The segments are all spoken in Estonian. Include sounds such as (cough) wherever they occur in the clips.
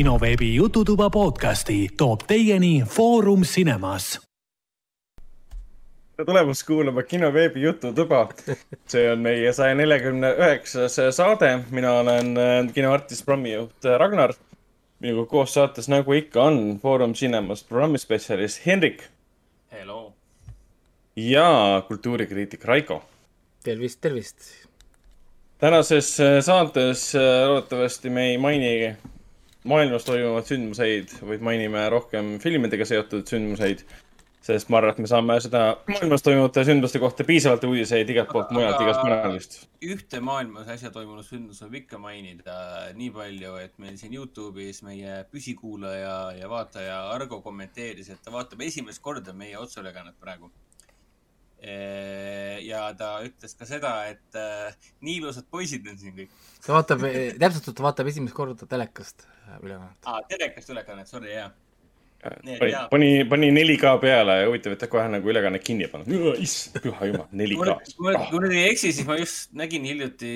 kinoveebi Jututuba podcasti toob teieni Foorum Cinemas. tere tulemast kuulama kinoveebi Jututuba. see on meie saja neljakümne üheksas saade. mina olen äh, kinoartist, programmijuht Ragnar. minuga koos saates, nagu ikka on, Foorum Cinemas programmispetsialist Hendrik. Hello. ja kultuurikriitik Raiko. tervist, tervist tänases äh, saates äh, loodetavasti me ei maini maailmas toimuvaid sündmuseid, vaid mainime rohkem filmidega seotud sündmuseid. sest ma arvan, et me saame seda maailmas toimuvate sündmuste kohta piisavalt uudiseid igalt poolt mujalt, igast kanalist. ühte maailmas äsja toimunud sündmust võib ikka mainida nii palju, et meil siin Youtube'is meie püsikuulaja ja vaataja Argo kommenteeris, et ta vaatab esimest korda meie otseülekannet praegu ja ta ütles ka seda, et äh, nii ilusad poisid on siin kõik. ta vaatab, eh, täpselt, ta vaatab esimest korda telekast äh, ülekannet. aa, telekast ülekannet, sorry, jaa. pani, pani, pani 4K peale ja huvitav, et ta kohe nagu ülekanne kinni ei pannud. issand, püha jumal, 4K. kui ma nüüd ei eksi, siis ma just nägin hiljuti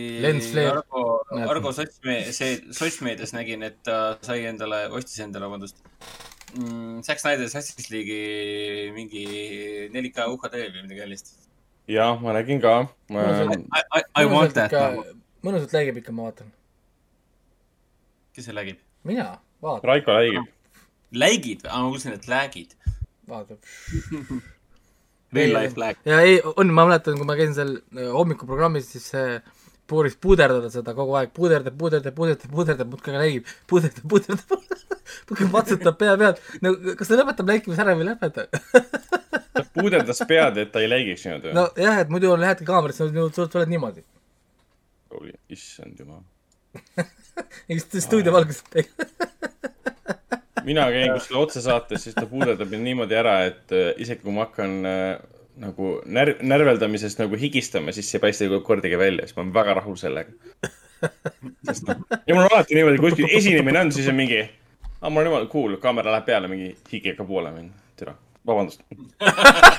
Argo, Argo sotsmeedias, sotsmeedias nägin, et ta sai endale, ostis endale, vabandust mm, Zack Snyder Justice League'i mingi 4K UHD või midagi sellist. jah, ma nägin ka ma.... I, I, I want that. mõnusalt läigib ikka, ma vaatan. kes see lägib? mina, vaatan. Raiko läigib. läigid või? aa, ma kuulsin, et läägid. vaatab Real life lag. ja ei, on, ma mäletan, kui ma käisin seal äh, hommikuprogrammis, siis see äh, proovis puderdada seda kogu aeg, puderdab, puderdab, puderdab, puderdab, muudkui läigib, puderdab, puderdab, muudkui patsutab pea pealt. no kas ta lõpetab läikimise ära või ei lõpeta ta puderdas pead, et ta ei läigiks niimoodi. nojah, et muidu lähedki kaamerasse, sa oled niimoodi. issand jumal (laughs) stuudio valgustab mina käin kuskil otsesaates, siis ta puuderdab mind niimoodi ära, et äh, isegi kui ma hakkan äh, nagu närv, närveldamisest nagu higistama, siis see ei paista kordagi välja, siis ma olen väga rahul sellega. sest noh, ja mul on alati niimoodi, kuskil esinemine on, siis on mingi, aa, mul on jumala cool, kaamera läheb peale, mingi higi hakkab voolama, türa, vabandust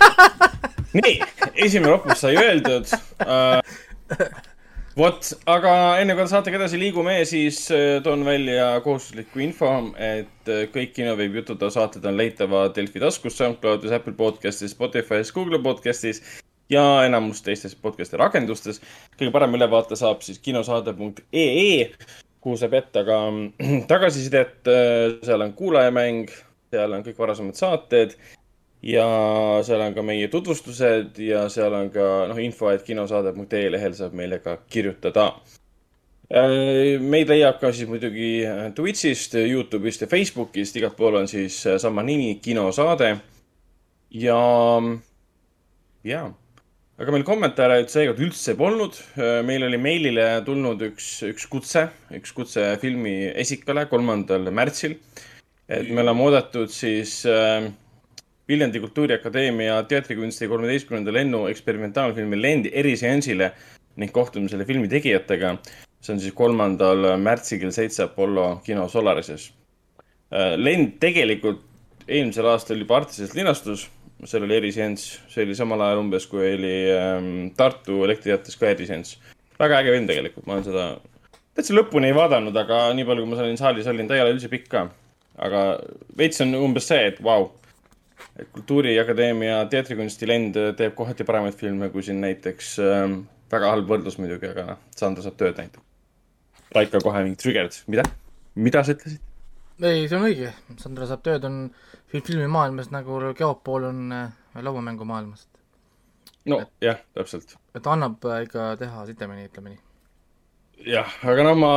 (laughs) nii, esimene ropus sai öeldud uh, vot, aga enne kui saatega edasi liigume, siis äh, toon välja kohustusliku info, et äh, kõik kinoveebi jututa saated on leitavad Delfi taskus, SoundCloudis, Apple podcastis, Spotify's, Google podcastis ja enamus teistes podcast'i rakendustes. kõige parem ülevaate saab siis kinosaade.ee, kuhu saab jätta ka tagasisidet. Äh, seal on kuulajamäng, seal on kõik varasemad saated ja seal on ka meie tutvustused ja seal on ka noh, info, et kinosaade.ee lehel saab meile ka kirjutada. Äh, meid leiab ka siis muidugi Twitch'ist, Youtube'ist ja Facebook'ist, igal pool on siis sama nimi, kinosaade. ja, ja, aga meil kommentaare seekord üldse polnud. Äh, meil oli meilile tulnud üks, üks kutse, üks kutse filmi esikale kolmandal märtsil. et me oleme oodatud siis äh, Viljandi Kultuuriakadeemia teatrikunsti kolmeteistkümnenda lennu eksperimentaalfilmi Lend eriseansile ning kohtumisele filmi tegijatega. see on siis kolmandal märtsil kell seitse Apollo kino Solarises. Äh, Lend tegelikult eelmisel aastal juba Artises linastus, seal oli eriseanss, see oli samal ajal umbes, kui oli ähm, Tartu Elektriteatris ka eriseanss. väga äge film tegelikult, ma olen seda täitsa lõpuni ei vaadanud, aga nii palju, kui ma olin saalis olin, ta ei ole üldse pikk ka. aga veits on umbes see, et vau wow, kultuuriakadeemia teatrikunsti lend teeb kohati paremaid filme kui siin näiteks äh,, väga halb võrdlus muidugi, aga noh, Sandra saab tööd näitab. Raiko kohe mingi triggered, mida, mida sa ütlesid? ei, see on õige, Sandra saab tööd, on filmimaailmas nagu Geopool on äh, lauamängumaailmas. no et, jah, täpselt. et annab äh, ikka teha sitemini, ütleme nii. jah, aga no ma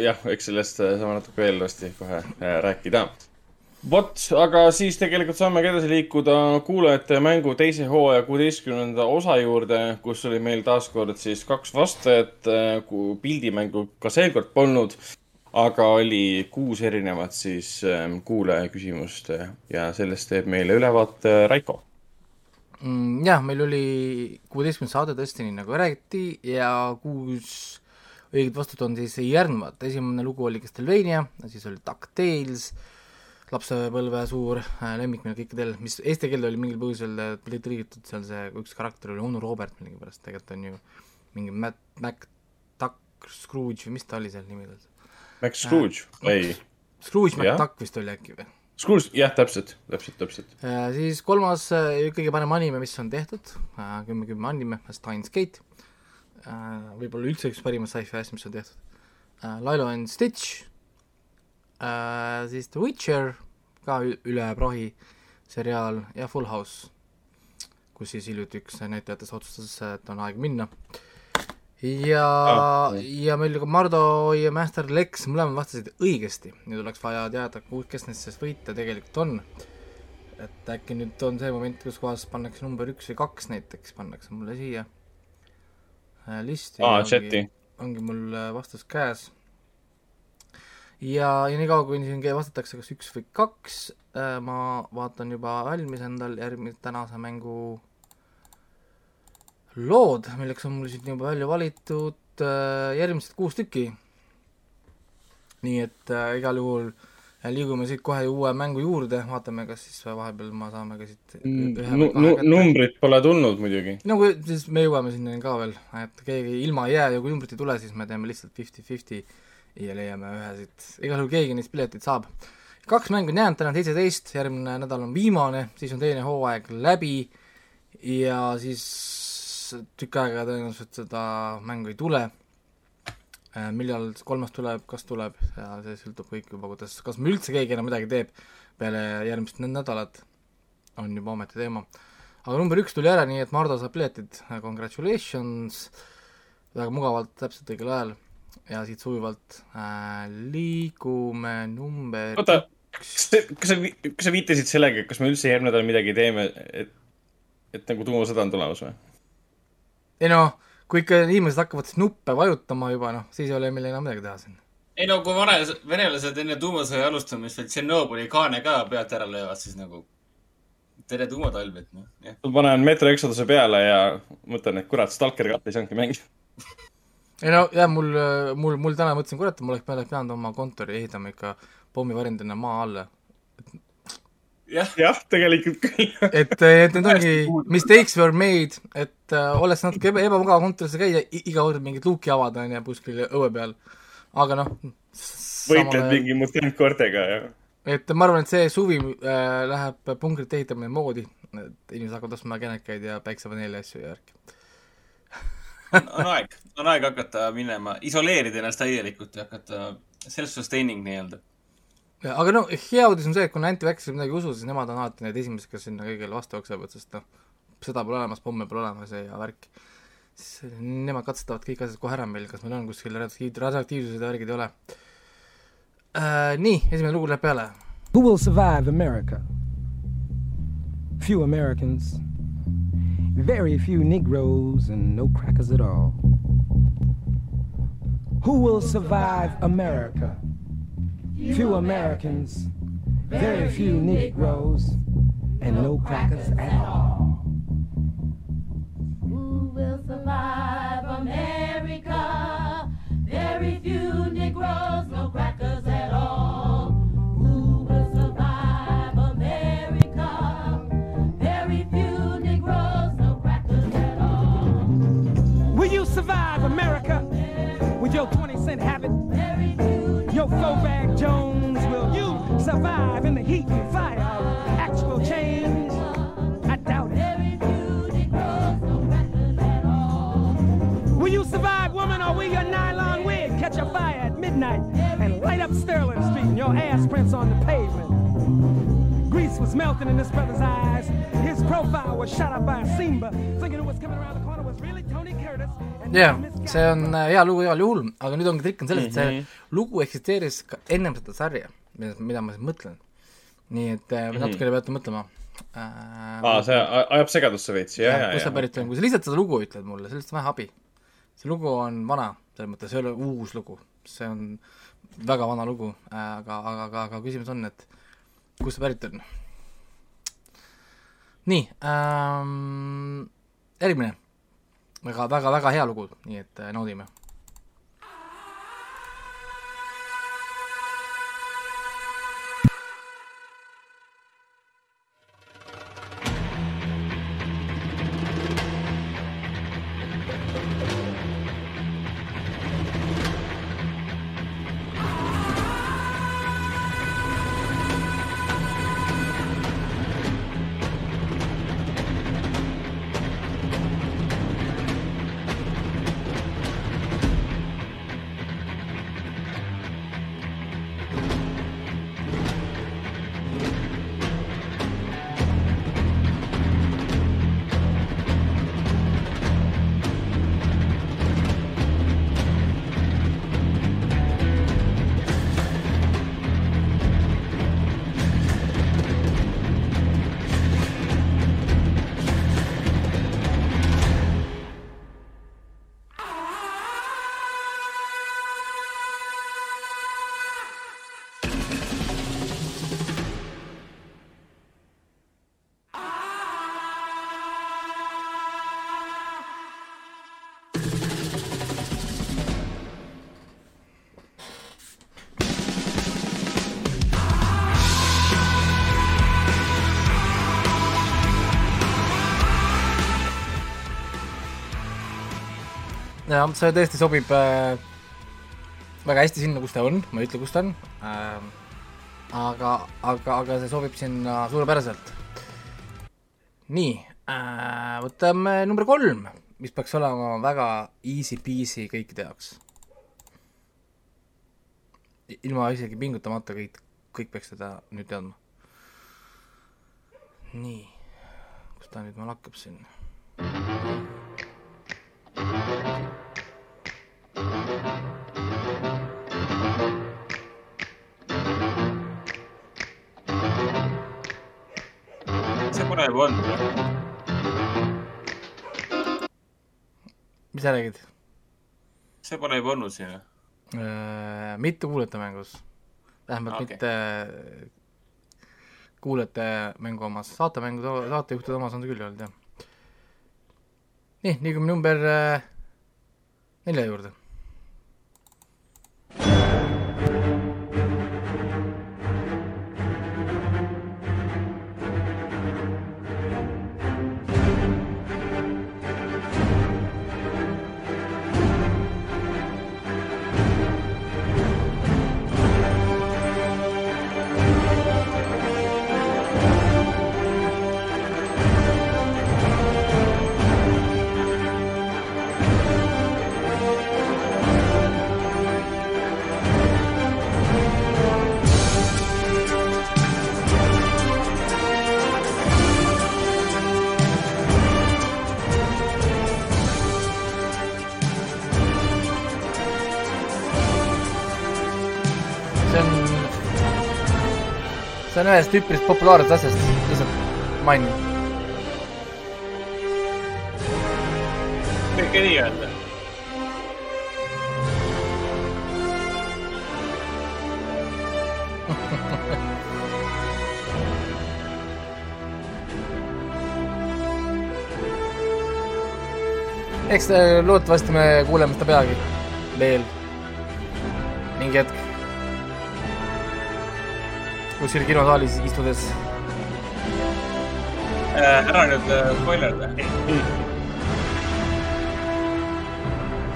jah, eks sellest äh, saame natuke veel varsti kohe rääkida vot, aga siis tegelikult saamegi edasi liikuda kuulajate mängu teise hooaja kuueteistkümnenda osa juurde, kus oli meil taaskord siis kaks vastajat, pildimängu ka seekord polnud, aga oli kuus erinevat siis ähm, kuulaja küsimust ja sellest teeb meile ülevaate Raiko mm,. jah, meil oli kuueteistkümnes saade tõesti, nii nagu räägiti ja kuus õiget vastut on siis järgnevad, esimene lugu oli Castlevania, siis oli DuckTales lapsepõlve suur äh, lemmik meil kõikidel, mis eesti keelde oli mingil põhjusel tõlgitud seal see, üks karakter oli onu Robert millegipärast, tegelikult on ju mingi Matt, Mac, Duck, Scrooge või mis ta oli seal nimi tal? Mac Scrooge äh,, ei. Scrooge McDuck vist oli äkki või? Scrooge, jah, täpselt, täpselt, täpselt. siis kolmas kõige parem anime, mis on tehtud, kümme, kümme anime, Steins Gate. võib-olla üldse üks parimaid sci-fi asju, mis on tehtud. Lilo and Stitch, siis The Witcher, ka üle prahi seriaal ja Full House, kus siis hiljuti üks näitlejatest otsustas, et on aeg minna ja ah,, ja meil ka Mardo ja Master Lex mõlemad vastasid õigesti, nüüd oleks vaja teada, kes nendest võitja tegelikult on. et äkki nüüd on see moment, kus kohas pannakse number üks või kaks näiteks, pannakse mulle siia äh, listi ah,. chati. ongi mul äh, vastus käes. Ja, ja niikaua, kui siin vastatakse kas üks või kaks, äh, ma vaatan juba valmis endal järgmise tänase mängu lood, milleks on mul siit juba välja valitud äh, järgmised kuus tükki. nii et äh, igal juhul äh, liigume siit kohe uue mängu juurde, vaatame, kas siis vahepeal ma saame ka siit mm, nu, numbrit pole tulnud muidugi. no kui, siis me jõuame sinnani ka veel, et keegi ilma ei jää ja kui numbrit ei tule, siis me teeme lihtsalt fifty-fifty ja leiame ühe siit, igal juhul keegi neist piletid saab. kaks mängu on jäänud, täna on seitseteist, järgmine nädal on viimane, siis on teine hooaeg läbi ja siis tükk aega tõenäoliselt seda mängu ei tule. Äh, millal kolmas tuleb, kas tuleb ja see sõltub kõik juba, kuidas, kas me üldse keegi enam midagi teeb peale järgmist nädalat, on juba ometi teema. aga number üks tuli ära, nii et Mardu saab piletid, congratulations, väga mugavalt, täpselt õigel ajal ja siit sujuvalt äh, liigume number oota, kas, kas sa, kas sa viitasid sellega, kas me üldse järgmine nädal midagi teeme, et, et nagu tuumasõda on tulemas või? ei noh, kui ikka inimesed hakkavad siis nuppe vajutama juba, noh, siis ei ole meil enam midagi teha siin. ei no kui vane, venelased enne tuumasõja alustamist veel Tšernobõli kaane ka pealt ära löövad, siis nagu tere tuumatalv, et noh, ma panen Metro Exoduse peale ja mõtlen, et kurat, Stalker kahte ei saanudki mängida (laughs) ei no jah, mul, mul, mul täna mõtlesin, kurat, ma oleks pidanud oma kontori ehitama ikka pommivarjendina maa alla jah ja,, tegelikult küll et, et need ongi mistakes were made, et äh, oleks natuke eba, ebamugav kontoris käia, iga kord mingit luuki avada, on ju, kuskil õue peal. aga noh. võitled mingi mutantkoortega ja. et ma arvan, et see suvi äh, läheb punkrite ehitamine moodi, et inimesed hakkavad ostma känekaid ja päiksepaneeli asju ja värki on aeg, on aeg hakata minema, isoleerida ennast täielikult ja hakata self-sustaining nii-öelda aga no hea uudis on see, et kui anti-vaxxerid midagi ei usu, siis nemad on alati need esimesed, kes sinna kõigele vastu jooksevad, sest noh, seda pole olemas, pomme pole olemas ja värk. siis nemad katsetavad kõik asjad kohe ära meil, kas meil on kuskil radioaktiivsused ja värgid ei ole uh,. nii, esimene lugu läheb peale. Who will survive America? Few Americans, very few Negroes and no crackers at all. Who will survive America? few Americans, very few Negroes, and no crackers at all. Who will survive America? Very few Negroes, no crackers America with your 20 cent habit? Your bag Jones, will you survive in the heat and fire of actual change? I doubt it. Will you survive, woman, or will your nylon wig catch a fire at midnight and light up Sterling Street and your ass prints on the pavement? Grease was melting in this brother's eyes. His profile was shot up by a Simba, thinking it was coming around the corner jah, see on äh, hea lugu igal juhul, aga nüüd ongi trikk on selles, et see -hmm. lugu eksisteeris ka ennem seda sarja, mida, ma siin mõtlen. nii et mm -hmm. natukene peate mõtlema äh,. aa, see ajab segadusse veits, jah, jah. kust see pärit on, kui sa lihtsalt seda lugu ütled mulle, sellest on vähe abi. see lugu on vana, selles mõttes ei ole uus lugu, see on väga vana lugu äh,, aga, aga, aga, aga küsimus on, et kust see pärit on. nii ähm,, järgmine väga, väga, väga hea lugu, nii et äh, naudime jah, see tõesti sobib äh, väga hästi sinna, kus ta on, ma ei ütle, kus ta on äh,, aga, aga, aga see sobib sinna suurepäraselt. nii äh,, võtame number kolm, mis peaks olema väga easy peasy kõikide jaoks. ilma isegi pingutamata kõik, kõik peaks seda nüüd teadma. nii, kus ta nüüd mul hakkab siin? Olnud või? mis sa räägid? see pole juba olnud siin või? Äh, mitte kuulajate mängus, vähemalt Okay. okay. mitte kuulajate mängu omas, saatemängu, saatejuhtide omas on ta küll olnud, jah. nii, liigume number äh, nelja juurde. See on ühest üpris populaarsest asjast, lihtsalt mainin. kõike nii öelda. (laughs) eks äh, loodetavasti me kuuleme seda peagi veel mingi hetk. Kuskil kinosaalis istudes. ära nüüd äh, spoilerda.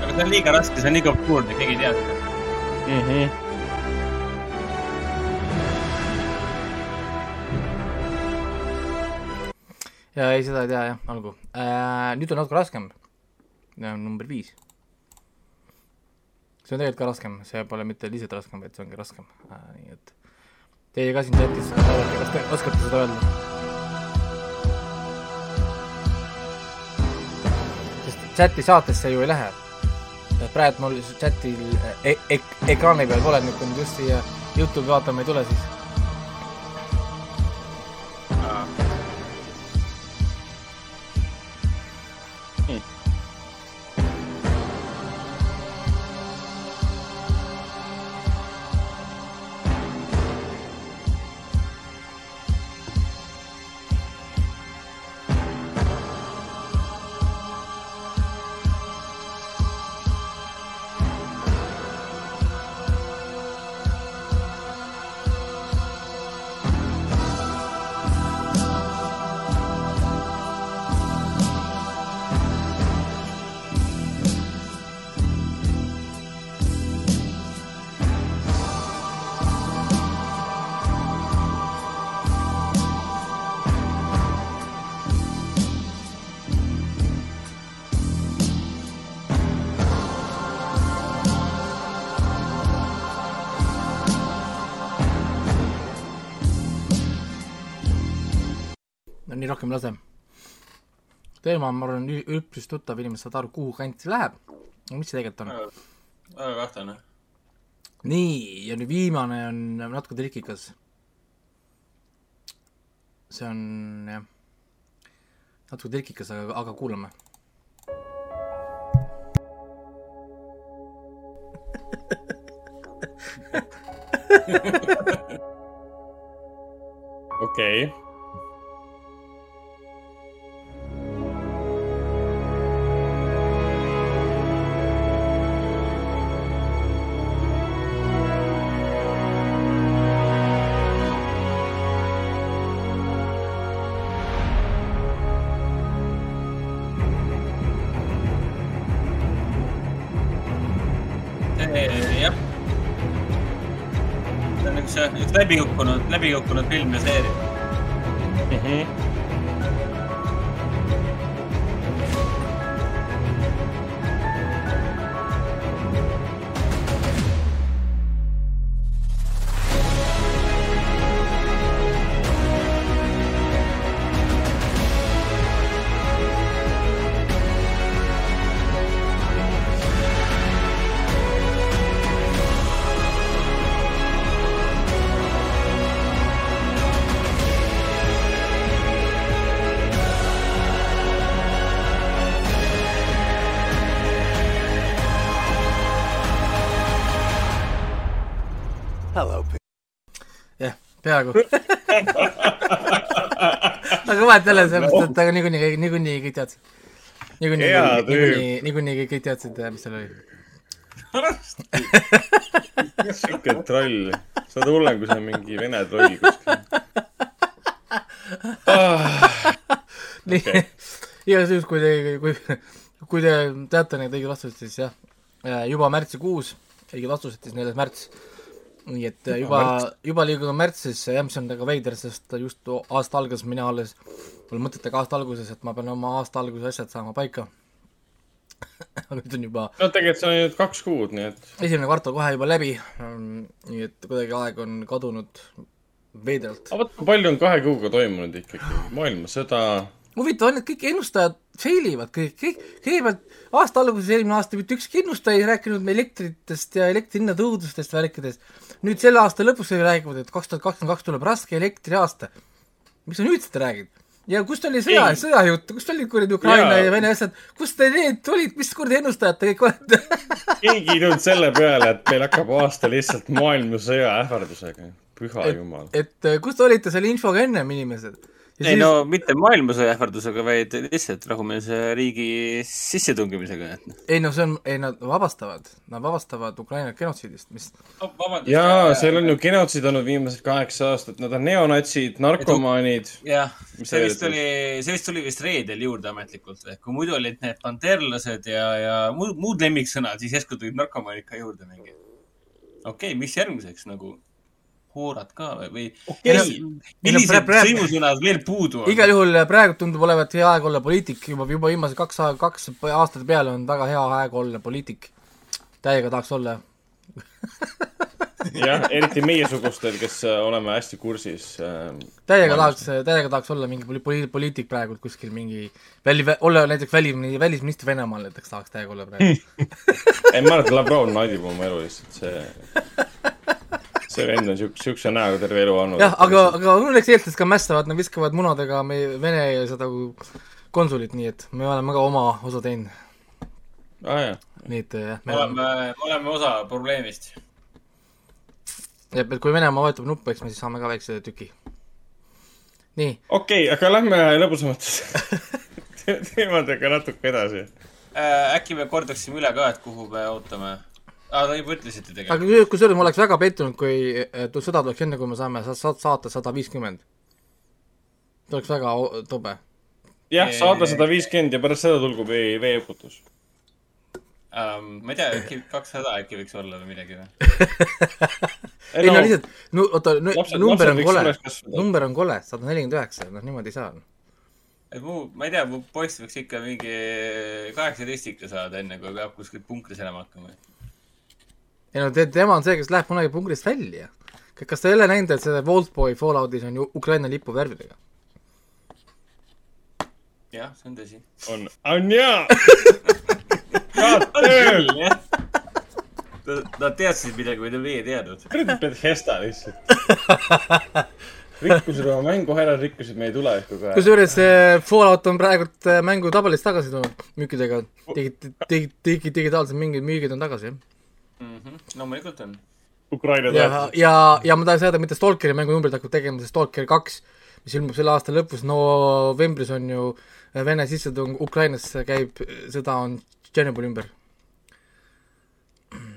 aga see on liiga raske, see on liiga obskuurne, keegi ei tea seda. mm. -hmm. ja ei, seda ei tea jah, olgu äh,. nüüd on natuke raskem. number viis. see on tegelikult ka raskem, see pole mitte lihtsalt raskem, vaid see ongi raskem äh,. nii et teie ka siin chatis vaadake, kas te oskate seda öelda? sest chati saatesse ju ei lähe. praegu mul chatil e e ekraani peal pole, nüüd kui nüüd just siia Youtube'i vaatama ei tule, siis nii rohkem ei lase. teema on, ma arvan, üpris tuttav, inimesed saavad aru, kuhu kanti läheb. no mis see tegelikult on? väga kahtlane. nii, ja nüüd viimane on natuke trikikas. see on jah, natuke trikikas, aga, aga kuulame. (laughs) okei okay.. On üks, üks läbikukkunud, läbikukkunud film ja seeria mm. -hmm peaaegu. (laughs) Aga vahet ei ole, sellepärast et aga niikuinii, niikuinii kõik teadsid. niikuinii, niikuinii, niikuinii kõik teadsid, mis seal oli. sihuke troll, sa oled hullem kui see mingi vene troll kuskil. Ah.. nii. Igatahes juhul, kui te, kui, kui te teate neid õigeid vastuseid, siis jah, juba märtsikuus, õiged vastused siis neljas märts nii et juba, juba, liigume märtsisse, jah, mis on väga veider, sest just aasta algas, mina alles, mul mõtetega aasta alguses, et ma pean oma aasta alguse asjad saama paika (laughs) aga nüüd on juba no tegelikult see on nüüd kaks kuud, nii et esimene kvartal kohe juba läbi, nii et kuidagi aeg on kadunud veidralt. aga vot, kui palju on kahe kuuga toimunud ikkagi, maailmasõda huvitav on, et kõik ennustajad fail ivad kõik, kõik, kõigepealt aasta alguses eelmine aasta mitte ükski ennustaja ei rääkinud elektritest ja elektri hinna tõudustest värkidest. Nüüd selle aasta lõpus räägivad, et kaks tuhat kakskümmend kaks tuleb raske elektriaasta. miks sa nüüd seda räägid? ja kust oli sõja, sõjajutt, kust olid kuradi Ukraina ja, ja Vene asjad, kust te need olid, mis kuradi ennustajad te kõik olete (laughs) keegi ei tulnud selle peale, et meil hakkab aasta lihtsalt maailmasõja ähvardusega. püha et, jumal. et kust te olite selle infoga ennem, inimesed? Ei siis... no mitte maailmasõja ähvardusega, vaid lihtsalt rahumeelse riigi sissetungimisega. Noh. ei no see on, ei nad vabastavad, nad vabastavad Ukraina genotsiidist, mis oh, jaa, seal on ju genotsiid olnud viimased kaheksa aastat, nad on neonatsid, narkomaanid. jah, see vist oli, see vist tuli vist reedel juurde ametlikult, ehk kui muidu olid need panterlased ja, ja muud, muud lemmiksõnad, siis järsku tulid narkomaanid ka juurde mingi. okei okay,, mis järgmiseks nagu hoorad ka või okay. millised sõimusõnad veel puudu on? igal juhul praegu tundub olevat hea aeg olla poliitik, juba, juba viimased kaks, kaks aastat peale on väga hea aeg olla poliitik. täiega tahaks olla jah, eriti meiesugustel, kes äh, oleme hästi kursis äh,. täiega tahaks, täiega tahaks olla mingi poli-, poliitik praegu kuskil mingi väli, olla näiteks väli, välisminister Venemaal näiteks tahaks täiega olla praegu (laughs) ei, ma arvan, et Lavrov naudib oma elu lihtsalt, see (laughs) see vend on siukse, siukse näoga terve elu olnud. jah, aga, aga õnneks eestlased ka mässavad, nad viskavad munadega meie Vene seda konsulit, nii et me oleme ka oma osa teinud ah,. nii et jah. me oleme, me oleme osa probleemist. jah, et kui Venemaa vajutab nuppu, eks me siis saame ka väikse tüki. nii. okei okay,, aga lähme lõbusamatesse (laughs) (laughs) teemadega natuke edasi äh,. äkki me kordaksime üle ka, et kuhu me ootame aa, te juba ütlesite tegelikult. aga kusjuures ma oleks väga pettunud, kui sõda tuleks enne, kui me saame saata sada viiskümmend. see oleks väga tobe. jah, saada sada viiskümmend ja pärast seda tulgu vee, veeuputus um,. ma ei tea, äkki kakssada äkki võiks olla või midagi või (laughs) ei no lihtsalt, no oota, number on kole, number on kole, sada nelikümmend üheksa, noh niimoodi ei saa et mu, ma ei tea, mu poiss võiks ikka mingi kaheksateist ikka saada, enne kui peab kuskil punkris elama hakkama ei no te, tema on see, kes läheb kunagi punkrist välja. kas te ei ole näinud, et see Vaultboy Falloutis on ju Ukraina lipu värvidega? jah, see on tõsi. on, (laughs) on jaa Nad teadsid midagi, mida meie ei teadnud. kuradi Bethesda lihtsalt rikkusid oma mängu ära, rikkusid meie tulevikku ka. kusjuures Fallout on praegult äh, mängu tabelis tagasi tulnud müükidega digi-, digi-, digi-, digitaalsed mingid müügid on tagasi, jah mm. -hmm. loomulikult on. Ukraina ja, ja, ja ma tahan öelda, mitte Stalkeri mängunumbrid hakkab tegema, see Stalker kaks, mis ilmub selle aasta lõpus, novembris on ju Vene sissetung Ukrainasse käib, sõda on Tšernobõli ümber.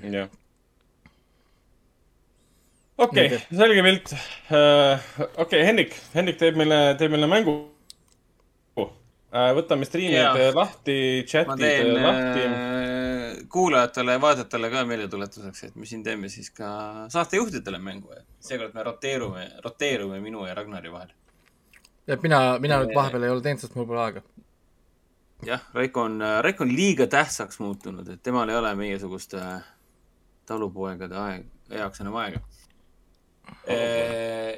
jah. okei okay,, selge pilt uh,. okei okay,, Hendrik, Hendrik teeb meile, teeb meile mängu uh,. võtame striimid lahti, chat'id lahti uh, kuulajatele ja vaatajatele ka meeldetuletuseks, et me siin teeme siis ka saatejuhtidele mängu ja seekord me roteerume, roteerume minu ja Ragnari vahel. et mina, mina nüüd vahepeal ei ole teinud, sest mul pole aega. jah, Raiko on, Raiko on liiga tähtsaks muutunud, et temal ei ole meiesuguste talupoegade aeg, jaoks enam aega.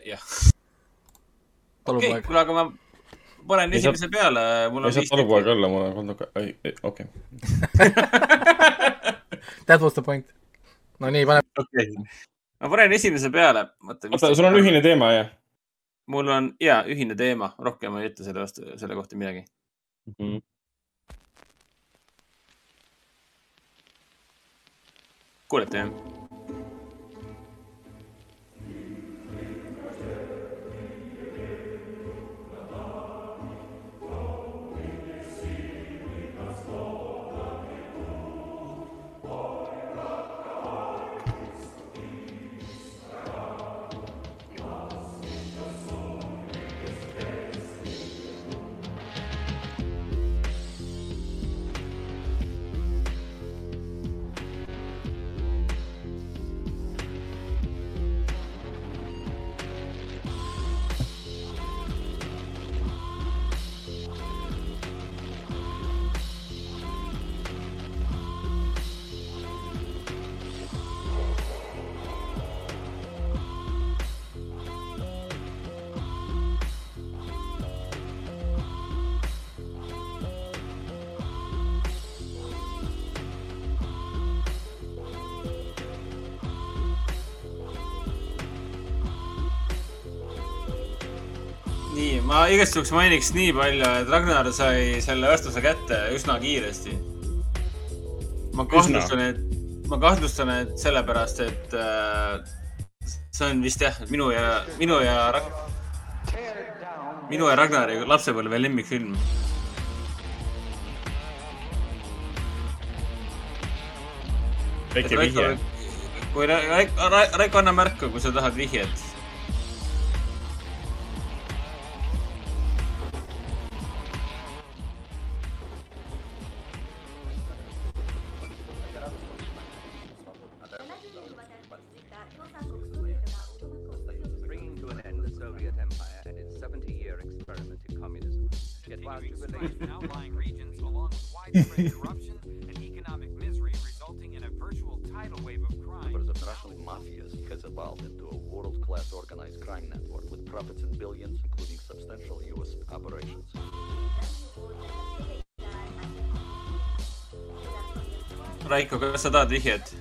jah. okei kuule, aga ma panen esimese saab, peale. ei saa talupoeg olla, mul on olnud, okei. (laughs) That was the point. no nii, pane. okei okay., ma panen esimese peale. oota, sul on ühine teema, jah? mul on, jaa, ühine teema, rohkem ei ütle selle vastu, selle kohta midagi mm. -hmm. kuulete, jah? Igaks juhuks mainiks nii palju, et Ragnar sai selle vastuse kätte üsna kiiresti. ma kahtlustan, et, ma kahtlustan, et sellepärast, et äh, see on vist jah, minu ja, minu ja Rag-, minu ja Ragnari lapsepõlve lemmikfilm. väike vihje. kui Raiko, Raiko, anna märku, kui sa tahad vihjet kas sa tahad vihjet?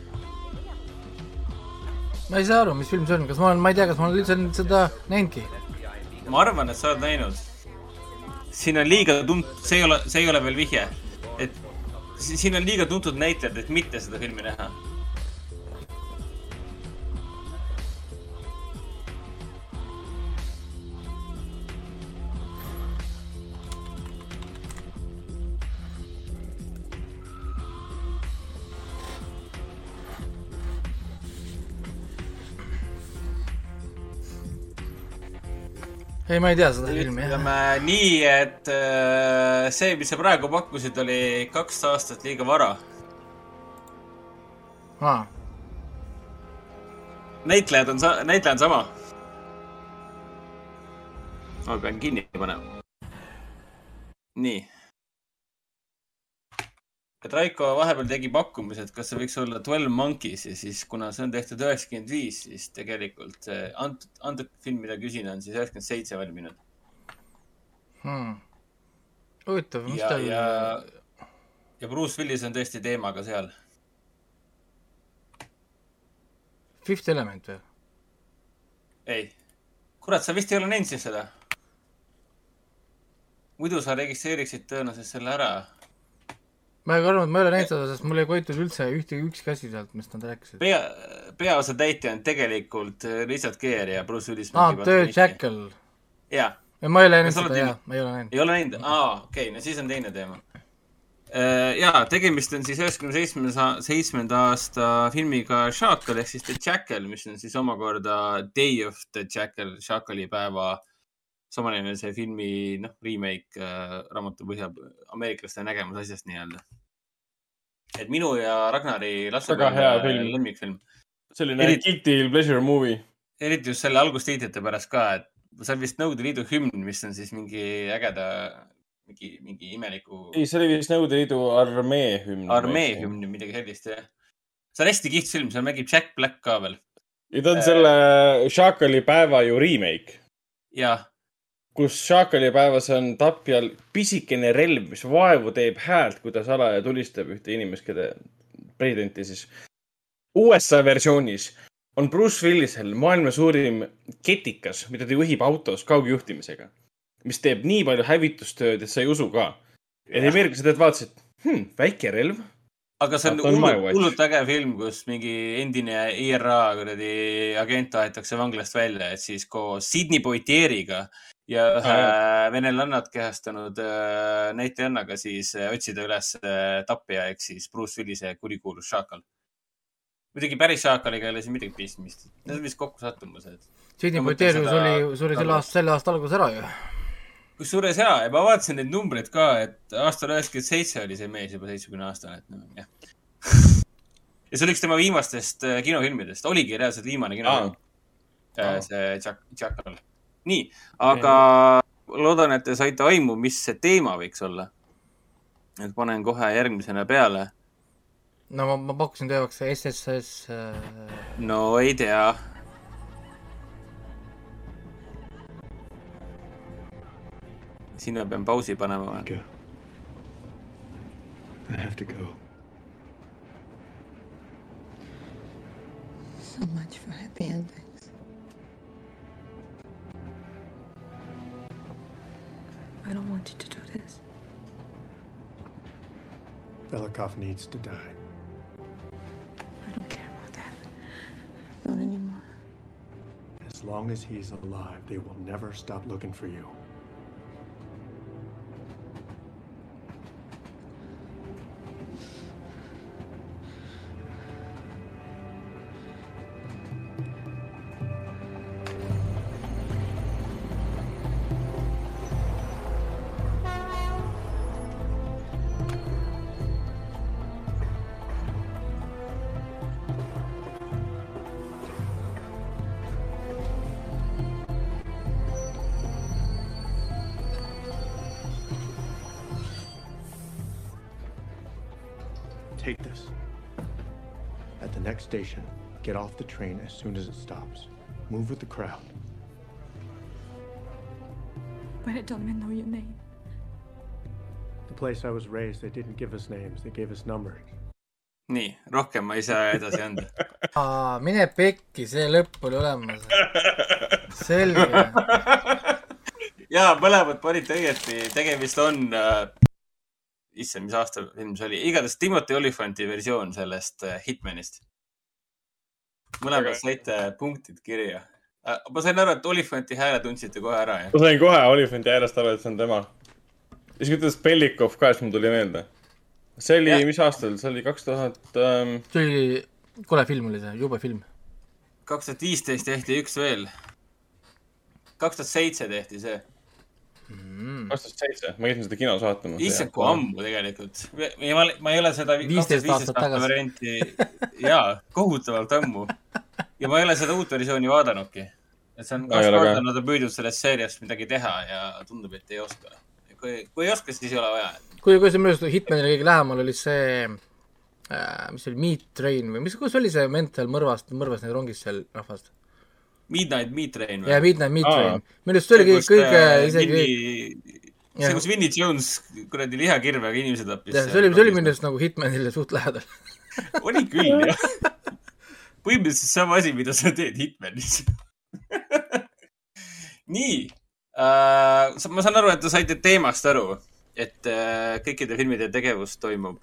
ma ei saa aru, mis film see on, kas ma olen, ma ei tea, kas ma olen üldse seda näinudki? ma arvan, et sa oled näinud. siin on liiga tunt-, see ei ole, see ei ole veel vihje et siin on liiga tuntud näitlejad, et mitte seda filmi näha ei, ma ei tea seda filmi, ütleme nii, et äh, see, mis sa praegu pakkusid, oli kaks aastat liiga vara ah.. näitlejad on, näitleja on sama. ma pean kinni panema. nii et Raiko vahepeal tegi pakkumise, et kas see võiks olla Twelve Monkeys ja siis, kuna see on tehtud üheksakümmend viis, siis tegelikult see antud, antud film, mida küsin, on siis üheksakümmend seitse valminud hmm.. huvitav, mis ja, tal. ja, ja Bruce Willis on tõesti teemaga seal. Fifth Element või? ei, kurat, sa vist ei ole näinud siis seda. muidu sa registreeriksid tõenäoliselt selle ära ma arvan, et ma ei ole näinud seda, sest mul ei koitud üldse ühte, ükski asi sealt, mis nad rääkisid. pea, peaosatäitja on tegelikult äh, Richard Gere ja Bruce Willis. aa, The Jackal. jaa. ma ei ole näinud seda, jaa, ma ei ole näinud. ei ole näinud, aa, okei okay,, no siis on teine teema. Äh, jaa, tegemist on siis üheksakümne seitsmenda, seitsmenda aasta filmiga Shackle ehk siis The Jackal, mis on siis omakorda Day of the Jackal, Shackali päeva samanimelise filmi, noh, remake äh, raamatu põhjal ameeriklaste nägemus asjast nii-öelda et minu ja Ragnari hea film. lemmikfilm. selline Eriti- guilty pleasure movie. eriti just selle algustiitrite pärast ka, et see on vist Nõukogude Liidu hümn, mis on siis mingi ägeda, mingi, mingi imeliku ei, see oli vist Nõukogude Liidu armee hümn. armee hümn midagi sellist, jah. see on hästi kihvt film, seal mängib Jack Black ka veel. ja ta on selle Šakali päeva ju remake, jah, kus Šakali päevas on tapjal pisikene relv, mis vaevu teeb häält, kui ta salaja tulistab ühte inimest, keda, presidenti siis. USA versioonis on Bruce Willisel maailma suurim ketikas, mida ta juhib autos kaugjuhtimisega, mis teeb nii palju hävitustööd, et sa ei usu ka. ja ameeriklased vaatasid, hmm, väike relv, aga see on hullult, äge film, kus mingi endine IRA kuradi agent aetakse vanglast välja, et siis koos Sydney Poitieriga ja ühe venelannat kehastanud äh, näitlejannaga siis äh, otsida üles äh, tapja ehk siis Bruce Willise kurikuulus šaakal. muidugi päris šaakaliga ei ole siin midagi pistmist, need on vist kokkusattumused. Sidney Ma mõtlen Poitier ju seda- suri, selle aasta, selle aasta alguses ära ju. kusjuures ja, ja ma vaatasin neid numbreid ka, et aastal üheksakümmend seitse oli see mees juba seitsmekümne aastane, et noh, jah. (laughs) ja see oli üks tema viimastest kinofilmidest, oligi reaalselt viimane kinofilm äh,. see Jack, Jackal. nii, aga loodan, et te saite aimu, mis see teema võiks olla. et panen kohe järgmisena peale. no ma, ma pakkusin teie jaoks SSS äh, no ei tea. siin ma pean pausi panema. I have to go. So much for happy endings. I don't want you to do this. Velikov needs to die. I don't care about that. Not anymore. As long as he's alive, they will never stop looking for you. Station, get off the train as soon as it stops. Move with the crowd. But I don't even know your name. The place I was raised, they didn't give us names, they gave us numbers. nii, rohkem ma ei saa edasi anda. (laughs) aa, mine pekki, see lõpp oli olemas. selge. (laughs) ja mõlemad panite õieti, tegemist on äh,, issand, mis aasta film see oli, igatahes Timothy Olifanti versioon sellest äh, Hitmanist. Mõlemad saite punktid kirja äh,. ma sain aru, et Olifanti hääle tundsite kohe ära, jah? ma sain kohe Olifanti häälest aru, et see on tema. ja siis ütles Bellikov ka, siis mul tuli meelde. see oli mis aastal, see oli kaks tuhat ähm,, see oli, kole film oli see, jube film. kaks tuhat viisteist tehti üks veel. kaks tuhat seitse tehti see. Kaks tuhat seitse, ma käisin seda kinos vaatamas. issand, kui ammu tegelikult. ma, ma ei ole seda 15 aastat tagasi. varianti, jaa, kohutavalt ammu. ja ma ei ole seda uut versiooni vaadanudki. et see on kaks korda ka. nad on püüdnud sellest seeriast midagi teha ja tundub, et ei oska. kui, kui ei oska, siis ei ole vaja. kui, kui see minu arust Hitmanile kõige lähemal oli see äh,, mis see oli, Meat Train või mis, kus oli see vend seal mõrvast, mõrvas neid rongis seal rahvast? Midnight Meat Train jaa, Midnight Meat. Train. minu arust see oli kõige, kõige isegi, see, Jah. kus Vinnie Jones kuradi lihakirvega inimesi tappis. see oli, see oli minu arust nagu Hitmanile suht lähedal. (laughs) oli küll, jah. (laughs) põhimõtteliselt sama asi, mida sa teed Hitmanis. (laughs) nii äh,, ma saan aru, et te saite teemast aru, et äh, kõikide filmide tegevus toimub.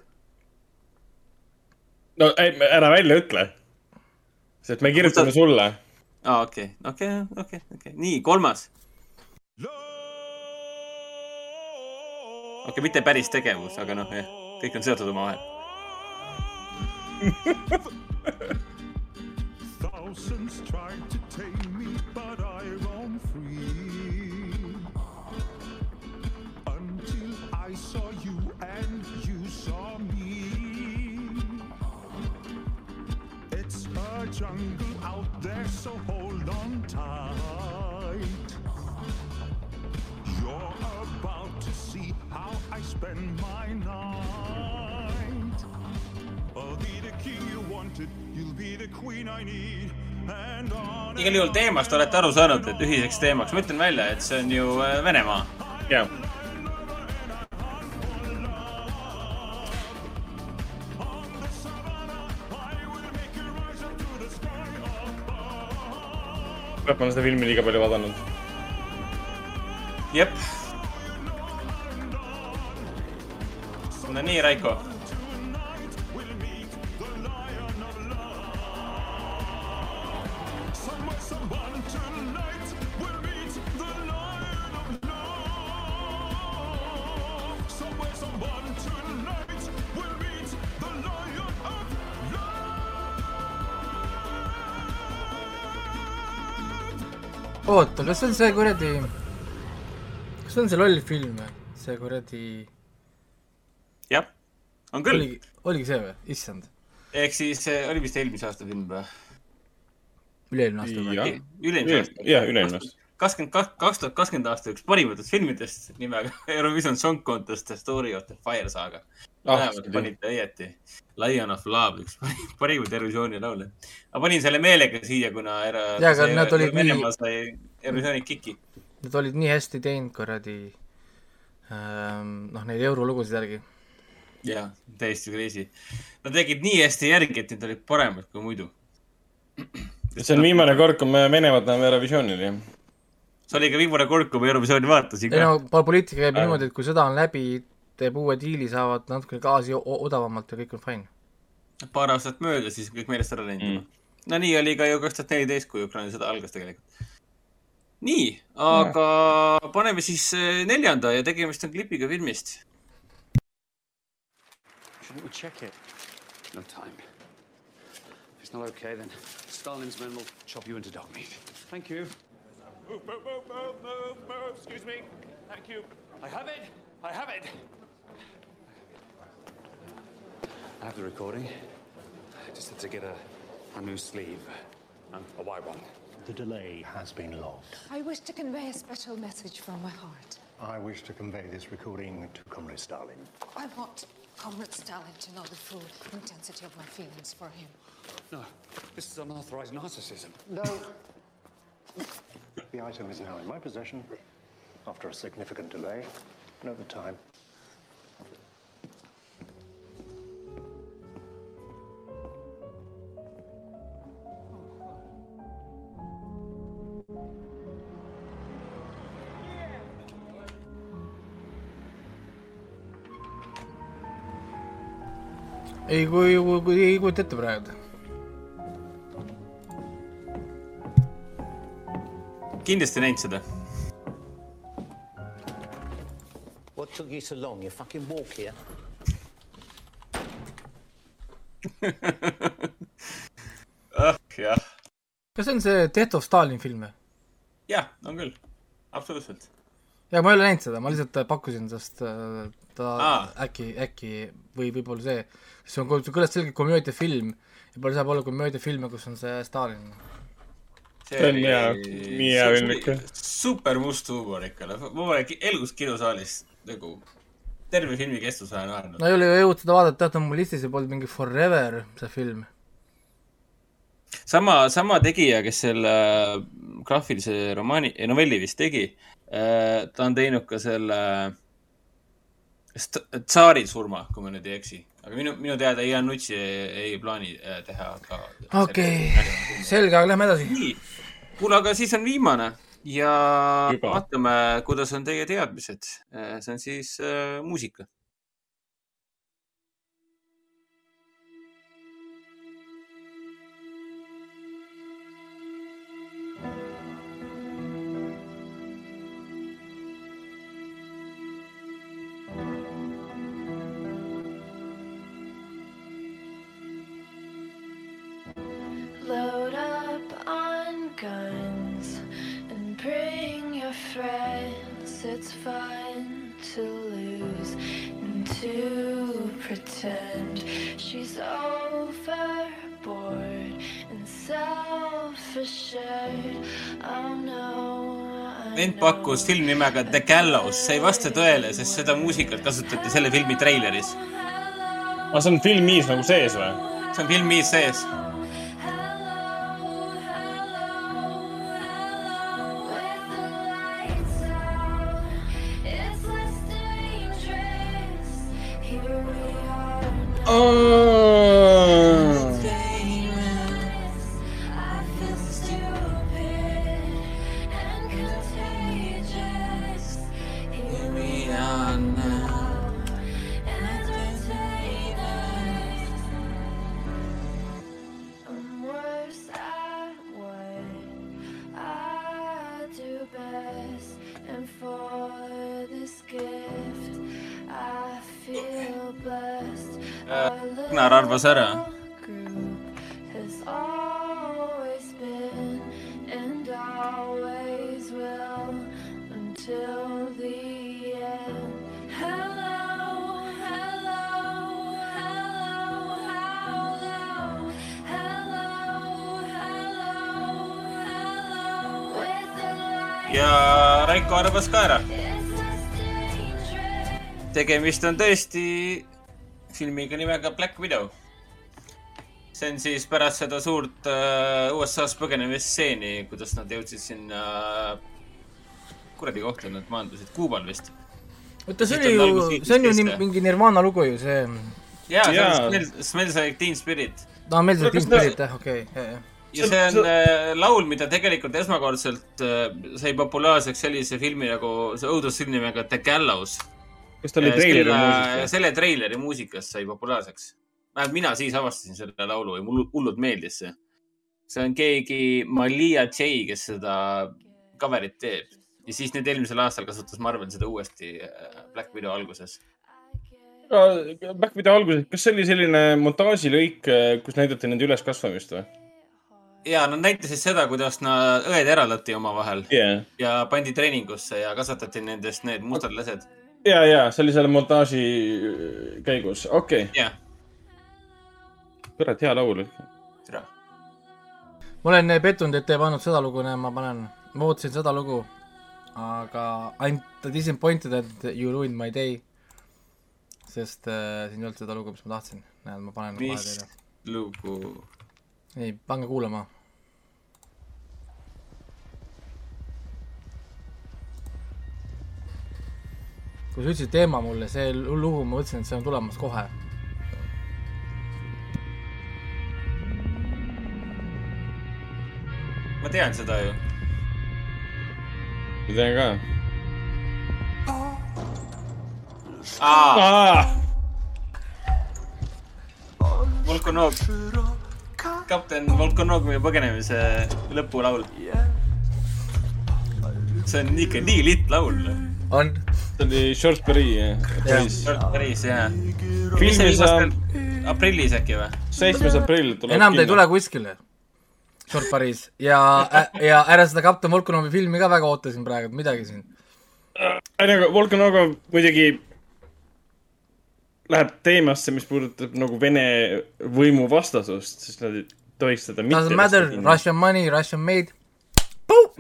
no ei, ära välja ütle. sest me kirjutame Võtad- sulle aa, okei, okei, okei, okei, nii, kolmas. okei okay,, mitte päris tegevus, aga noh, jah, kõik on seotud omavahel Thousands tried to tame me, but I roam free. Until I saw you and you saw me. It's a jungle there, so hold on tight. You're about to see how I spend my night. I'll be the king you wanted, you'll be the queen I need, and on. igal juhul teemast olete aru saanud, et ühiseks teemaks, ma ütlen välja, et see on ju äh, Venemaa. jah, ma olen seda filmi liiga palju vaadanud. jep. no nii, Raiko. oota, kas see on see kuradi, kas see on see loll film või? see kuradi, jah, on küll. oligi, oligi see või? issand, ehk siis see oli vist eelmise aasta film või? üle-eelmine aasta või? jah, üle-eelmise aasta. jah, üle-eelmine aasta. kakskümmend kaks, kaks tuhat kakskümmend aasta üks parimatest filmidest nimega (laughs) Eurovision Song Contest The Story of the Fire Saga. Ah, panite õieti. Lion of Love, üks (laughs) pari- parimaid Eurovisiooni laule. ma panin selle meelega siia, kuna era- Jaa, aga nad olid nii- Venemaa sai Eurovisiooni kiki. Nad olid nii hästi teinud kuradi ähm, noh, neid eurolugusid järgi. jaa, täiesti crazy. Nad tegid nii hästi järgi, et need olid paremad kui muidu. see on viimane kord, kui me Venemaad näeme Eurovisioonil, jah. see oli ka viimane kord, kui ma Eurovisiooni vaatasin ei no. poliitika käib niimoodi, et kui sõda on läbi, teeb uue diili, saavad natukene gaasi odavamalt ja kõik on fine. paar aastat mööda, siis on kõik meelest ära läinud Mm. no nii oli ka ju kaks tuhat neliteist, kui Ukraina sõda algas tegelikult. nii, aga paneme siis eh, neljanda ja tegemist on klipiga filmist. Shouldn't we check it? No time. If it's not okay, then Stalin's men will chop you into dog meat. Thank you. Move, move, move, move, move, move. Excuse me. Thank you. I have it. I have it. I have the recording. I just had to get a, a new sleeve. Um, a white one. The delay has been logged. I wish to convey a special message from my heart. I wish to convey this recording to Comrade Stalin. I want Comrade Stalin to know the full intensity of my feelings for him. No, this is unauthorized narcissism. No. the item is now in my possession after a significant delay. Note the time. ei, kui, kui ei kujuta ette praegu. kindlasti näinud seda. What took you so long? You fucking walk here. (laughs) ah, jah, kas see on see Death of Stalin film või? jah, on küll, absoluutselt. Ja ma ei ole näinud seda, ma lihtsalt äh, pakkusin, sest äh, ta Aa. äkki, äkki või võib-olla see, see on, see kõlas selgelt komöödiafilm ja palju saab olla komöödiafilme, kus on see Stalin. See on hea- nii hea film ikka. super must huumor ikka, ma pole ki- elus kinosaalis nagu terve filmi kestus olen naernud no ei ole ju jõudnud seda vaadata, teate, mul listis juba olnud mingi Forever see film. sama, sama tegija, kes selle äh, graafilise romaani, novelli vist tegi, ta on teinud ka selle tsaari surma, kui ma nüüd ei eksi. aga minu, minu teada Ian Nutsi ei, ei plaani äh, teha ka. okei, selge, aga lähme edasi. nii, kuule, aga siis on viimane ja Juba. vaatame, kuidas on teie teadmised. see on siis äh, muusika. Vend pakkus filmi nimega The Gallows, see ei vasta tõele, sest seda muusikat kasutati selle filmi treileris. aga see on filmis nagu sees või? see on filmis sees. The light ja Raiko arvas ka ära. tegemist on tõesti filmiga nimega Black Widow. See on siis pärast seda suurt äh, USA-s põgenemisstseeni, kuidas nad jõudsid sinna äh, kuradi kohta, nad maandusid Kuubal vist. oota, see oli ju, see on ju mingi Nirvana lugu ju, see. jaa, see on Smells, Smells like Teen Spirit. aa, see Kas Team ta- Spirit jah, okei, jah, jah. ja see on äh, laul, mida tegelikult esmakordselt äh, sai populaarseks sellise filmi nagu, see õudusfilm nimega The Gallows. kas ta oli treileri muusikas? selle treileri muusikast sai populaarseks. Vähemalt mina siis avastasin selle laulu ja mulle hullult meeldis see. see on keegi Malia J, kes seda cover'it teeb ja siis nüüd eelmisel aastal kasutas Marvel seda uuesti äh, Black Widow alguses. Back Widow alguses, kas see oli selline montaažilõik, kus näidati nende üleskasvamist või? ja nad näitasid seda, kuidas nad, õed eraldati omavahel jaa, ja pandi treeningusse ja kasvatati nendest need mustad lesed. ja, ja see oli selle montaaži käigus, okei okay.. jah, kurat, hea laul. ma olen pettunud, et ei pannud seda lugu, näe, ma panen, ma ootasin seda lugu, aga ainult disappointed, et you ruined my day. sest äh, siin ei olnud seda lugu, mis ma tahtsin. näed, ma panen mis lugu? ei, pange kuulama. kui sa ütlesid teema mulle, see lugu, ma mõtlesin, et see on tulemas kohe. Ma tean seda ju. ma tean ka. aa, Volkanov, kapten Volkanovi põgenemise lõpulaul. see on ikka nii litt laul. on. see oli Short Barry, päris. päris hea. filmi saab aprillis äkki või? seitsmes aprill tuleb. enam ta ei tule. kuskile. Short Paris ja, ja ära seda kapten Volkanovi filmi ka väga ootasin praegu, midagi siin. ei, aga Volkanoga muidugi läheb teemasse, mis puudutab nagu Vene võimu vastasust, siis nad ei tohiks seda mitte. Doesn't matter, Russian money, Russian made.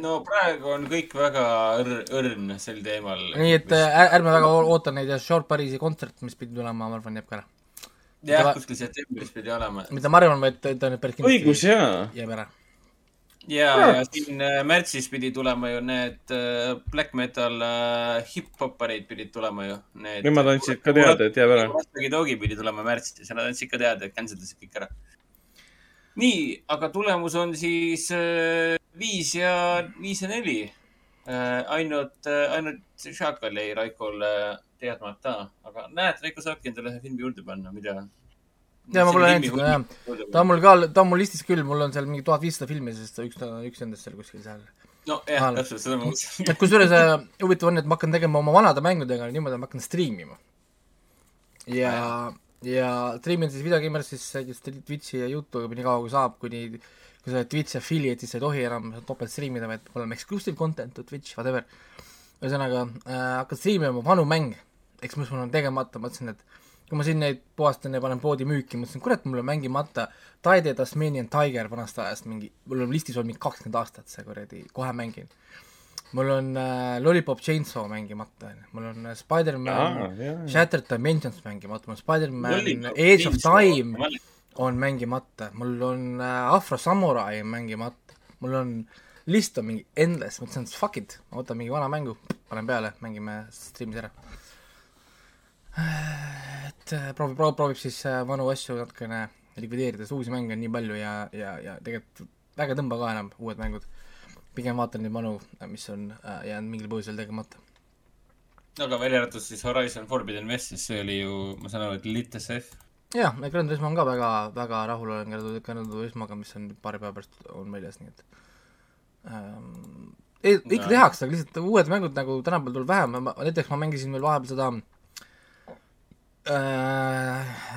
no praegu on kõik väga õr-, õrn sel teemal. nii et äh, är- ärme väga oota neid ja Short Parisi kontsert, mis pidi tulema, ma arvan, jääb ka ära. jah, kuskil septembris pidi olema. mitte ma arvan, vaid ta nüüd päris õigus, jaa. jääb ära. ja, ja siin äh, märtsis pidi tulema ju need äh, black metal äh, hip-hopparid pidid tulema ju. Nemad andsid ka teada, et jääb ära. Rastagi Dogi pidi tulema märtsis ja nad andsid ka teada, et cancel dasid kõik ära. nii, aga tulemus on siis äh, viis ja, viis ja neli äh,. ainult ainult Šakal jäi Raikole teadmata, aga näed, Raiko saabki endale ühe filmi juurde panna, mida. ja ma pole näinud seda jah, ta on mul ka, ta on mul listis küll, mul on seal mingi tuhat viissada filmi, sest üks, üks nendest seal kuskil seal. nojah, täpselt seda ma mõtlesin. et kusjuures äh, huvitav on, et ma hakkan tegema oma vanade mängudega niimoodi, et ma hakkan striimima. ja, ja striimin siis videogamers'is Twitch'i ja Youtube'i nii kaua kui saab, kuni kui sa oled Twitch'i affiliate, siis sa ei tohi enam topelt striimida, vaid olema exclusive content to Twitch, whatever. ühesõnaga äh, hakkan striimima vanu mänge, eks mis mul on tegemata, mõtlesin, et kui ma siin neid puhastan ja panen poodi müüki, mõtlesin, kurat, mul on mängimata Tide Tasmanian Tiger vanast ajast mingi, mul on listis olnud mingi kakskümmend aastat see kuradi, kohe mängin. mul on äh, Lollipop Chainsaw mängimata, on ju, mul on äh, Spider-man jaa. Shattered Dimensions mängimata, mul on Spider-man Age of Time ma on mängimata, mul on äh, Afro Samurai mängimata, mul on list on mingi endless, mõtlesin, et fuck it, ma võtan mingi vana mängu, panen peale, mängime stream'is ära. Et äh, proovib, proovib, proovib siis äh, vanu asju natukene likvideerida, sest uusi mänge on nii palju ja, ja, ja tegelikult väga ei tõmba ka enam uued mängud. pigem vaatan neid vanu, mis on äh, jäänud mingil põhjusel tegemata. aga välja arvatud siis Horizon Forbidden West, siis see oli ju, ma saan aru, et lit SF. jah, Gran Turismo on ka väga, väga rahul olen Gran Turismoga, mis on paari päeva pärast on väljas, nii et ähm, ei, ikka Jaa. tehakse, aga lihtsalt uued mängud nagu tänapäeval tuleb vähem, ma näiteks ma mängisin veel vahepeal seda äh,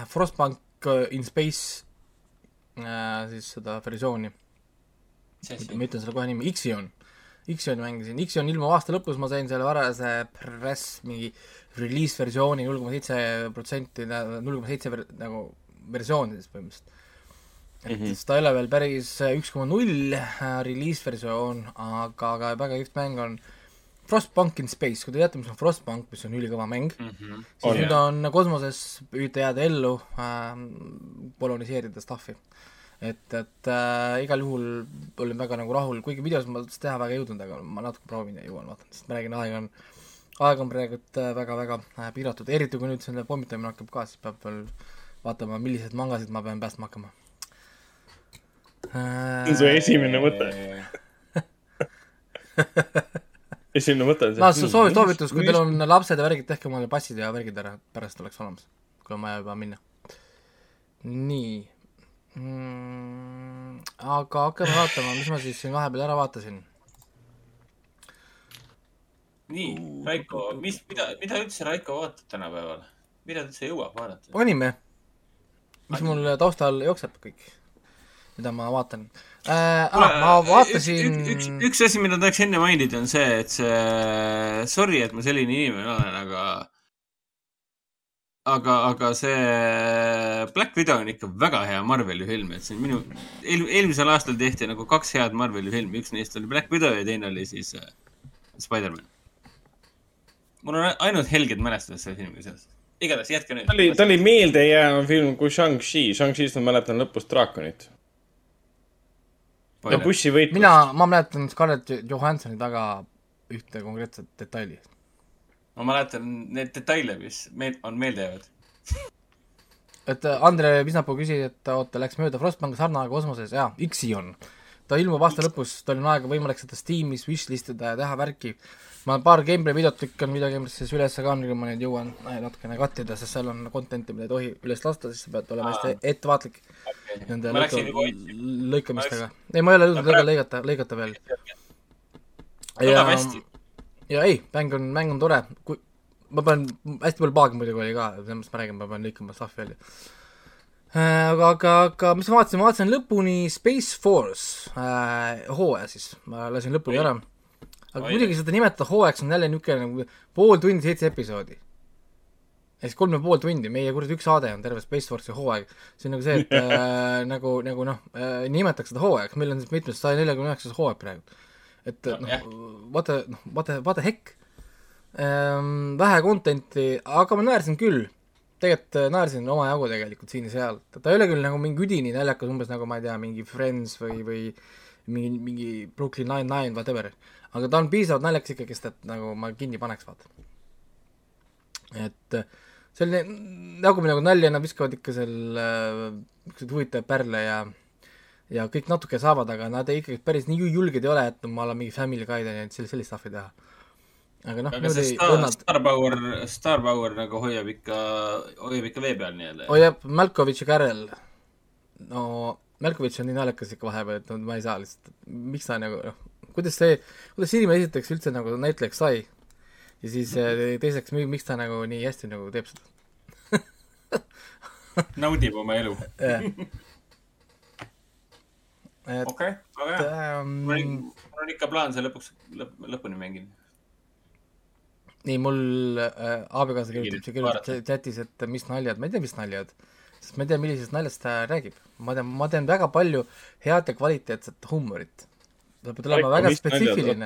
Frostpunk in Space äh, siis seda versiooni. ma ütlen selle kohe nimi, Ixion. Ixioni mängisin, Ixion ilmub aasta lõpus, ma sain selle varase press mingi release versiooni null koma seitse protsenti, null koma seitse nagu versiooni siis põhimõtteliselt. et Mhm. siis ta ei ole veel päris üks koma null release versioon, aga, aga väga kihvt mäng on Frostpunk in Space, kui te teate, mis on Frostpunk, mis on ülikõva mäng mm, -hmm. siis On, nüüd jah. on kosmoses püüda jääda ellu äh,, koloniseerida stuff'i. et, et äh, igal juhul olin väga nagu rahul, kuigi videos ma seda teha väga ei jõudnud, aga ma natuke proovin ja jõuan, vaatan, sest ma räägin, aeg on, aeg on praegu väga-väga äh, piiratud, eriti kui nüüd selle pommitamine hakkab ka, siis peab veel vaatama, milliseid mangasid ma pean päästma hakkama. see on su esimene mõte. (laughs) esimene mõte on see. no see soovi-, soovitus, kui teil on lapsed ja värgid, tehke omale passid ja värgid ära, pärast oleks olemas, kui on vaja juba minna. nii mm,. aga hakkame vaatama, mis ma siis siin vahepeal ära vaatasin. nii, Raiko, mis, mida, mida üldse Raiko vaatab tänapäeval? mida ta üldse jõuab vaadata? anime, mis mul taustal jookseb kõik, mida ma vaatan äh,. Ah, ma vaatasin üks, üks, üks asi, mida tahaks enne mainida, on see, et see, sorry, et ma selline inimene olen, aga aga, aga see Black Widow on ikka väga hea Marveli film, et see on minu eel,, eelmisel aastal tehti nagu kaks head Marveli filmi, üks neist oli Black Widow ja teine oli siis äh, Spider-man. mul on ainult helged mälestused selle filmiga seoses. igatahes jätke nüüd ta oli, ta oli meeldejäävam film kui Shang-Chi, Shang-Chi'st ma mäletan lõpus draakonit. No bussivõitlus. mina, ma mäletan Scarlett Johansoni taga ühte konkreetset detaili. ma mäletan neid detaile, mis meil on meeldejäävad. et äh, Andre Visnapuu küsis, et oota, läks mööda Frostbanki sarnane kosmoses, jaa, Ixion. ta ilmub aasta lõpus, tal on aega võimalik seda Steamis wishlist ida ja teha värki. Ma paar gameplay videot lükkan videogame'is üles ka, kui ma neid jõuan äh, natukene kattida, sest seal on content'i, mida ei tohi üles lasta, siis sa pead olema hästi ettevaatlik nende läksin lõika- juba lõikamistega. ei, ma ei ole jõudnud väga lõigata, lõigata veel. Hästi. ja ei, mäng on, mäng on tore, kui ma pean, hästi palju paagi muidugi oli ka, selles mõttes ma räägin, ma pean lõikama stuff'i välja. aga, aga, aga mis ma vaatasin, ma vaatasin lõpuni Space Force äh, hooaja siis, ma lasin lõpuni ära. Aga Oi. muidugi seda nimetada hooajaks on jälle niisugune nagu pool tundi, seitse episoodi. ja siis kolm ja pool tundi, meie kuradi üks saade on terve Space Force'i hooaeg. see on nagu see, et (laughs) äh, nagu, nagu noh äh,, nimetaks seda hooajaks, meil on siis mitmes saja neljakümne üheksas hooaeg praegu. et noh, what the, noh, what the, what the heck ähm,. vähe content'i, aga ma naersin küll. tegelikult äh, naersin omajagu tegelikult siin ja seal, ta ei ole küll nagu mingi üdini naljakas, umbes nagu ma ei tea, mingi Friends või, või mingi, mingi Brooklyn Nine-Nine, whatever. Aga ta on piisavalt naljakas ikkagist, et nagu ma kinni paneks, vaata. et äh, selline, nagu nagu nalja nad viskavad ikka seal äh, niisuguseid huvitavaid pärle ja ja kõik natuke saavad, aga nad ei ikkagi päris nii julged ei ole, et ma olen mingi Family Guy'd ja sellist, sellist stuff'i teha. aga noh, aga see Star, Star Power, Star Power nagu hoiab ikka, hoiab ikka vee peal nii-öelda. hoiab Malkovitš ja Carrel. no Malkovitš on nii naljakas ikka vahepeal, et ma ei saa lihtsalt, miks ta nagu noh, kuidas see, kuidas inimene esiteks üldse nagu näitlejaks sai ja siis äh, teiseks, miks ta nagu nii hästi nagu teeb seda. (laughs) naudib oma elu. Okei, väga hea. mul on, ikka plaan see lõpuks lõp,, lõpuni mängida. nii, mul äh, abikaasa kirjutab, kirjutab chatis, et mis naljad, ma ei tea, mis naljad. sest ma ei tea, millisest naljast ta räägib. ma tean, ma tean väga palju head ja kvaliteetset huumorit. Sa pead olema väga spetsiifiline.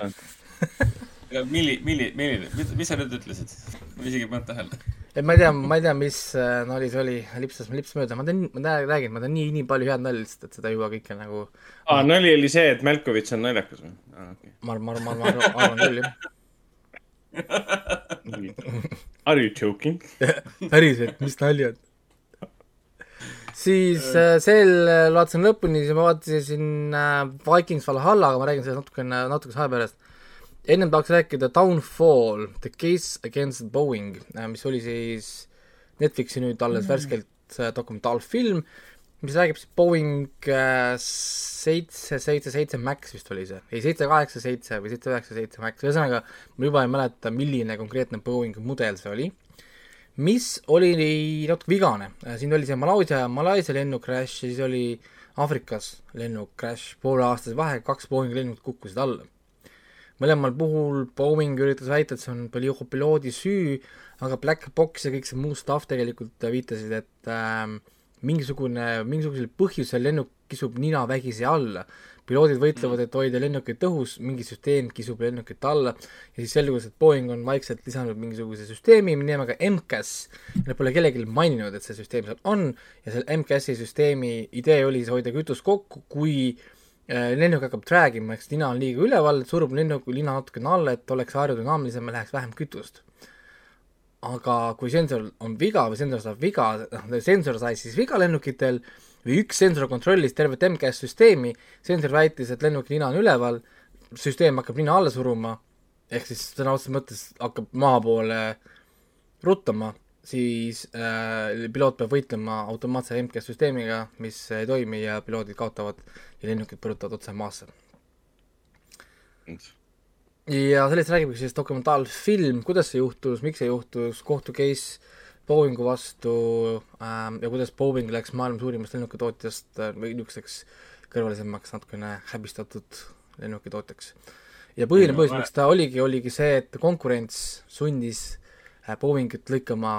(laughs) milli, milli, milline, mis sa nüüd ütlesid? ma isegi ei pannud tähele. et ma ei tea, ma ei tea, mis äh, nali see oli, lipsas, lips mööda, ma tean, ma räägin, ma tean nii, nii palju head nalja lihtsalt, et seda ei jõua kõike nagu aa, nali oli see, et Malkovitš on naljakas või? ma arvan, ma arvan, ma arvan, arvan küll, jah. (laughs) Are you joking? (laughs) päriselt, mis naljad? Siis äh, sel äh, vaatasin lõpuni, siis ma vaatasin äh, Vikings Valhalla, aga ma räägin sellest natukene, natukese aja pärast. ennem tahaks rääkida Downfall, The Case Against Boeing, mis oli siis Netflixi nüüd alles Mm. värskelt äh, dokumentaalfilm, mis räägib siis Boeing äh, seitse, seitse, seitse Max vist oli see, ei seitse, kaheksa, seitse või seitse, üheksa, seitse Max, ühesõnaga ma juba ei mäleta, milline konkreetne Boeing mudel see oli mis oli natuke vigane, siin oli see Malaisia, Malaisia lennukrash ja siis oli Aafrikas lennukrash, pooleaastase vahega kaks Boeingi lennukit kukkusid alla. mõlemal puhul Boeing üritas väita, et see on pil- piloodi süü, aga Black Box ja kõik see muu stuff tegelikult viitasid, et äh, mingisugune, mingisugusel põhjusel lennuk kisub nina vägisi alla. Piloodid võitlevad, et hoida lennukit õhus, mingi süsteem kisub lennukit alla ja siis selgus, et Boeing on vaikselt lisanud mingisuguse süsteemi nimega MCAS. Nad pole kellelegi maininud, et see süsteem seal on ja selle MCAS-i süsteemi idee oli siis hoida kütust kokku, kui äh, lennuk hakkab drag ima, siis nina on liiga üleval, surub lennuki lina natukene alla, et oleks aerodünaamilisem ja läheks vähem kütust aga kui sensor on viga või sensor saab viga, noh, sensor sai siis viga lennukitel või üks sensor kontrollis tervet MKS süsteemi, sensor väitis, et lennuki nina on üleval, süsteem hakkab nina alla suruma, ehk siis sõna otseses mõttes hakkab maapoole ruttama, siis äh, piloot peab võitlema automaatse MKS süsteemiga, mis ei toimi ja piloodid kaotavad ja lennukid põrutavad otse maasse. Ja sellest räägibki siis dokumentaalfilm, kuidas see juhtus, miks see juhtus, kohtu case Boeingu vastu ähm, ja kuidas Boeing läks maailma suurimast lennukitootjast äh, või niisuguseks kõrvalisemaks natukene häbistatud lennukitootjaks. ja põhiline põhjus, miks ta oligi, oligi see, et konkurents sundis äh, Boeingit lõikama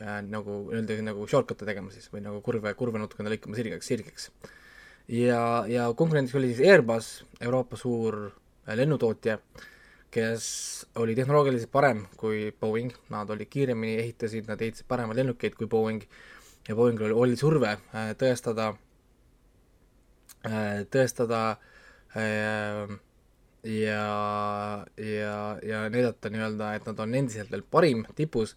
äh, nagu öelda nagu shortcut'e tegema siis või nagu kurve, kurve natukene lõikama sirgeks, sirgeks. ja, ja konkurendiks oli siis Airbus, Euroopa suur äh, lennutootja, kes oli tehnoloogiliselt parem kui Boeing, nad olid kiiremini ehitasid, nad ehitasid paremaid lennukeid kui Boeing. Ja Boeingil oli, oli surve äh, tõestada äh,, tõestada äh, ja, ja, ja näidata nii-öelda, et nad on endiselt veel parim tipus.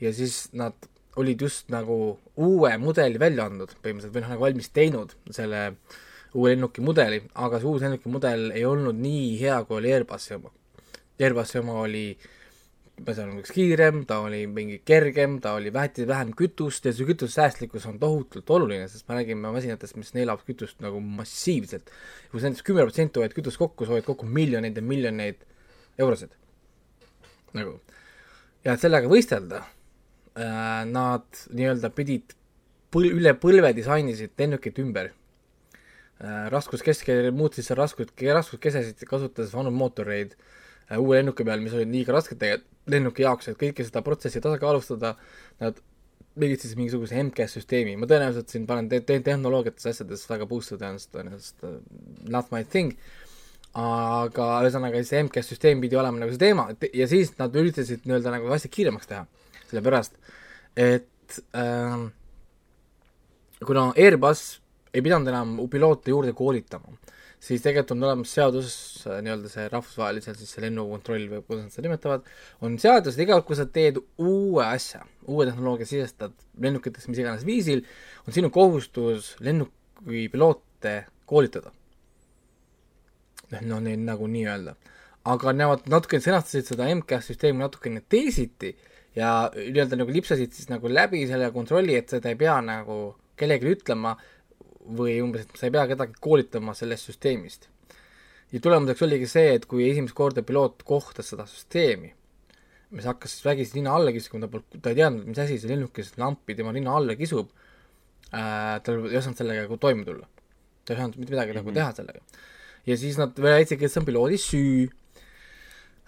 Ja siis nad olid just nagu uue mudeli välja andnud põhimõtteliselt või noh, nagu valmis teinud selle uue lennuki mudeli, aga see uus lennuki mudel ei olnud nii hea, kui oli Airbusi oma. Airbusi oma oli ma ei tea, üks kiirem, ta oli mingi kergem, ta oli väheti vähem kütust ja see kütusesäästlikkus on tohutult oluline, sest me räägime masinatest, mis neelavad kütust nagu massiivselt. kui sa näiteks kümme protsenti hoiad kütust kokku, sa hoiad kokku miljoneid ja miljoneid eurosid. nagu, ja et sellega võistelda äh,, nad nii-öelda pidid põl-, üle põlve disainisid lennukit ümber äh,. raskuskeskel muutsid seal raskus, raskuskesesid, kasutades vanu mootoreid uue lennuki peal, mis olid liiga rasked tegelikult lennuki jaoks, et kõike seda protsessi tasakaalustada, nad tegid siis mingisuguse MKS süsteemi, ma tõenäoliselt siin panen te- te- tehnoloogiates asjades väga puusse tõenäoliselt, tõenäoliselt uh, not my thing, aga ühesõnaga see MKS süsteem pidi olema nagu see teema ja siis nad üritasid nii-öelda nagu asja kiiremaks teha, sellepärast et ähm, kuna Airbus ei pidanud enam piloote juurde koolitama, siis tegelikult on olemas seadus, nii-öelda see rahvusvaheliselt siis see lennukontroll või kuidas nad seda nimetavad, on seadus, et iga kord, kui sa teed uue asja, uue tehnoloogia sisestad lennukitesse mis iganes viisil, on sinu kohustus lennuki piloote koolitada. noh, no neid nagu nii-öelda. aga nemad natukene sõnastasid seda MKS süsteemi natukene teisiti ja nii-öelda nagu lipsasid siis nagu läbi selle kontrolli, et seda ei pea nagu kellelegi ütlema või umbes, et sa ei pea kedagi koolitama sellest süsteemist. ja tulemuseks oligi see, et kui esimest korda piloot kohtas seda süsteemi, mis hakkas siis vägisi nina alla kiskuma, ta polnud, ta ei teadnud, mis asi see lennukis lampi tema nina alla kisub äh,, tal ei osanud sellega nagu toime tulla. ta ei osanud mitte midagi mm -hmm. nagu teha sellega. ja siis nad väitsidki, et see on piloodi süü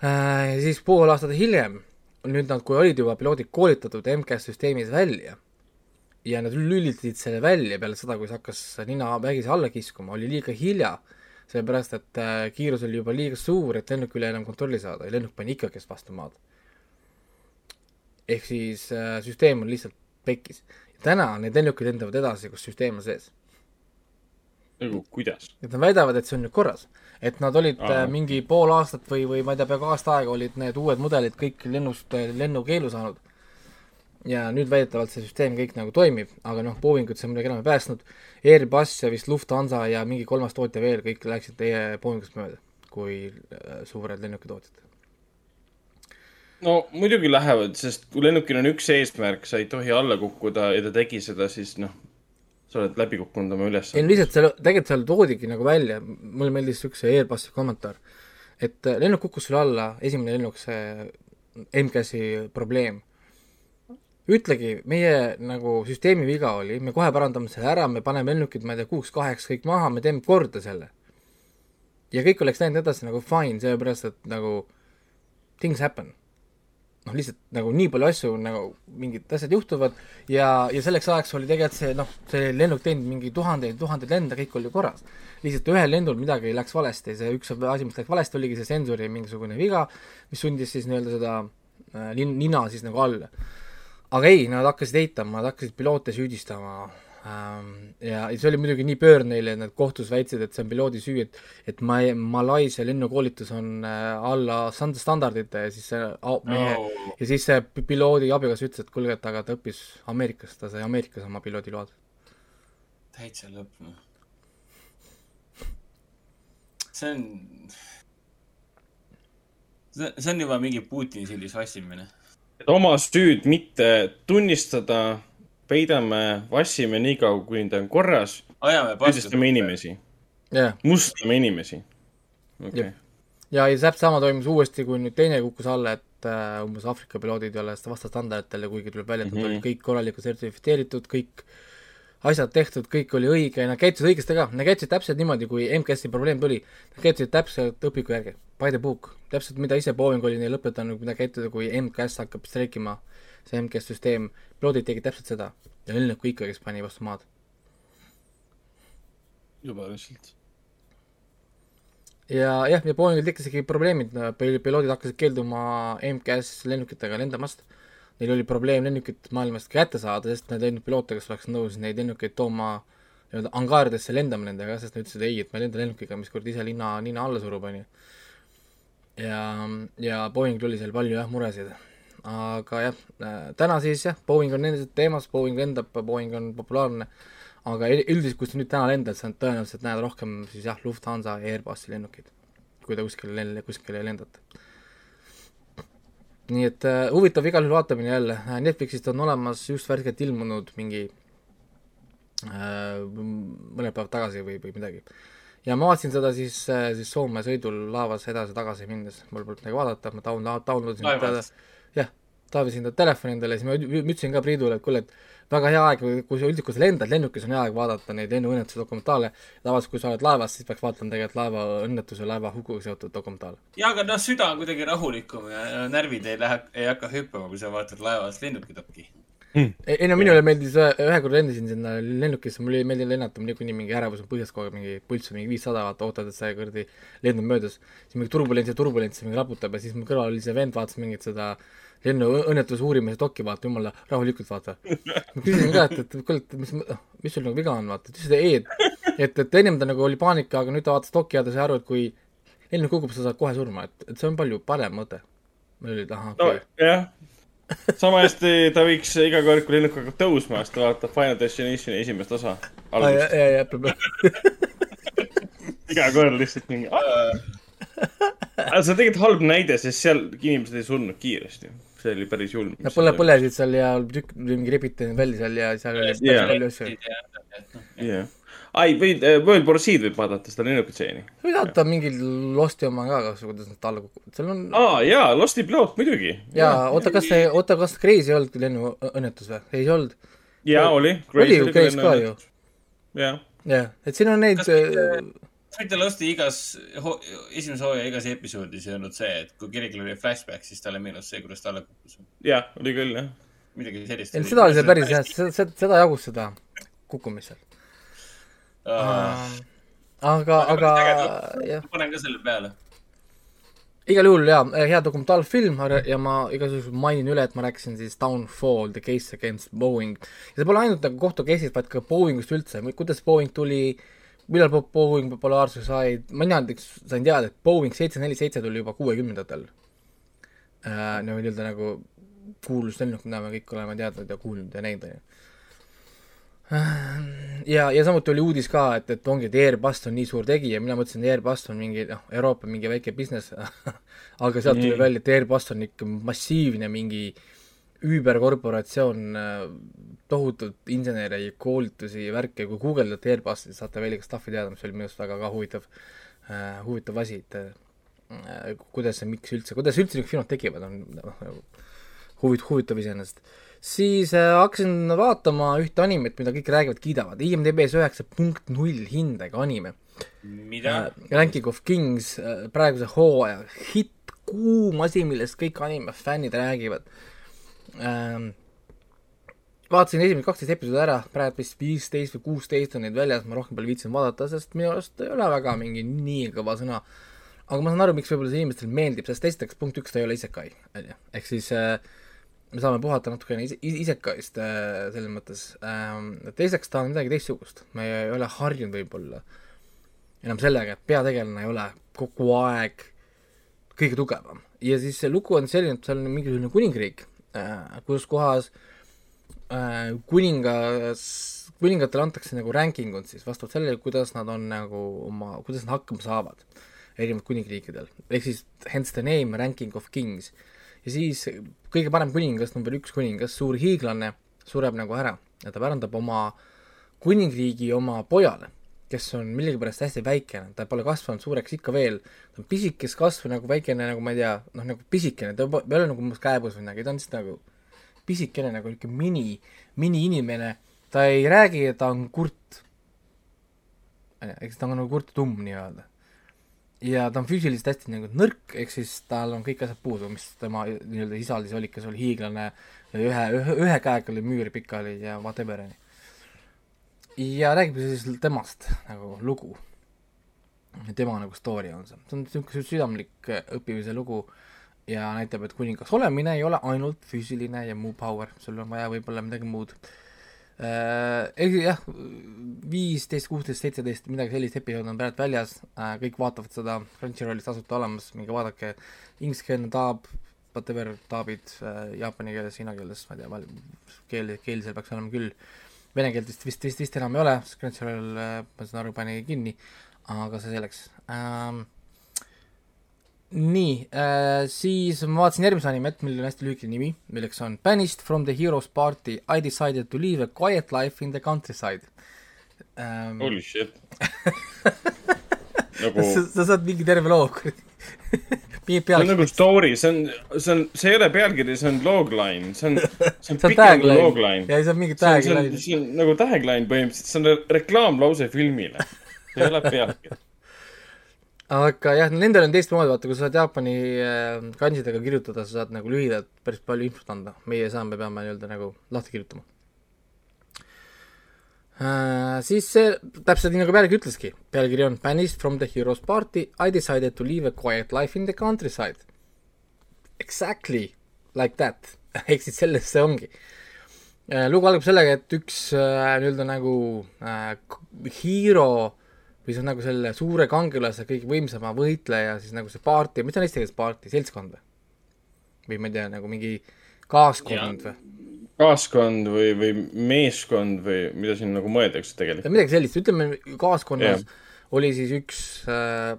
Äh, ja siis pool aastat hiljem, nüüd nad, kui olid juba piloodid koolitatud MCAS süsteemis välja ja nad lülitasid selle välja peale seda, kui see hakkas nina vägisi alla kiskuma, oli liiga hilja, sellepärast et äh, kiirus oli juba liiga suur, et lennuk üle enam kontrolli saada ja lennuk pani ikkagi vastu maad. ehk siis äh, süsteem on lihtsalt pekkis. täna need lennukid lendavad edasi, kus süsteem on sees nagu kuidas? et nad väidavad, et see on nüüd korras. et nad olid Aa. äh, mingi pool aastat või, või ma ei tea, peaaegu aasta aega olid need uued mudelid kõik lennust, lennukeelu saanud. Ja nüüd väidetavalt see süsteem kõik nagu toimib, aga noh, Boeingut see muidugi enam ei päästnud. Airbus ja vist Lufthansa ja mingi kolmas tootja veel, kõik läksid teie Boeingust mööda, kui äh, suured lennukitootjad. no muidugi lähevad, sest kui lennukil on üks eesmärk, sa ei tohi alla kukkuda ja ta tegi seda, siis noh, sa oled läbi kukkunud oma ei no lihtsalt seal, tegelikult seal toodigi nagu välja, mulle meeldis üks Airbusi kommentaar, et lennuk kukkus sulle alla, esimene lennuk, see MCAS-i probleem. Ütlegi, meie nagu süsteemi viga oli, me kohe parandame selle ära, me paneme lennukid, ma ei tea, kuuks-kaheks kõik maha, me teeme korda selle. ja kõik oleks läinud edasi nagu fine, sellepärast et nagu things happen noh, lihtsalt nagu nii palju asju nagu mingid asjad juhtuvad ja, ja selleks ajaks oli tegelikult see noh, see lennuk teinud mingi tuhandeid, tuhandeid lende, kõik oli korras. lihtsalt ühel lendul midagi läks valesti, see üks asi, mis läks valesti, oligi see sensori mingisugune viga, mis sundis siis nii-öelda seda äh, lin-, nina siis nagu alla. Aga ei, nad hakkasid eitama, nad hakkasid piloote süüdistama ähm, ja, see oli muidugi nii pöör neile, et nad kohtus väitsid, et see on piloodi süü, et et ma-, Malaisia lennukoolitus on äh, alla stand-, standardite ja siis see au- mehe Oh. ja siis see pi- piloodi abikaasa ütles, et kuulge, et aga ta õppis Ameerikas, ta sai Ameerikas oma piloodiload. täitsa lõpp, noh. see on, see, on juba mingi Putini sildis vassimine. Et oma süüd mitte tunnistada, peidame, vassime niikaua, kuni ta on korras. süüdistame inimesi. jah, mustame inimesi. okei Jep. ja, ja täpselt sama toimus uuesti, kui nüüd teine kukkus alla, et äh, umbes Aafrika piloodid ei ole seda vasta standarditele, kuigi tuleb välja, et nad Mhm. olid kõik korralikult sertifitseeritud, kõik asjad tehtud, kõik oli õige ja nad käitusid õigesti ka, nad käitusid täpselt niimoodi, kui MKS-i probleem tuli. Nad käitusid täpselt õpiku järgi, by the book, täpselt mida ise Boeing oli neile õpetanud, mida käituda, kui MKS hakkab streikima, see MKS süsteem, piloodid tegid täpselt seda ja lennuk ikkagi pani vastu maad. juba lihtsalt. ja jah, ja Boeingil tekkisidki probleemid, piloodid hakkasid keelduma MKS lennukitega lendamast. Neil oli probleem lennukit maailmast kätte saada, sest need lennukipiloote, kes oleks nõus neid lennukeid tooma nii-öelda angaaridesse lendama nendega, sest nad ütlesid ei, et ma ei lenda lennukiga, mis kord ise linna, nina alla surub, onju. ja, ja Boeingil oli seal palju jah, muresid. aga jah, täna siis jah, Boeing on endiselt teemas, Boeing lendab, Boeing on populaarne, aga ül- üldiselt, kui sa nüüd täna lendad, sa tõenäoliselt näed rohkem siis jah, Lufthansa Airbusi lennukeid, kui te kuskile, kuskile lendate. Nii et äh, huvitav igal juhul vaatamine jälle, Netflixist on olemas just värskelt ilmunud mingi äh, mõned päevad tagasi või, või midagi. ja ma vaatasin seda siis, siis Soome sõidul laevas edasi-tagasi minnes, mul polnud midagi vaadata, ma download isin Laevas? jah, taavisin ta telefoni endale, siis ma ütlesin ka Priidule, et kuule, et väga hea aeg, kui sa üldiselt, kui sa lendad lennukis, on hea aeg vaadata neid lennuõnnetuse dokumentaale. tavaliselt, kui sa oled laevas, siis peaks vaatama tegelikult laevaõnnetuse, laevahukuga seotud dokumentaale. ja, aga noh, süda on kuidagi rahulikum ja närvid ei lähe, ei hakka hüppama, kui sa vaatad laevas lennukitopki. ei, ei no minule meeldis, ühe korra lendasin sinna lennukisse, mulle ei meeldinud lennata, mul niikuinii mingi ärevus on põhjas kogu aeg, mingi pulss on mingi viissada, vaata, ootad, et see kuradi lend on möödas. siis mingi turbulents ja turbulents mingi raputab ja siis mu kõrval oli see vend, vaatas mingit seda lennuõnnetuse uurimise dokki, vaata, jumala rahulikult, vaata. ma küsisin ka, et, et kuule, et mis, mis sul nagu viga on, vaata, ta ütles, et ei, et et, et ennem ta nagu oli paanika, aga nüüd ta vaatas dokki ja ta sai aru, et kui lennuk kukub, sa saad kohe surma, et, et see on palju parem mõte. ma olin, et ahah, okei okay.. jah, sama hästi ta võiks iga kord, kui lennuk hakkab tõusma, siis ta vaatab Final Destinationi esimest osa. ja, ja, ja, ja, iga kord lihtsalt mingi. aga see on tegelikult halb näide, sest seal inimesed ei surnud kiiresti. see oli päris julm. Nad põle-, põlesid seal ja tükk, mingi rebiti neid välja seal ja seal oli päris palju asju. jah. ai, võid, World War Z võib vaadata seda lennukitseeni. võid vaadata mingi Losti oma ka, kas, kuidas nad alla kukuvad, seal on aa jaa, Losti piloot muidugi. jaa, oota, kas see, oota, kas Crazy ei olnud lennuõnnetus või? ei olnud? jaa, oli. oli ju, käis ka ju. jah, jah, et siin on neid, Peter Losti igas ho, esimese hooaja igas episoodis ei olnud see, et kui kirikul oli flashback, siis talle meenus see, kuidas ta alla kukkus. jah, oli küll, jah. midagi sellist. ei, seda oli see päris jah, seda, seda jagus seda kukkumist seal. aga, aga jah, panen ka selle peale. igal juhul jaa, hea dokumentaalfilm ja ma igasuguselt mainin üle, et ma rääkisin siis Downfall, The Case Against Boeing. ja see pole ainult nagu kohtu case'ist, vaid ka Boeingust üldse, kuidas Boeing tuli, millal Bo- Boeing populaarsuse sai, mina näiteks sain teada, et Boeing seitse neli seitse tuli juba kuuekümnendatel äh,. no nii-öelda nagu kuulus lennuk, mida me kõik oleme teadnud ja kuulnud ja näinud, onju ja, ja samuti oli uudis ka, et, et ongi, et Airbus on nii suur tegija, mina mõtlesin, et Airbus on mingi noh, Euroopa mingi väike business. (laughs) Aga sealt tuli välja, et Airbus on ikka massiivne mingi üüberkorporatsioon, tohutult insenere, koolitusi ja värke, kui guugeldate Airbusi, saate veel ikka stuff'i teada, mis oli minu arust väga ka huvitav äh,, huvitav asi, et äh, kuidas ja miks üldse, kuidas üldse niisugused firmad tekivad, on noh, huvit-, huvitav iseenesest. Siis äh, hakkasin vaatama ühte animet, mida kõik räägivad, kiidavad, IMDB-s üheksa punkt null hindega anime. mida? Ranking of Kings äh, praeguse hooaja hitt, kuum asi, millest kõik anime fännid räägivad ähm,. vaatasin esimesed kaksteist episoodi ära, praegu vist viisteist või kuusteist on neid väljas, ma rohkem pole viitsinud vaadata, sest minu arust ei ole väga mingi nii kõva sõna. aga ma saan aru, miks võib-olla see inimestele meeldib, sest esiteks punkt üks, ta ei ole isekai, onju, ehk siis äh, me saame puhata natukene ise, isekaist äh, selles mõttes ähm,. teiseks ta on midagi teistsugust, me ei ole harjunud võib-olla enam sellega, et peategelane ei ole kogu aeg kõige tugevam ja siis see lugu on selline, et seal on mingisugune kuningriik äh,, kus kohas äh, kuningas, kuningatele antakse nagu ranking ud siis vastavalt sellele, kuidas nad on nagu oma, kuidas nad hakkama saavad erinevatel kuningriikidel, ehk siis hence the name ranking of kings. ja siis kõige parem kuningas, number üks kuningas, suur hiiglane, sureb nagu ära ja ta pärandab oma kuningriigi oma pojale, kes on millegipärast hästi väikene, ta pole kasvanud suureks ikka veel, ta on pisikest kasvu nagu väikene, nagu ma ei tea, noh nagu pisikene, ta ei ole nagu umbes käepõs või midagi, ta on lihtsalt nagu pisikene nagu niisugune mini, mini-inimene, ta ei räägi, ta on kurt. eks ta on nagu kurt ja tumm nii-öelda. Ja ta on füüsiliselt hästi nagu nõrk, ehk siis tal on kõik asjad puudu, mis tema nii-öelda isal siis oli, kes oli hiiglane ühe, ühe, ühe käega oli müür pikali ja whatever, onju. ja räägib siis temast nagu lugu. tema nagu story on see, see on niisugune südamlik õppimise lugu ja näitab, et kuningas olemine ei ole ainult füüsiline ja muu power, sul on vaja võib-olla midagi muud äh,. Ehk jah, viisteist, kuusteist, seitseteist, midagi sellist episoodi on praegu väljas äh,, kõik vaatavad seda, Crunchyrollis tasuta olemas, minge vaadake, ingliskeelne taab, whatever taabid äh, jaapani keeles, hiina keeles, ma ei tea, keel, keel seal peaks olema küll. Vene keelt vist, vist, vist, vist enam ei ole, sest Crunchyroll äh,, ma saan aru, pani kinni, aga see selleks ähm,. Nii äh,, siis ma vaatasin järgmise animet, millel on hästi lühike nimi, milleks on Banished from the heroes party, I decided to live a quiet life in the countryside ähm,. Holy shit. (laughs) sa, nagu, sa saad mingi terve loo (laughs) see on nagu story, see on, see on, see ei ole pealkiri, see on logline, see on, see on pikem kui tagline. logline. Ja see on mingi tagline. see on nagu tagline põhimõtteliselt, see on re- reklaamlause filmile. see ei ole pealkiri. Aga jah, nendel on teistmoodi, vaata, kui sa saad Jaapani äh, kanjidega kirjutada, sa saad nagu lühidalt päris palju infot anda, meie ei saa, me peame nii-öelda nagu lahti kirjutama äh,. siis see täpselt nii nagu pealkiri ütleski, pealkiri on Banished from the heroes party, I decided to live a quiet life in the countryside. Exactly like that, (laughs) ehk siis sellest see ongi äh,. lugu algab sellega, et üks äh, nii-öelda nagu k- hero see on nagu selle suure kangelase kõige võimsama võitleja siis nagu see paarti, mis on eesti keeles paarti, seltskond või? või ma ei tea, nagu mingi kaaskond või? kaaskond või, või meeskond või mida siin nagu mõeldakse tegelikult. midagi sellist, ütleme kaaskonnas Jah. oli siis üks äh,,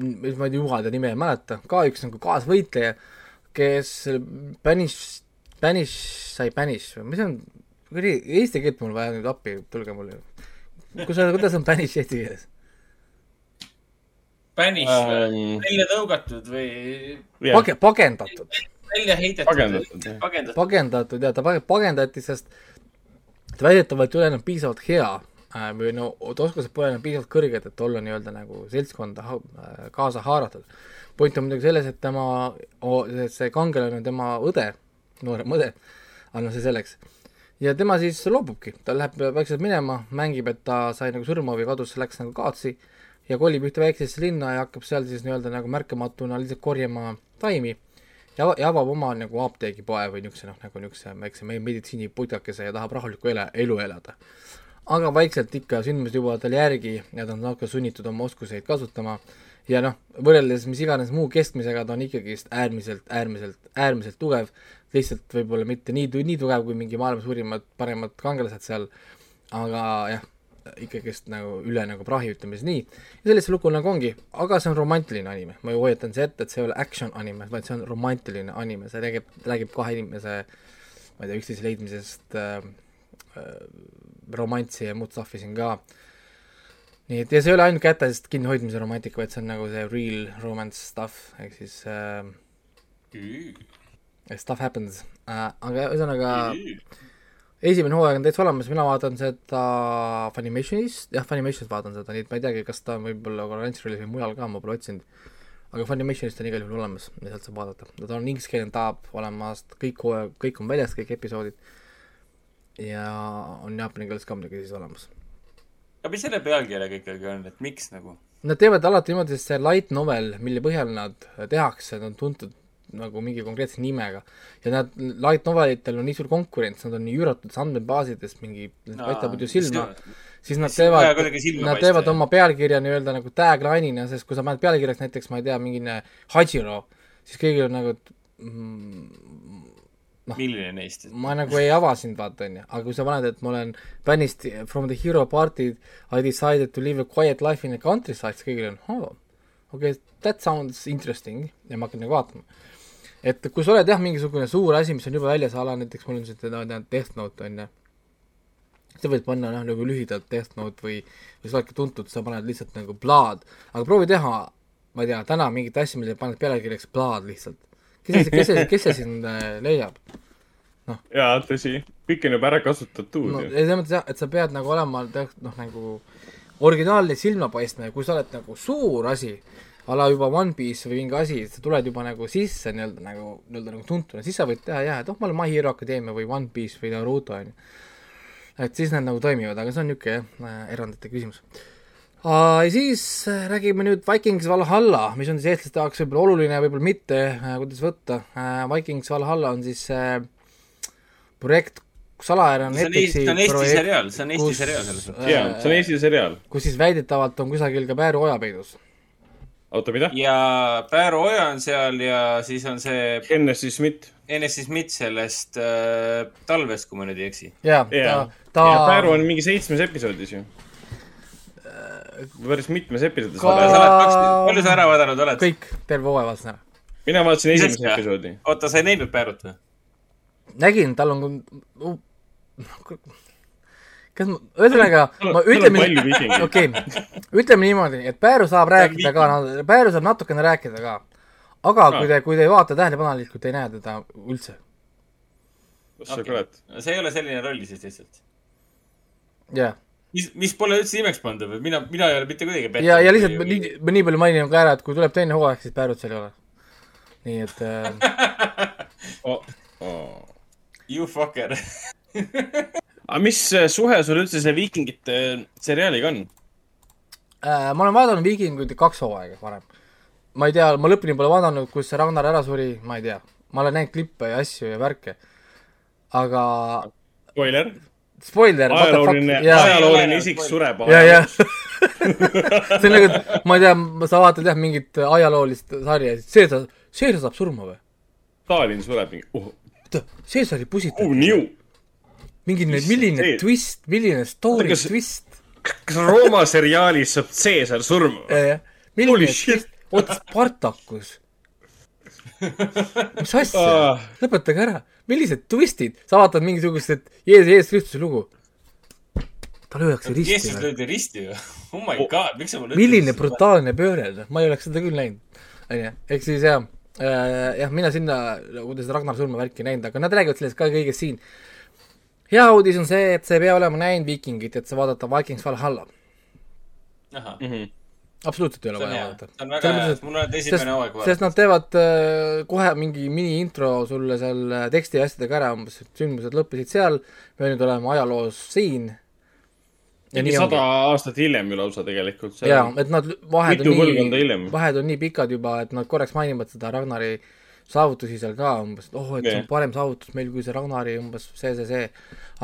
ma ei tea, jumala nime ei mäleta, ka üks nagu kaasvõitleja, kes Banish, Banish sai Banish või mis on, eesti keelt mul vaja nüüd appi, tulge mulle. kus, kuidas on Banish eesti keeles? Banish Ähm, või? välja tõugatud või Page-, pagendatud. välja heidetud? Pagendatud, pagendatud. ja ta page- pagendati, sest ta väidetavalt ei ole enam piisavalt hea äh, või no oskused pole enam piisavalt kõrged, et olla nii-öelda nagu seltskonda äh, kaasa haaratud. point on muidugi selles, et tema, see kangelane on tema õde, noorem õde, aga noh, see selleks. Ja tema siis loobubki, ta läheb vaikselt minema, mängib, et ta sai nagu surma või kadus, läks nagu kaotsi ja kolib ühte väiksesse linna ja hakkab seal siis nii-öelda nagu märkamatuna lihtsalt korjama taimi ja, ja avab oma nagu apteegipoe või niisuguse noh, nagu niisuguse väikse meie meditsiiniputkakese ja tahab rahulikku ele-, elu elada. aga vaikselt ikka sündmused jõuavad talle järgi ja ta on natuke sunnitud oma oskuseid kasutama ja noh, võrreldes mis iganes muu keskmisega, ta on ikkagist äärmiselt, äärmiselt, äärmiselt tugev, lihtsalt võib-olla mitte nii, nii tugev kui mingi maailma suurimad, paremad kangelased seal, aga jah, ikkagist nagu üle nagu prahi, ütleme siis nii. ja sellise lugu nagu ongi, aga see on romantiline anime, ma ju hoiatan see ette, et see ei ole action anime, vaid see on romantiline anime, see räägib, räägib kahe inimese ma ei tea, üksteise leidmisest äh,, äh, romantsi ja muud stuff'i siin ka. nii et ja see ei ole ainult kätest kinnihoidmise romantika, vaid see on nagu see real romance stuff, ehk siis äh, stuff happens äh,, aga ühesõnaga esimene hooaeg on täitsa olemas, mina vaatan seda Funimationist, jah, Funimationist vaatan seda, nii et ma ei teagi, kas ta on võib-olla Crunchyrollil või mujal ka, ma pole otsinud. aga Funimationist on igal juhul olemas ja sealt saab vaadata, ta on ingliskeelne taab olemas, kõik hooaeg, kõik on väljas, kõik episoodid. ja on jaapani keeles ka muidugi siis olemas. aga mis selle pealkirjaga ikkagi on, et miks nagu? Nad teevad alati niimoodi, et see light novel, mille põhjal nad tehakse, nad on tuntud nagu mingi konkreetse nimega. ja nad, light novelitel on nii suur konkurents, nad on nii üüratud andmebaasidest mingi no,, paistavad ju silma, siis nad teevad, nad teevad oma pealkirja nii-öelda nagu tagline'ina, sest kui sa paned pealkirjaks näiteks, ma ei tea, mingine Hajiro, siis kõigil on nagu mm, noh, milline neist? ma nagu ei ava sind, vaata, onju, aga kui sa paned, et ma olen bännist from the hero party I decided to live a quiet life in a countryside, siis kõigil on oh, okei okay,, that sounds interesting ja ma hakkan nagu vaatama et kui sa oled jah, mingisugune suur asi, mis on juba väljas, ala näiteks mul on see, no tead, Death Note on ju, sa võid panna noh, nagu lühidalt Death Note või, või sa oledki tuntud, sa paned lihtsalt nagu Blood, aga proovi teha, ma ei tea, täna mingit asja, mille paned pealkirjaks Blood lihtsalt. kes see, kes see, kes see sind äh, leiab? noh. jaa, tõsi, kõik on juba ära kasutatud no, ju. selles mõttes jah, et sa pead nagu olema noh, nagu originaalne silmapaistma ja kui sa oled nagu suur asi, a la juba One Piece või mingi asi, sa tuled juba nagu sisse nii-öelda nagu, nii-öelda nagu tuntuna, siis sa võid teha jah, et oh, ma olen My Hero Academia või One Piece või Naruto, on ju. et siis need nagu toimivad, aga see on niisugune jah, erandite küsimus. ja siis äh, räägime nüüd Vikings Valhalla, mis on siis eestlaste jaoks võib-olla oluline, võib-olla mitte, äh, kuidas võtta. äh, Vikings Valhalla on siis äh, projekt salajane Netflixi see on Eesti projekt, seriaal, see on Eesti kus, seriaal selles mõttes. jaa, see on Eesti seriaal. kus siis väidetavalt on kusagil ka Pääru oja peidus oota, mida? ja Pääru Oja on seal ja siis on see. NSC Schmidt. NSC Schmidt sellest äh, talvest, kui ma nüüd ei eksi. ja, ta, ta. ja Pääru on mingi seitsmes episoodis ju. päris mitmes episoodis Ka.... palju sa ära vaadanud oled? kõik, terve hooaja vaatasin ära. mina vaatasin esimest episoodi. oota, sa ei näinud Päärut või? nägin, tal on kas ma, ühesõnaga, ma ütleme, okei okay,, ütleme niimoodi, et Pääru saab rääkida ka, Pääru saab natukene rääkida ka. aga no. kui te, kui te ei vaata tähelepanelikult, ei näe teda üldse. kus sa kurat? see ei ole selline roll siis lihtsalt? jah yeah. mis, mis pole üldse imeks pandav, mina, mina ei ole mitte kuidagi pettunud. ja, ja lihtsalt või... nii, nii palju mainin ka ära, et kui tuleb teine hooaeg, siis Päärut seal ei ole. nii et äh... (laughs) oh, oh. You fucker (laughs) aga mis äh, suhe sul üldse selle Viikingite äh, seriaaliga on äh,? ma olen vaadanud Viikinguid kaks hooaega varem. ma ei tea, ma lõpuni pole vaadanud, kus see Ragnar ära suri, ma ei tea. ma olen näinud klippe ja asju ja värke. aga. Spoiler. Spoiler. ajalooline, ajalooline isik sureb. ja, ja (laughs) see on nagu, ma ei tea, sa vaatad jah mingit ajaloolist sarja, Caesar, Caesar saab surma või? Stalin sureb mingi uh.. Caesari pusitati uh,. New mingi, milline see? twist, milline story kas, twist. kas Rooma seriaalis saab Caesar surma? milline twist, oota, Spartakus. (laughs) mis asja lõpetage ära, millised twistid, sa vaatad mingisugust, et Jeesus, Jeesus Kristuse lugu. ta lüüakse risti. Jeesus löödi risti või? (laughs) Oh my god, miks sa mulle milline brutaalne pööre, noh, ma ei oleks seda küll näinud. onju, ehk siis jah äh,, jah, mina sinna, kuidas Ragnar surma värki ei näinud, aga nad räägivad sellest ka kõigest siin hea uudis on see, et sa ei pea olema näinud Vikingit, et sa vaadata Vikings Valhalla. ahah, absoluutselt ei ole vaja vaadata. See on väga hea. Mul on esimene hooaeg vaadata. sest nad teevad äh, kohe mingi mini-intro sulle seal äh, teksti ja asjadega ära umbes, et sündmused lõppesid seal, me nüüd oleme ajaloos siin. mingi sada aastat hiljem ju lausa tegelikult. jaa, et nad vahed on nii vahed on nii pikad juba, et nad korraks mainivad seda Ragnari saavutusi seal ka umbes, et oh, et see on parem saavutus meil kui see Ragnari umbes see, see, see.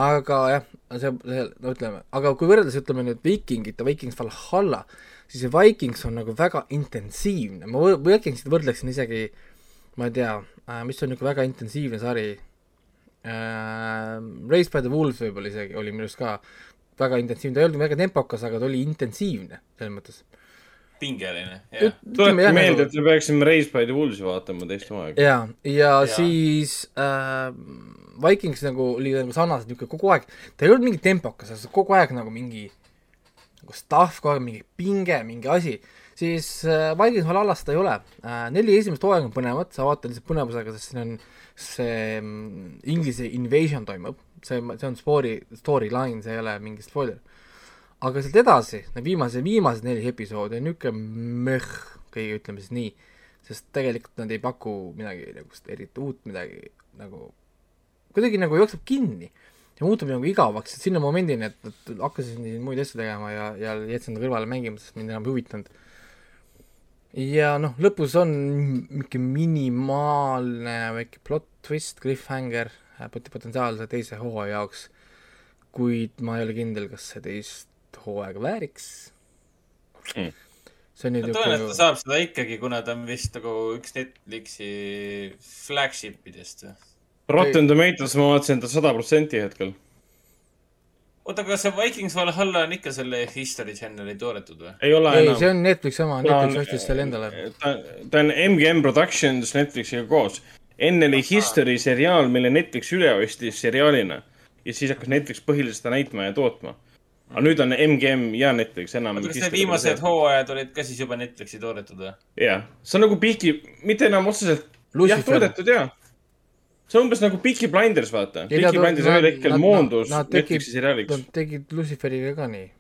aga jah, see, see, no ütleme, aga kui võrreldes ütleme nüüd Vikingit ja Vikings Valhalla, siis see Vikings on nagu väga intensiivne, ma Vikingsit võrdleksin isegi, ma ei tea, mis on niisugune väga intensiivne sari äh,, Raised by the Wolves võib-olla isegi oli minu arust ka väga intensiivne, ta ei olnud väga tempokas, aga ta oli intensiivne selles mõttes. pingeline. Tuletage meelde, et me peaksime Raised by the Wolves'i vaatama teist hooaega. ja, ja Jaa. siis äh, Vikings nagu oli nagu sarnaselt niisugune kogu aeg, ta ei olnud mingi tempokas, aga kogu aeg nagu mingi nagu stuff, kogu aeg mingi pinge, mingi asi, siis äh, Vikings Valhalla seda ei ole äh,. neli esimest hooaega on põnevad, sa vaatad lihtsalt põnevusega, sest siin on see mm, Inglise invasion toimub, see, see on story, storyline, see ei ole mingi spoiler. Aga sealt edasi, need viimased, viimased neli episoodi on niisugune möh, kõige ütleme siis nii, sest tegelikult nad ei paku midagi nagu eriti uut midagi nagu, kuidagi nagu jookseb kinni. Ja muutub nagu igavaks, et sinna momendini, et, et hakkasin siin muid asju tegema ja, ja jätsin ta kõrvale mängima, sest mind enam ei huvitanud. ja noh, lõpus on mingi minimaalne väike plot twist, cliffhanger, potentsiaalse teise hooaja jaoks, kuid ma ei ole kindel, kas see teist hooaega vääriks mm.. see on nüüd no tõenäoliselt ta saab seda ikkagi, kuna ta on vist nagu üks Netflixi flagship idest. Rotten Tomatoes ma vaatasin ta sada protsenti hetkel. oota, aga see Vikings Valhalla on ikka selle History Channeli toodetud või? ei ole ei, enam. see on Netflixi oma, Netflix ostis selle endale. ta, ta on MGM Productions Netflixiga koos. enne oli History seriaal, mille Netflix üle ostis seriaalina ja siis hakkas Netflix põhiliselt seda näitama ja tootma. Aga nüüd on MGM ja Netflix enam. oota, kas need viimased hooajad olid ka siis juba Netflixi toodetud või? jah, see on nagu Peaky, mitte enam otseselt, jah, toodetud jaa. see on umbes nagu Peaky Blinders, vaata. Peaky Blinders ühel hetkel moondus Netflixi seriaaliks. Nad tegid Luciferiga ka nii.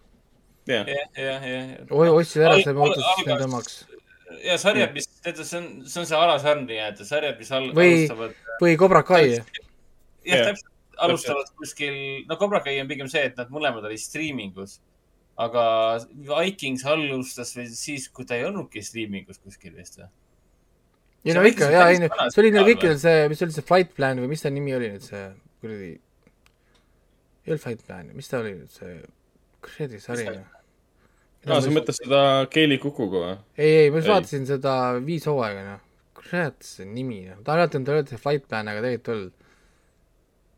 jah, jah, jah, ostsid ära, see muutus nende omaks. ja sarjad, mis, tead, see on, see on see alasarn nii-öelda, sarjad, mis al- või alustavad. või Cobra Kai. jah, täpselt, alustavad kuskil, no Cobra Kai on pigem see, et nad mõlemad olid striimingus. aga Vikings alustas veel siis, kui ta ei olnudki striimingus kuskil vist või? ei no ikka, jaa, ei, see oli neil kõikidel see, mis oli see Flight Plan või mis ta nimi oli nüüd see kuradi, ei olnud Flight Plan, mis ta oli nüüd see kuradi sari aa, sa mõtled seda Keili Kukuga või? ei, ei, ma just vaatasin seda viis hooaega, noh. kurat, see nimi, noh. ta alati on, ta öeldi Flight Plan, aga tegelikult ei olnud.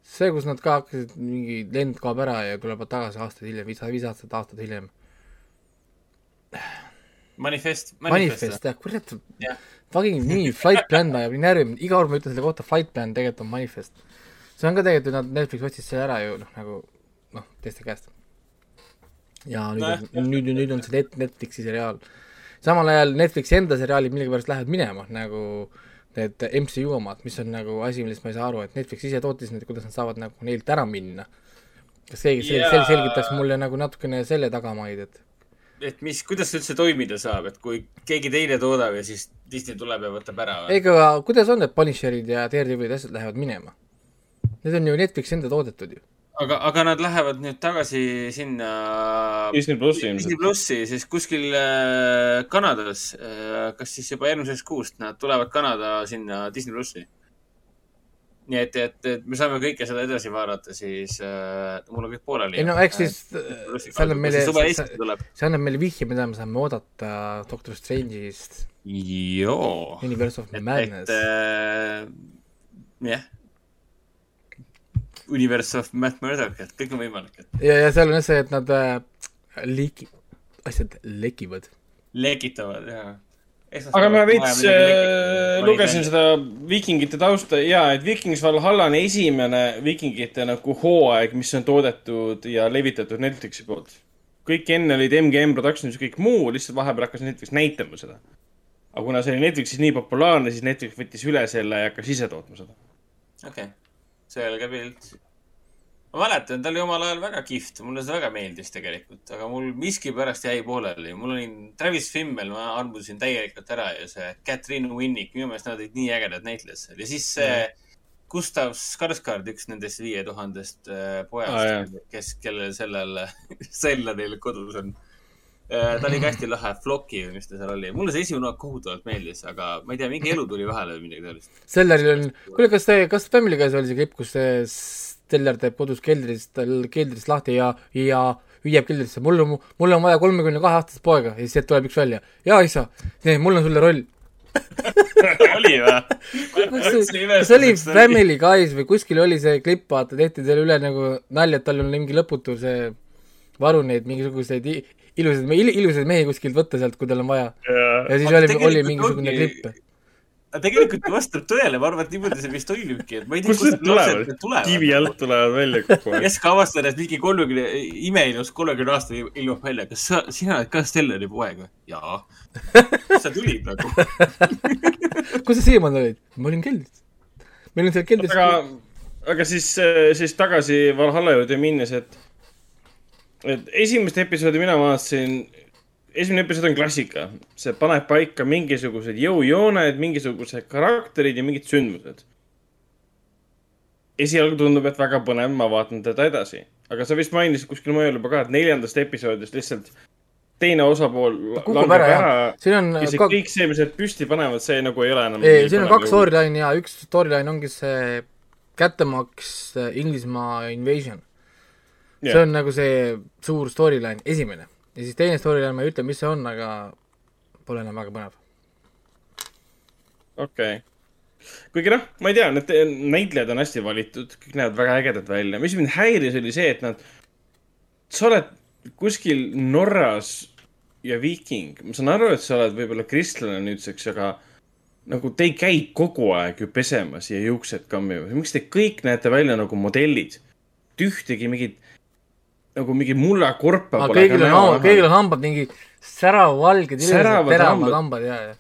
see, kus nad ka hakkasid, mingi lend kaob ära ja tuleb tagasi aastaid hiljem, viis, viis aastat, aastat hiljem. manifest, manifest, jah, kurat Jah., fucking nimi, (laughs) Flight Plan ajab nii närvi, iga kord ma ütlen selle kohta Flight Plan, tegelikult on manifest. see on ka tegelikult ju, nad, Netflix ostis selle ära ju noh, nagu noh, teiste käest. ja nüüd Nojah, on, nüüd, nüüd on see Net-, Netflixi seriaal. samal ajal Netflixi enda seriaalid millegipärast lähevad minema, nagu need MCU omad, mis on nagu asi, millest ma ei saa aru, et Netflix ise tootis need, kuidas nad saavad nagu neilt ära minna. kas keegi Jaa. sel- selgitaks mulle nagu natukene selle tagamaid, et et mis, kuidas see üldse toimida saab, et kui keegi teine toodab ja siis Disney tuleb ja võtab ära või? ega kuidas on need Punisherid ja Daredevilid ja asjad lähevad minema? Need on ju Netflixi enda toodetud ju. aga, aga nad lähevad nüüd tagasi sinna Disney plussi ilmselt. Disney plussi, siis kuskil äh, Kanadas äh,, kas siis juba järgmisest kuust nad tulevad Kanada sinna Disney plussi. nii et, et, et me saame kõike seda edasi vaadata, siis äh, mul on kõik pooleli. ei no eks siis äh, see annab meile, see, annab meile vihje, mida me saame oodata Doctor Strange'ist, joo. Universe of Madness et. jah. Universe of Matt Murdoch, et kõik on võimalik, et ja, ja seal on jah see, et nad äh, leki-, asjad lekivad. lekitavad ja. aga ma veits äh, lugesin seda viikingite tausta ja, et Vikings Valhalla on esimene viikingite nagu hooaeg, mis on toodetud ja levitatud Netflixi poolt. kõik enne olid MGM Productions ja kõik muu, lihtsalt vahepeal hakkas Netflix näitama seda. aga kuna see oli Netflixis nii populaarne, siis Netflix võttis üle selle ja hakkas ise tootma seda. okei okay., selge pilt. ma mäletan, ta oli omal ajal väga kihvt, mulle see väga meeldis tegelikult, aga mul miskipärast jäi pooleli. mul oli Travis Fimmel, ma armusin täielikult ära ja see Catherine Winnick, minu meelest nad olid nii ägedad näitlejad seal ja siis see Gustav Skarsgård, üks nendest viie tuhandest äh, pojast ah,, kes, kellel sellel (laughs) Sellanil kodus on. Ta oli ka hästi lahe, Flocki või mis ta seal oli, mulle see esimene hooaeg kohutavalt meeldis, aga ma ei tea, mingi elu tuli vahele või midagi sellist. Stellaril on, kuule, kas te, kas Family Guy's oli see klipp, kus see Stellar teeb kodus keldris, tal keldrist lahti ja, ja hüüab keldrisse, mul on, mul on vaja kolmekümne kahe aastast poega ja siis sealt tuleb üks välja. jaa, isa, mul on sulle roll. (laughs) oli või? kas see see oli Family Guy's või kuskil oli see klipp, vaata, tehti selle üle nagu nalja, et tal on mingi lõputu see varu neid mingisuguseid ilusaid il,, ilusaid mehi kuskilt võtta sealt, kui tal on vaja. ja siis Aga oli, oli tegelikult mingisugune klipp. tegelikult vastab tõele, ma arvan, et niimoodi see vist toimibki, et ma ei tea, kust need tulevad? kivi alt tulevad välja kogu aeg. kes ka avastab, et mingi kolmekümne, imeilus kolmekümne aasta ilmub välja, kas sa, sina oled ka Stellari poeg või? jaa. kust see tuli praegu? (laughs) kus sa siiamaani olid? ma olin keldris. meil on seal keldris aga, aga siis, siis tagasi Valhalla juurde minnes, et, et esimest episoodi mina vaatasin, esimene episood on klassika, see paneb paika mingisugused jõujooned, mingisugused karakterid ja mingid sündmused. esialgu tundub, et väga põnev, ma vaatan teda edasi, aga sa vist mainisid kuskil mujal juba ka, et neljandast episoodist lihtsalt teine osapool kukub ära, ära. Siin on ja see ka- kõik see, mis nad püsti panevad, see nagu ei ole enam. ei, siin on kaks. storyline'i ja üks storyline ongi see kättemaks Inglismaa invasion yeah.. see on nagu see suur storyline, esimene. ja siis teine storyline, ma ei ütle, mis see on, aga pole enam väga põnev. okei okay.. kuigi noh, ma ei tea, need näitlejad on hästi valitud, kõik näevad väga ägedad välja. mis mind häiris, oli see, et nad, sa oled kuskil Norras ja viiking, ma saan aru, et sa oled võib-olla kristlane nüüdseks, aga nagu te ei käi kogu aeg ju pesemas ja juuksed kammimas, miks te kõik näete välja nagu modellid? ühtegi mingit nagu mingi mullakorpa aga kõigil on, kõigil on hambad mingi Säravad teravad hambad. hambad ja, ja.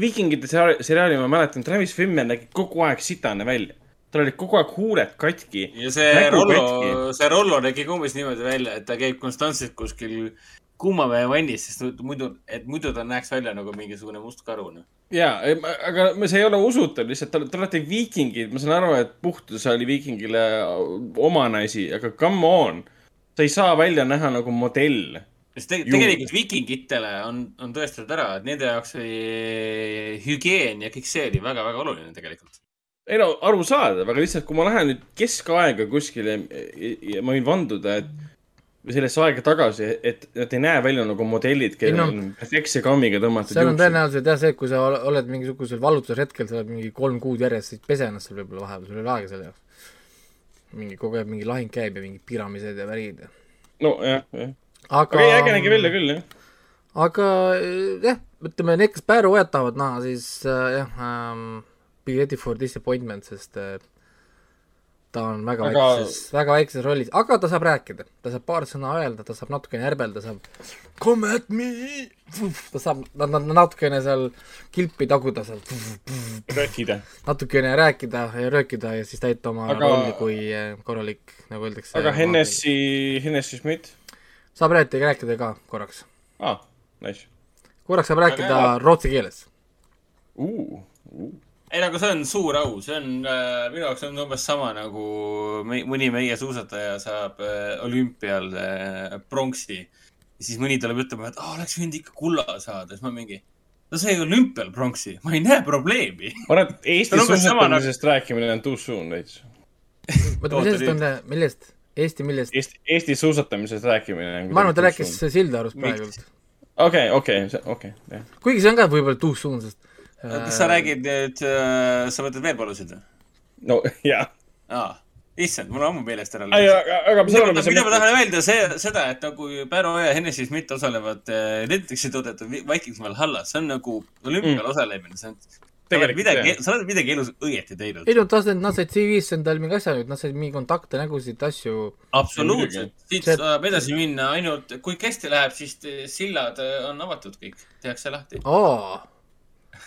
viikingite seriaali, ma mäletan, Travis Fimmel nägi kogu aeg sitane välja. tal olid kogu aeg huuled katki. ja see Rollo, see Rollo nägi ka umbes niimoodi välja, et ta käib konstantselt kuskil kuumavee vannis, sest muidu, et muidu ta näeks välja nagu mingisugune must karu. noh. ja, aga see ei ole usutav lihtsalt, te olete viikingid, ma saan aru, et puhtus oli viikingile omane asi, aga come on. Sa ei saa välja näha nagu modell. sest te tegelikult viikingitele on, on tõestatud ära, et nende jaoks oli hügieen ja kõik see oli väga-väga oluline tegelikult. ei no arusaadav, aga lihtsalt, kui ma lähen nüüd keskaega kuskile ja, ja ma võin vanduda, et või sellesse aega tagasi, et nad ei näe välja nagu modellid, kellel no- on perfektse kammiga tõmmatud seal on tõenäoliselt jah see, et kui sa ol- oled mingisugusel vallutushetkel, sa oled mingi kolm kuud järjest, siis pese ennast seal võib-olla vahepeal, sul ei ole aega selle jaoks. Mingi kogu aeg mingi lahing käib ja mingid piramised ja värgid. nojah, jah. aga aga ei, äge nägi välja küll, jah. aga jah, ütleme need, kes Pääru-Ojat tahavad näha, siis äh, jah ähm,, be ready for disappointment, sest äh, ta on väga Aga- väikses, väga väikeses rollis, aga ta saab rääkida, ta saab paar sõna öelda, ta saab natukene ärbelda, saab come at me, ta saab na- na- natukene seal kilpi taguda seal, röökida. natukene rääkida ja röökida ja siis täita oma Aga- rolli kui äh, korralik, nagu öeldakse. aga Hennessy, Hennessy Schmidt saab rääkida, rääkida ka korraks, ah,, nice korraks saab rääkida Aga- rootsi keeles. uh,. Uh. ei, aga see on suur au, see on äh, minu jaoks on umbes sama nagu me, mõni meie suusataja saab äh, olümpial äh, pronksi. ja siis mõni tuleb ütlema, et aa, oleks võinud ikka kulla saada, siis ma mingi, no see ei olümpial pronksi, ma ei näe probleemi. ma arvan, et Eesti (laughs) nagu- suusatamisest rääkimine on too soon veits. oota, asjast on, millest? Eesti millest? Eesti, Eesti suusatamisest rääkimine on ma arvan, et ta rääkis Sildarust praegult. okei, okei, okei, jah. kuigi see on ka võib-olla too soon, sest kas sa räägid nüüd, sa mõtled veepalusid või? no jaa. aa, issand, mul on ammu meelest ära Ei, aga- aga ma saan aru, mida mis sa mida ma tahan öelda, see, seda, et nagu Pääro ja Hennessy Schmidt osalevad äh, Netflixi toodetud Vi- Vikings Valhallas, see on nagu olümpial mm. osalemine, see on sa oled Tegelikult midagi jah., sa oled midagi elus õieti teinud. ei no said, nad said CV-sse endale mingi asja nüüd, nad said mingi kontakte, nägusid, asju. absoluutselt, siit See- saab edasi minna ainult, kui hästi läheb, siis te- sillad äh, on avatud kõik, tehakse lahti. aa,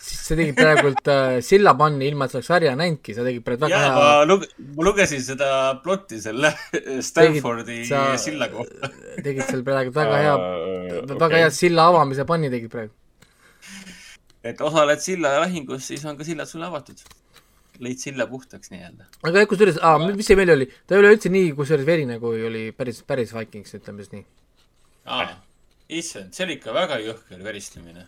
sa tegid praegult äh, sillapanni ilma, et sa oleks sarja näinudki, sa tegid praegu väga hea ma lug-, ma lugesin seda plotti selle (laughs) Stanfordi sa- silla kohta. (laughs) tegid seal praegu väga hea Äh, väga okei. hea silla avamise panni tegid praegu. et osaled silla lahingus, siis on ka sillad sulle avatud. lõid silla puhtaks nii-öelda. aga kusjuures, mis see meil oli, ta ei ole üldse nii kusjuures verine, kui oli päris, päris Vikings, ütleme siis nii. issand, see oli ikka väga jõhker veristamine.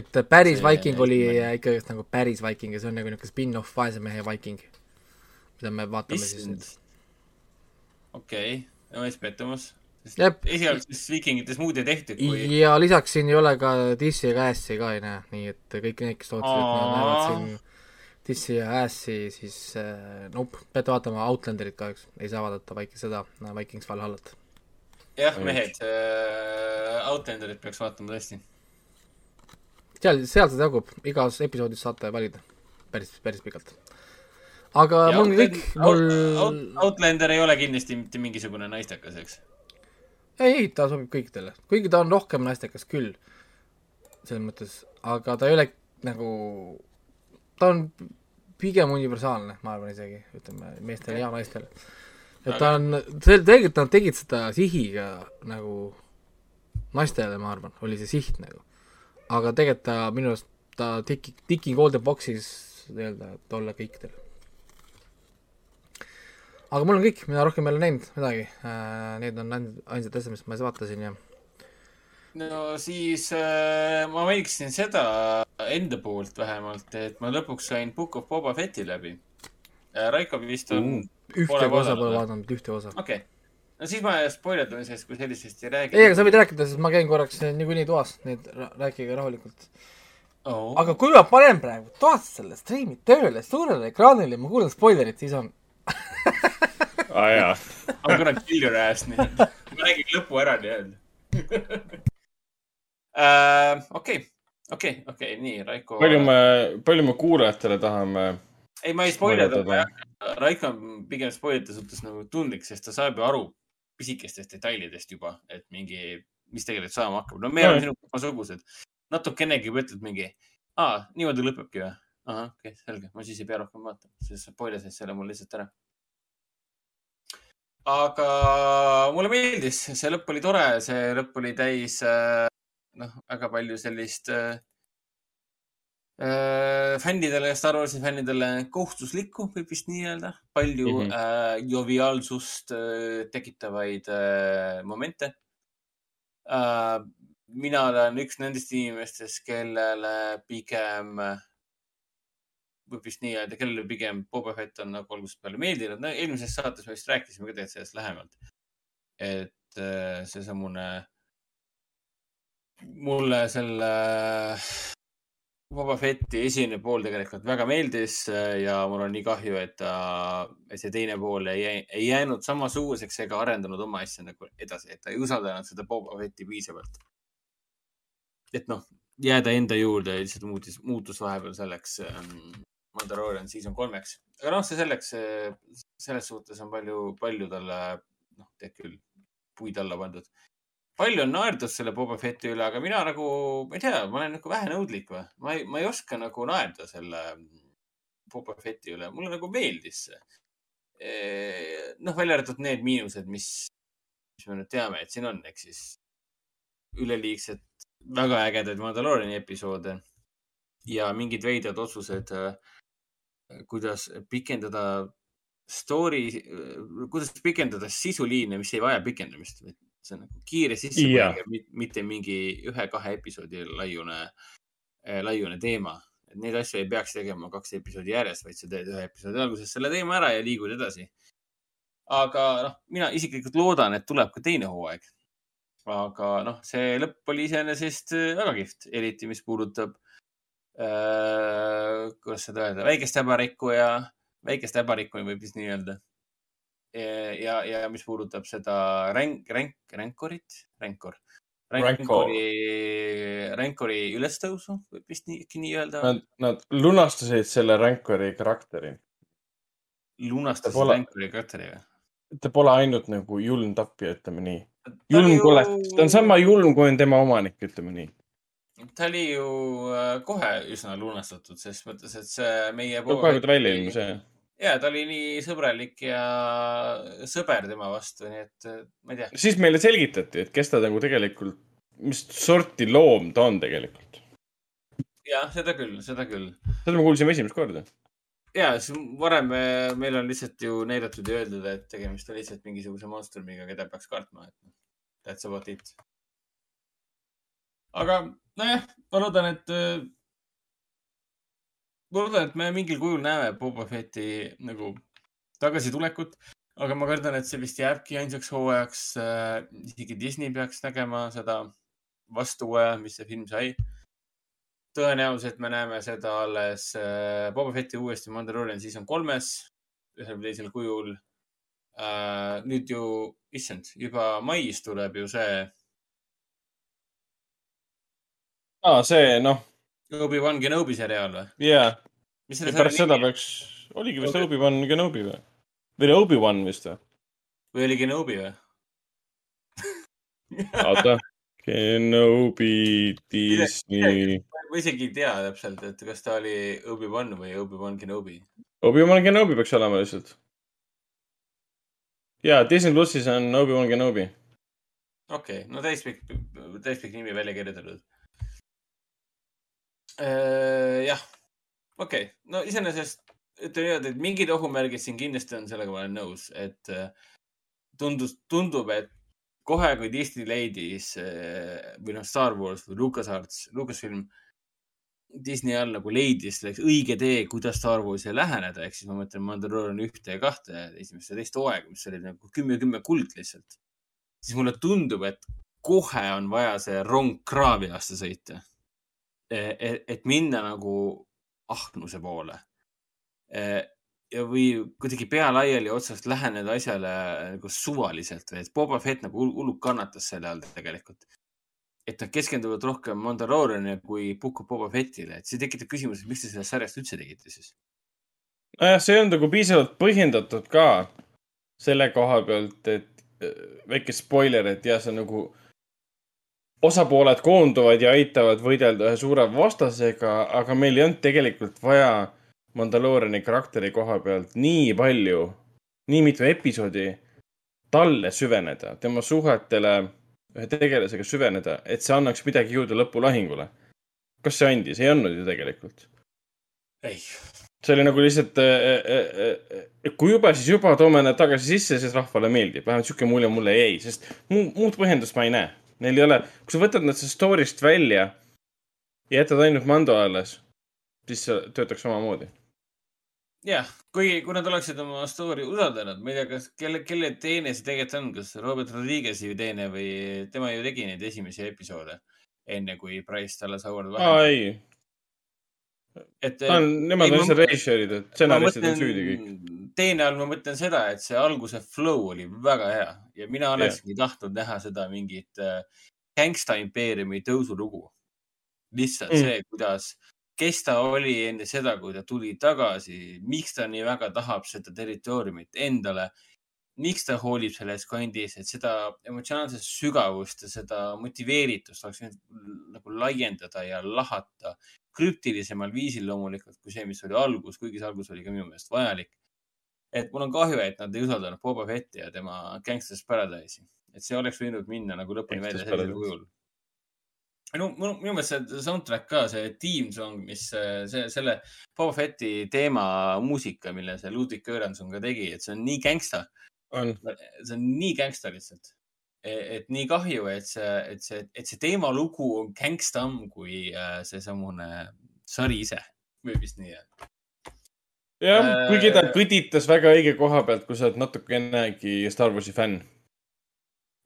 Et päris See Viking oli esimene. ikkagi nagu päris Viking ja see on nagu niisugune spin-off Vaese mehe Viking, mida me vaatame siis issand nüüd., okei okay., õnnis pettumus. Jep. esialgses Viikingites muud ei tehtud, kui ja lisaks siin ei ole ka Dissi ega Assi ka ei näe, nii et kõik need, kes lootsid, et nad näevad siin Dissi ja Assi, siis äh, nope, peate vaatama Outlanderit kahjuks, ei saa vaadata Viking seda, Vikings Valhallat. jah, mehed äh,, Outlanderit peaks vaatama tõesti. seal, seal seda jagub, igas episoodis saate valida, päris, päris pikalt. aga mul on kõik, mul Out, Outlander ei ole kindlasti mitte mingisugune naistekas, eks? ei, ei, ta sobib kõikidele, kuigi ta on rohkem naistekas küll, selles mõttes, aga ta ei ole nagu, ta on pigem universaalne, ma arvan isegi, ütleme meestele ja naistele. et ta on, tegelikult nad tegid seda sihiga nagu naistele, ma arvan, oli see siht nagu. Aga tegelikult ta minu arust, ta tiki, tiki golden box'is nii-öelda, et olla kõikidel. aga mul on kõik, mina rohkem ei ole näinud midagi äh,, need on ainsad, ainsad asjad, mis ma siis vaatasin ja no siis äh, ma mainiksin seda enda poolt vähemalt, et ma lõpuks sain Book of Boba Fetti läbi äh,. Raiko vist on uh,. ühtegi osa pole vaadanud, ühte osa. okei okay., no siis ma spoilerdamisest kui sellisest ei räägi. ei, aga sa võid rääkida, sest ma käin korraks niikuinii toas, nii et rääkige rahulikult oh.. aga kui ma panen praegu toas selle striimi tööle suurele ekraanile ja ma kuulen spoilerit, siis on aa jaa. I m gonna kill your ass nii-öelda. ma räägin lõpu ära nii-öelda. (laughs) okei, okei, okei, nii, Raiko. palju me, palju me kuulajatele tahame ei, ma ei hakka. Raiko on pigem spoilerite suhtes nagu tundlik, sest ta saab ju aru pisikestest detailidest juba, et mingi, mis tegelikult saama hakkab. no me oleme sinuga samasugused. natukenegi juba ütled mingi, aa, niimoodi lõpebki või? ahah, okei okay,, selge, ma siis ei pea rohkem vaatama, sest sa spoilersid selle mul lihtsalt ära. aga mulle meeldis, see lõpp oli tore, see lõpp oli täis äh, noh, väga palju sellist äh, fännidele, Star Warsi fännidele kohustuslikku, võib vist nii öelda. palju mm. -hmm. äh, joviaalsust äh, tekitavaid äh, momente äh,. mina olen üks nendest inimestest, kellele pigem äh, võib vist nii öelda, kellele pigem Boba Fett on nagu algusest peale meeldinud. no eelmises saates me vist rääkisime ka tegelikult sellest lähemalt. et äh, seesamune, mulle selle Boba Fetti esimene pool tegelikult väga meeldis äh, ja mul on nii kahju, et ta, see teine pool ei, ei jäänud samasuguseks ega arendanud oma asja nagu edasi, et ta ei usaldanud seda Boba Fetti piisavalt. et noh, jääda enda juurde lihtsalt muutis, muutus vahepeal selleks ähm, Mandalorian season kolmeks. aga noh, see selleks, selles suhtes on palju, palju talle, noh, tead küll, puid alla pandud. Palju on naerdud selle Boba Fetti üle, aga mina nagu, ma ei tea, ma olen nagu vähenõudlik või? ma ei, ma ei oska nagu naerda selle Boba Fetti üle, mulle nagu meeldis see. noh, välja arvatud need miinused, mis, mis me nüüd teame, et siin on, ehk siis üleliigsed, väga ägedaid Mandaloriani episoode ja mingid veidrad otsused, kuidas pikendada story, kuidas pikendada sisuliine, mis ei vaja pikendamist. See on nagu kiire sissepõige, mitte mingi ühe-kahe episoodi laiune, laiune teema. et neid asju ei peaks tegema kaks episoodi järjest, vaid sa teed ühe episoodi alguses selle teema ära ja liigud edasi. aga noh, mina isiklikult loodan, et tuleb ka teine hooaeg. aga noh, see lõpp oli iseenesest väga kihvt, eriti mis puudutab äh,, kuidas seda öelda, väikest häbarikku ja väikest häbarikku võib vist nii öelda. ja, ja mis puudutab seda ränk, ränk, ränkorit, ränkor, ränkori, ränkori ülestõusu, võib vist nii, äkki nii öelda. Nad, nad lunastasid selle Rancori karakteri. lunastasid pole- ränkori karakteri või? ta pole ainult nagu julm tapja, ütleme nii. julm kolet, ta on sama julm, kui on tema omanik, ütleme nii. ta oli ju äh, kohe üsna lunastatud, ses mõttes, et see meie. kohe, kui ta välja ilmus, jah. Ja ta oli nii sõbralik ja sõber tema vastu, nii et äh, ma ei tea. siis meile selgitati, et kes ta nagu tegelikult, mis sorti loom ta on tegelikult. jah, seda küll, seda küll. seda me kuulsime esimest korda. ja, siis varem me- meil on lihtsalt ju näidatud ja öeldud, et tegemist on lihtsalt mingisuguse monstrumiga, keda peaks kartma, noh, that's about it. aga nojah, ma loodan, et, ma loodan, et me mingil kujul näeme Boba Fetti nagu tagasitulekut, aga ma kardan, et see vist jääbki ainsaks hooajaks. isegi Disney peaks nägema seda vastuhooaja, mis see film sai tõenäoliselt me näeme seda alles äh, Boba Fetti uuesti Mandalorian season kolmes, ühel või teisel kujul äh,. nüüd ju, issand, juba mais tuleb ju see aa, see noh, Obi-Wan Kenobi seriaal või? jaa. ja pärast seda nimi peaks, oligi vist Obi-Wan Kenobi või? või oli Obi-Wan vist või? või oli Kenobi või? oota. (laughs) Kenobi Disney. ma isegi ei tea täpselt, et kas ta oli Obi-Wan või Obi-Wan Kenobi. Obi-Wan Kenobi peaks olema lihtsalt. jaa, Disney plussis on Obi-Wan Kenobi. okei okay,, no täispikk, täispikk nimi välja kirjutatud. jah, okei okay., no iseenesest ütlen niimoodi, et mingid ohumärgid siin kindlasti on, sellega ma olen nõus, et äh, tundus, tundub, et kohe, kui Disney leidis äh, või noh, Star Wars või LucasArts, Lucasfilm Disney all nagu leidis selleks õige tee, kuidas Star Warsile läheneda, ehk siis ma mõtlen Mandalorian ühte ja kahte, esimest ja teist hooaega, mis oli nagu kümme, kümme kuld lihtsalt. siis mulle tundub, et kohe on vaja see rong kraavi vastu sõita. et, et minna nagu ahnuse poole. ja, või kuidagi pea laiali otsast läheneda asjale nagu suvaliselt või, et Boba Fett nagu hull- hullult kannatas selle all tegelikult et nad keskenduvad rohkem Mandalorianile kui of Boba Fettile, et see tekitab küsimuse, miks te sellest sarjast üldse tegite siis? nojah, see ei olnud nagu piisavalt põhjendatud ka selle koha pealt, et äh, väike spoiler, et jah, see on nagu osapooled koonduvad ja aitavad võidelda ühe suure vastasega, aga meil ei olnud tegelikult vaja Mandalooriani karakteri koha pealt nii palju, nii mitu episoodi talle süveneda, tema suhetele ühe tegelasega süveneda, et see annaks midagi juurde lõpulahingule. kas see andis? ei andnud ju tegelikult. ei. see oli nagu lihtsalt, kui juba, siis juba toome nad tagasi sisse, siis rahvale meeldib. vähemalt sihuke mulje mulle jäi, sest muud põhjendust ma ei näe. Neil ei ole, kui sa võtad nad sellest story'st välja ja jätad ainult Mando alles, siis see töötaks samamoodi. jah, kui, kui nad oleksid oma story usaldanud, ma ei tea, kas, kelle, kelle teene see tegelikult on, kas Robert Rodriguez'i teene või tema ju tegi neid esimesi episoode enne, kui Price talle Howard aa, ei. Et ta on, nemad on lihtsalt režissöörid, et stsenaristid on süüdi kõik. teine all ma mõtlen seda, et see alguse flow oli väga hea ja mina olekski tahtnud näha seda mingit äh, gängsta impeeriumi tõusulugu. lihtsalt mm. see, kuidas, kes ta oli enne seda, kui ta tuli tagasi, miks ta nii väga tahab seda territooriumit endale, miks ta hoolib selles kandis, et seda emotsionaalset sügavust ja seda motiveeritust oleks võinud nagu laiendada ja lahata krüptilisemal viisil loomulikult kui see, mis oli algus, kuigi see algus oli ka minu meelest vajalik. et mul on kahju, et nad ei usaldanud Boba Fetti ja tema Gangsters Paradise'i, et see oleks võinud minna nagu lõpuni välja sellisel kujul. no minu minu meelest see soundtrack ka, see team song, mis äh, see, selle Boba Fetti teema muusika, mille see Ludwig Göransson ka tegi, et see on nii gängsta. see on nii gängsta lihtsalt. Et nii kahju, et see, et see, et see teemalugu on gängstam kui äh, seesamune sari ise, võib vist nii öelda. jah, kuigi ta Äh, kõditas väga õige koha pealt, kui sa oled natukenegi Star Warsi fänn.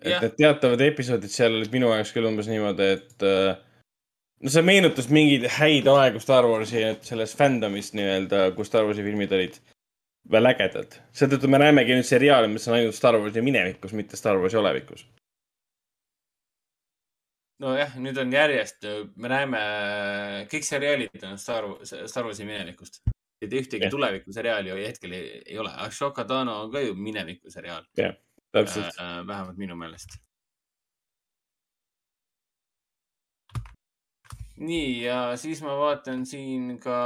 et need teatavad episoodid seal olid minu jaoks küll umbes niimoodi, et äh, no see meenutas mingeid häid aegu Star Warsi selles fandom'is nii-öelda, kus Star Warsi filmid olid veel ägedad. seetõttu me näemegi nüüd seriaale, mis on ainult Star Warsi minevikus, mitte Star Warsi olevikus. nojah, nüüd on järjest, me näeme, kõik seriaalid on Star, Star Warsi minevikust. mitte ühtegi tulevikuseriaali ju hetkel ei, ei ole. Ashoka Tano on ka ju minevikuseriaal. jah, täpselt. äh,. vähemalt minu meelest. nii, ja siis ma vaatan siin ka,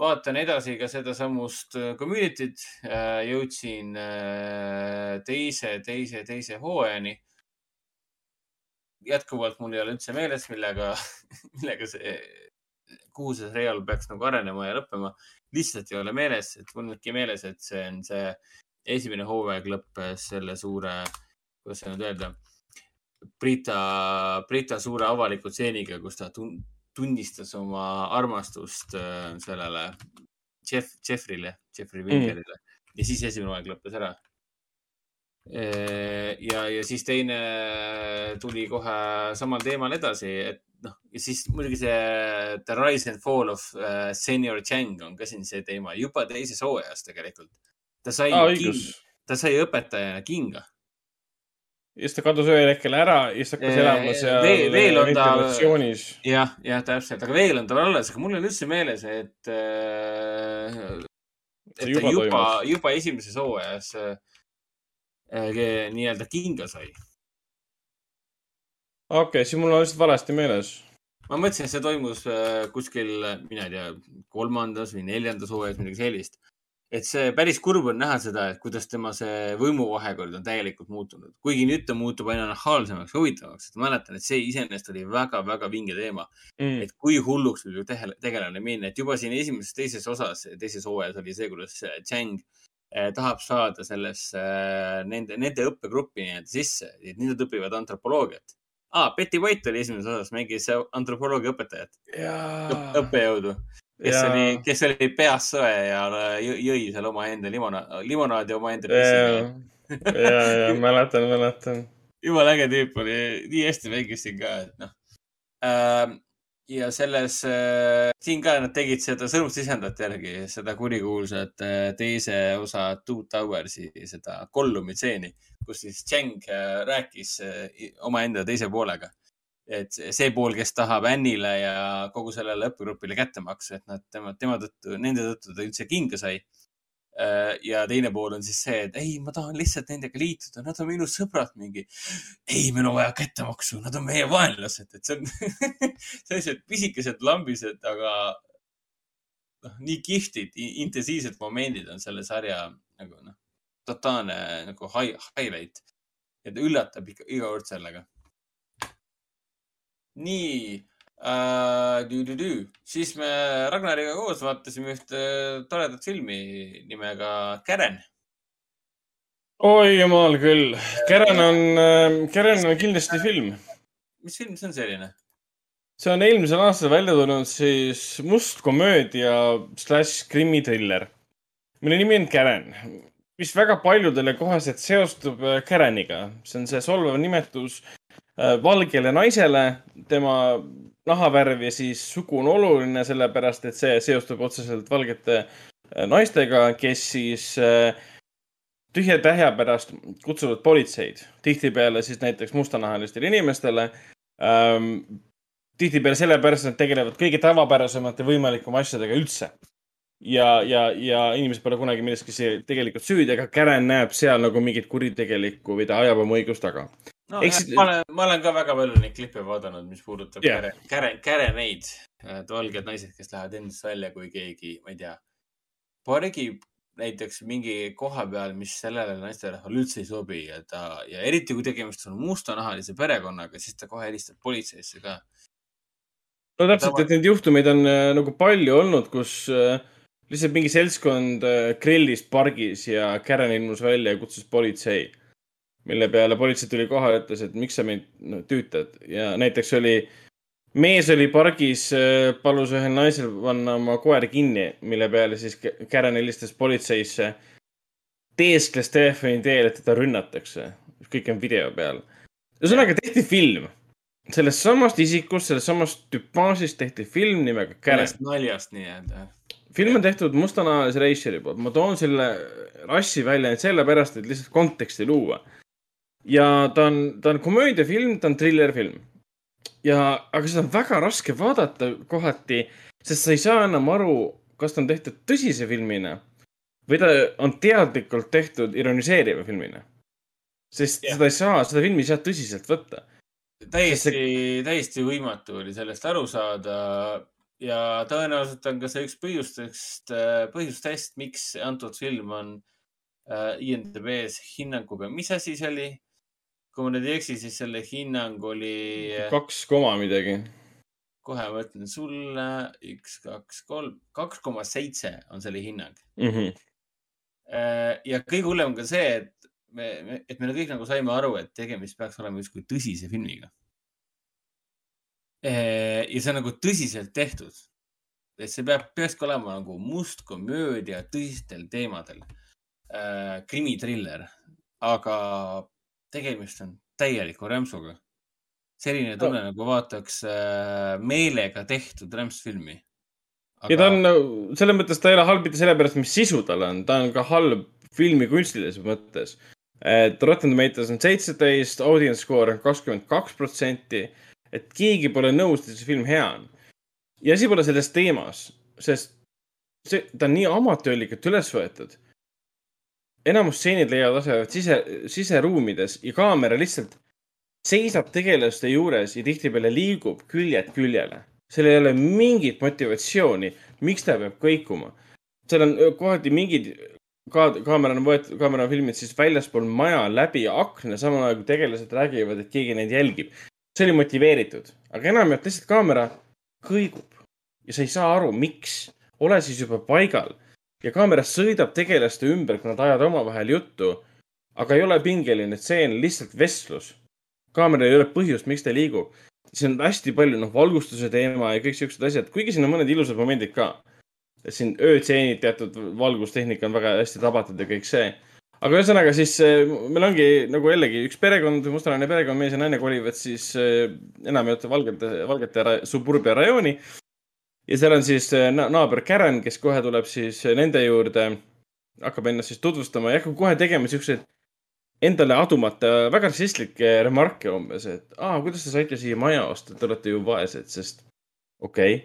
vaatan edasi ka sedasamust äh, Community't. jõudsin äh, teise, teise, teise hooajani. jätkuvalt mul ei ole üldse meeles, millega, (laughs) millega see, kuhu see seriaal peaks nagu arenema ja lõppema. lihtsalt ei ole meeles, et mul ongi meeles, et see on see esimene hooaeg lõppes selle suure, kuidas seda nüüd öelda Brita, Brita suure avaliku stseeniga, kus ta tun- tunnistas oma armastust äh, sellele Jeff, Jeffrile, Jeffrey Wingerile mm. ja siis esimene hooaeg lõppes ära. ja, ja siis teine tuli kohe samal teemal edasi, et noh, ja siis muidugi see The Rise and Fall of uh, Senior Chang on ka siin see teema juba teises hooajas tegelikult. ta sai ah,, ta sai õpetajana kinga ja siis ta kadus ühel hetkel ära ja siis hakkas elama seal veel, veel on ta jah, jah, täpselt, aga veel on ta veel alles, aga mul on üldse meeles, et, et ta juba juba, juba, esimeses hooajas äh, nii-öelda kinga sai. okei okay,, siis mul on lihtsalt valesti meeles. ma mõtlesin, et see toimus äh, kuskil, mina ei tea, kolmandas või neljandas hooajas, midagi sellist. Et see päris kurb on näha seda, et kuidas tema see võimuvahekord on täielikult muutunud, kuigi nüüd ta muutub aina nahaalsemaks, huvitavamaks, et ma mäletan, et see iseenesest oli väga-väga vinge teema mm.. et kui hulluks võib ju tegelane minna, et juba siin esimeses, teises osas, teises hooajas oli see, kuidas äh, Chang eh, tahab saada sellesse eh, nende, nende õppegruppi nii-öelda sisse, et nüüd nad õpivad antropoloogiat ah,. Betty White oli esimeses osas, mängis antropoloogia õpetajat, õppejõudu, kes Jaa. oli, kes oli peas sõe ja jõ- jõi seal omaenda limona-, limonaadi omaenda pissiga. ja, ja mäletan, mäletan. jumala äge tüüp oli, nii hästi mängis siin ka, et noh ähm,. ja selles äh,, siin ka nad tegid seda sõrmust lisandat järgi, seda kurikuulsat äh, teise osa Two Towers'i, seda Gollumi stseeni, kus siis Cheng äh, rääkis äh, omaenda teise poolega. Et see- pool, kes tahab Annile ja kogu sellele õppegrupile kätte maksta, et nad tema, tema tõttu, nende tõttu ta üldse kinga sai Äh, ja teine pool on siis see, et ei, ma tahan lihtsalt nendega liituda, nad on minu sõbrad mingi. ei, meil on vaja kättemaksu, nad on meie vaenlased, et see on (laughs) sellised pisikesed lambised, aga noh, nii kihvtid, intensiivsed momendid on selle sarja nagu noh, totaalne nagu hi- highlight. ja ta üllatab ikka iga kord sellega. Nii äh,, siis me Ragnariga koos vaatasime ühte toredat filmi nimega Karen. oi jumal küll, Karen on, Karen on kindlasti film. mis film see on selline? see on eelmisel aastal välja tulnud siis must komöödia slaš krimitriller, mille nimi on Karen, mis väga paljudele koheselt seostub äh, Kareniga. see on see solvav nimetus valgele naisele, tema nahavärv ja siis sugu on oluline, sellepärast et see seostub otseselt valgete äh, naistega, kes siis äh, tühja tähja pärast kutsuvad politseid, tihtipeale siis näiteks mustanahalistele inimestele ähm,. tihtipeale sellepärast, et nad tegelevad kõige tavapärasemate võimalikuma asjadega üldse. ja, ja, ja inimesed pole kunagi milleski tegelikult süüdi, aga Karen näeb seal nagu mingit kuritegelikku või ta ajab oma õigust taga. No Eks- Eks... ma olen, ma olen ka väga palju neid klippe vaadanud, mis puudutab yeah. Karen, Kareneid, valged naised, kes lähevad endast välja, kui keegi, ma ei tea, pargib näiteks mingi koha peal, mis sellele naisterahvale üldse ei sobi ja ta ja eriti kui tegemist on mustanahalise perekonnaga, siis ta kohe helistab politseisse ka. no täpselt, et neid juhtumeid on äh, nagu palju olnud, kus äh, lihtsalt mingi seltskond äh, grillis pargis ja Karen ilmus välja ja kutsus politsei. Mille peale politsei tuli kohale ja ütles, et miks sa meid no, tüütad ja näiteks oli, mees oli pargis, palus ühel naisel panna oma koer kinni, mille peale siis Karen helistas politseisse. teeskles telefoni teel, et teda rünnatakse, kõik on video peal. ühesõnaga tehti film, sellest samast isikust, sellest samast tüpaažist tehti film nimega Karen. sellest naljast nii-öelda. film on tehtud mustanahalise reisijari poolt, ma toon selle rassi välja ainult sellepärast, et lihtsalt konteksti luua. Ja ta on, ta on komöödiafilm, ta on trillerfilm. ja, aga seda on väga raske vaadata kohati, sest sa ei saa enam aru, kas ta on tehtud tõsise filmina või ta on teadlikult tehtud ironiseeriva filmina. sest yeah. seda ei saa, seda filmi ei saa tõsiselt võtta. täiesti, täiesti võimatu oli sellest aru saada ja tõenäoliselt on ka see üks põhjustest, põhjustest, miks antud film on äh, IMDB-s hinnanguga, mis asi see oli? Kui ma nüüd ei eksi, siis selle hinnang oli, kaks koma midagi. kohe ma ütlen sulle, üks, kaks, kolm, kaks koma seitse on selle hinnang. Mhm. Äh, ja kõige hullem on ka see, et me, me, et me kõik nagu saime aru, et tegemist peaks olema justkui tõsise filmiga. ja see on nagu tõsiselt tehtud. et see peab, peakski olema nagu must komöödia tõsistel teemadel. krimitriller, aga tegemist on täieliku rämpsuga. selline tunne oh. nagu vaataks äh, meelega tehtud rämpsfilmi. ja ta on nagu, selles mõttes ta ei ole halb mitte sellepärast, mis sisu tal on, ta on ka halb filmi kunstilises mõttes. et Rotten Tomatoes on seitseteist, audience score on kakskümmend kaks protsenti. et keegi pole nõus, et see film hea on. ja asi pole selles teemas, sest see, ta on nii amatöörlikult üles võetud. Enamus stseenid leiavad aset sise, siseruumides ja kaamera lihtsalt seisab tegelaste juures ja tihtipeale liigub küljed küljele seal ei ole mingit motivatsiooni, miks ta peab kõikuma. seal on kohati mingid ka-, kaamera on võetud, kaamera on filminud siis väljaspool maja läbi akna, samal ajal kui tegelased räägivad, et keegi neid jälgib. see oli motiveeritud, aga enamjaolt lihtsalt kaamera kõigub ja sa ei saa aru, miks. ole siis juba paigal ja kaamera sõidab tegelaste ümber, kui nad ajavad omavahel juttu. aga ei ole pingeline tseen, lihtsalt vestlus. kaameral ei ole põhjust, miks ta liigub siin on hästi palju noh, valgustuse teema ja kõik siuksed asjad, kuigi siin on mõned ilusad momendid ka. et siin öötseenid, teatud valgustehnika on väga hästi tabatud ja kõik see. aga ühesõnaga siis äh, meil ongi nagu jällegi üks perekond, mustanahaline perekond, mees ja naine kolivad siis äh, enamjaolt valgete, valgete suburbia rajooni. Ja seal on siis äh, na naaber Karen, kes kohe tuleb siis äh, nende juurde, hakkab ennast siis tutvustama ja hakkab kohe tegema siukseid endale adumata väga rassistlikke remarke umbes, et aa, kuidas te saite siia maja osta, te olete ju vaesed, sest okei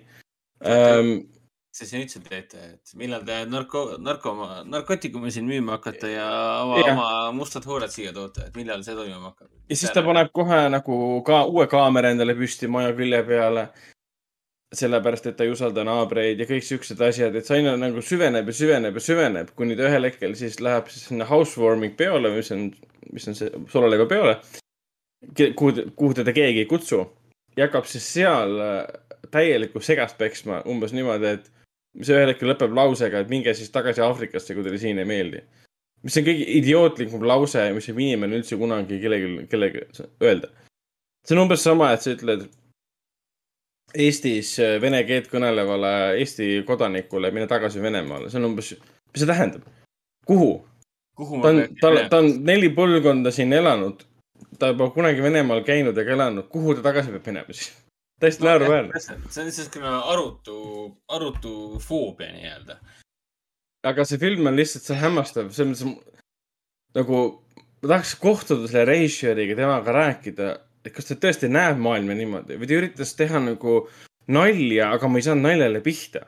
okay.. mis te siin üldse teete, et millal te narko, narko, narkootikume siin müüma hakkate ja oma, Jah. oma mustad huuled siia toote, et millal see toimuma hakkab? ja siis ta paneb kohe nagu ka uue kaamera endale püsti maja külje peale. sellepärast, et ta ei usalda naabreid ja kõik siuksed asjad, et see aina nagu süveneb ja süveneb ja süveneb, kuni ta ühel hetkel siis läheb siis sinna housewarming peole, mis on, mis on see suolaleiva peole. kuhu, kuhu teda keegi ei kutsu ja hakkab siis seal äh, täielikku segast peksma umbes niimoodi, et mis ühel hetkel lõpeb lausega, et minge siis tagasi Aafrikasse, kui teile siin ei meeldi. mis on kõige idiootlikum lause, mis võib inimene üldse kunagi kellelegi, kellegi öelda. see on umbes sama, et sa ütled Eestis äh, vene keelt kõnelevale Eesti kodanikule mine tagasi Venemaale, see on umbes, mis see tähendab? kuhu? ta on ta, ta on neli põlvkonda siin elanud. ta pole kunagi Venemaal käinud ega elanud, kuhu ta tagasi peab minema siis? täiesti naeruväärne. see on niisugune arutu, arutu foobia nii-öelda. aga see film on lihtsalt see hämmastav, selles mõttes nagu ma tahaks kohtuda selle režissööriga, temaga rääkida, et kas ta tõesti näeb maailma niimoodi või ta üritas teha nagu nalja, aga ma ei saanud naljale pihta.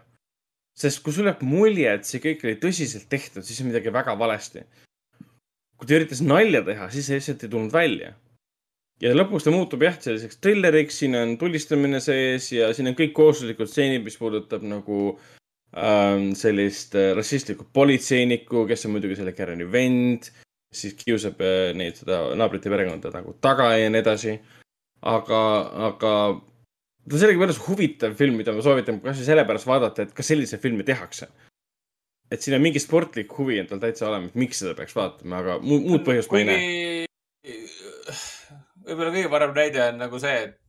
sest kui sul jääb mulje, et see kõik oli tõsiselt tehtud, siis on midagi väga valesti. kui ta üritas nalja teha, siis see lihtsalt ei tulnud välja. ja lõpuks ta muutub jah, selliseks trilleriks, siin on tulistamine sees ja siin on kõik kohustuslikud stseenid, mis puudutab nagu ähm, sellist äh, rassistlikku politseinikku, kes on muidugi selle Kareni vend, siis kiusab äh, neid, seda naabrite perekonda nagu taga ja nii edasi. aga, aga ta on sellegipärast huvitav film, mida ma soovitan kasvõi sellepärast vaadata, et kas selliseid filme tehakse. et siin on mingi sportlik huvi endal täitsa olemas, miks seda peaks vaatama, aga muud, muud põhjust ma ei näe. võib-olla kõige parem näide on nagu see, et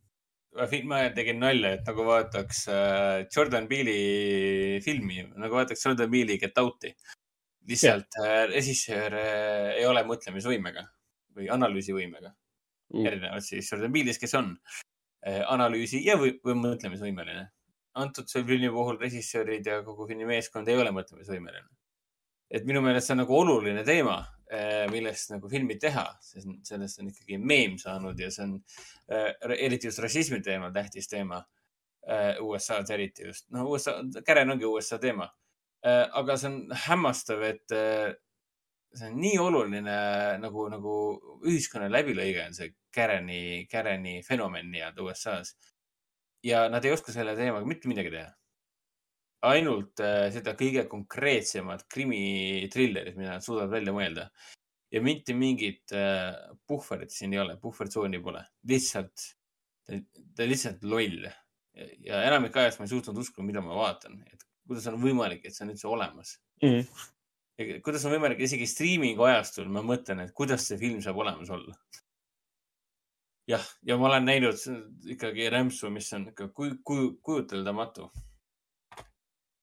ma tegin nalja, et nagu vaataks äh, Jordan Peele'i filmi, nagu vaataks Jordan Peele'i Get Out'i. Lihtsalt äh, režissöör äh, ei ole mõtlemisvõimega või analüüsivõimega Mm. erinevalt siis Jordan Peele'ist, kes on äh, analüüsi ja või, või mõtlemisvõimeline. antud see filmi puhul režissöörid ja kogu filmi meeskond ei ole mõtlemisvõimeline. et minu meelest see on nagu oluline teema, millest nagu filmi teha, sest sellest on ikkagi meem saanud ja see on eriti just rassismi teemal tähtis teema. USA-s eriti just, no USA, Karen ongi USA teema. Aga see on hämmastav, et äh, see on nii oluline nagu, nagu ühiskonna läbilõige on see Kareni, Kareni fenomen nii-öelda USA-s. ja nad ei oska selle teemaga mitte midagi teha. ainult äh, seda kõige konkreetsemat krimitrillerit, mida nad suudavad välja mõelda. ja mitte mingit äh, puhverit siin ei ole, puhvertsooni pole, lihtsalt, ta on lihtsalt loll. ja enamik ajast ma ei suutnud uskuda, mida ma vaatan, et kuidas on võimalik, et see on üldse olemas Mm. ja kuidas on võimalik isegi striimingu ajastul, ma mõtlen, et kuidas see film saab olemas olla. jah, ja ma olen näinud ikkagi rämpsu, mis on ikka kuju, kuju, kujuteldamatu.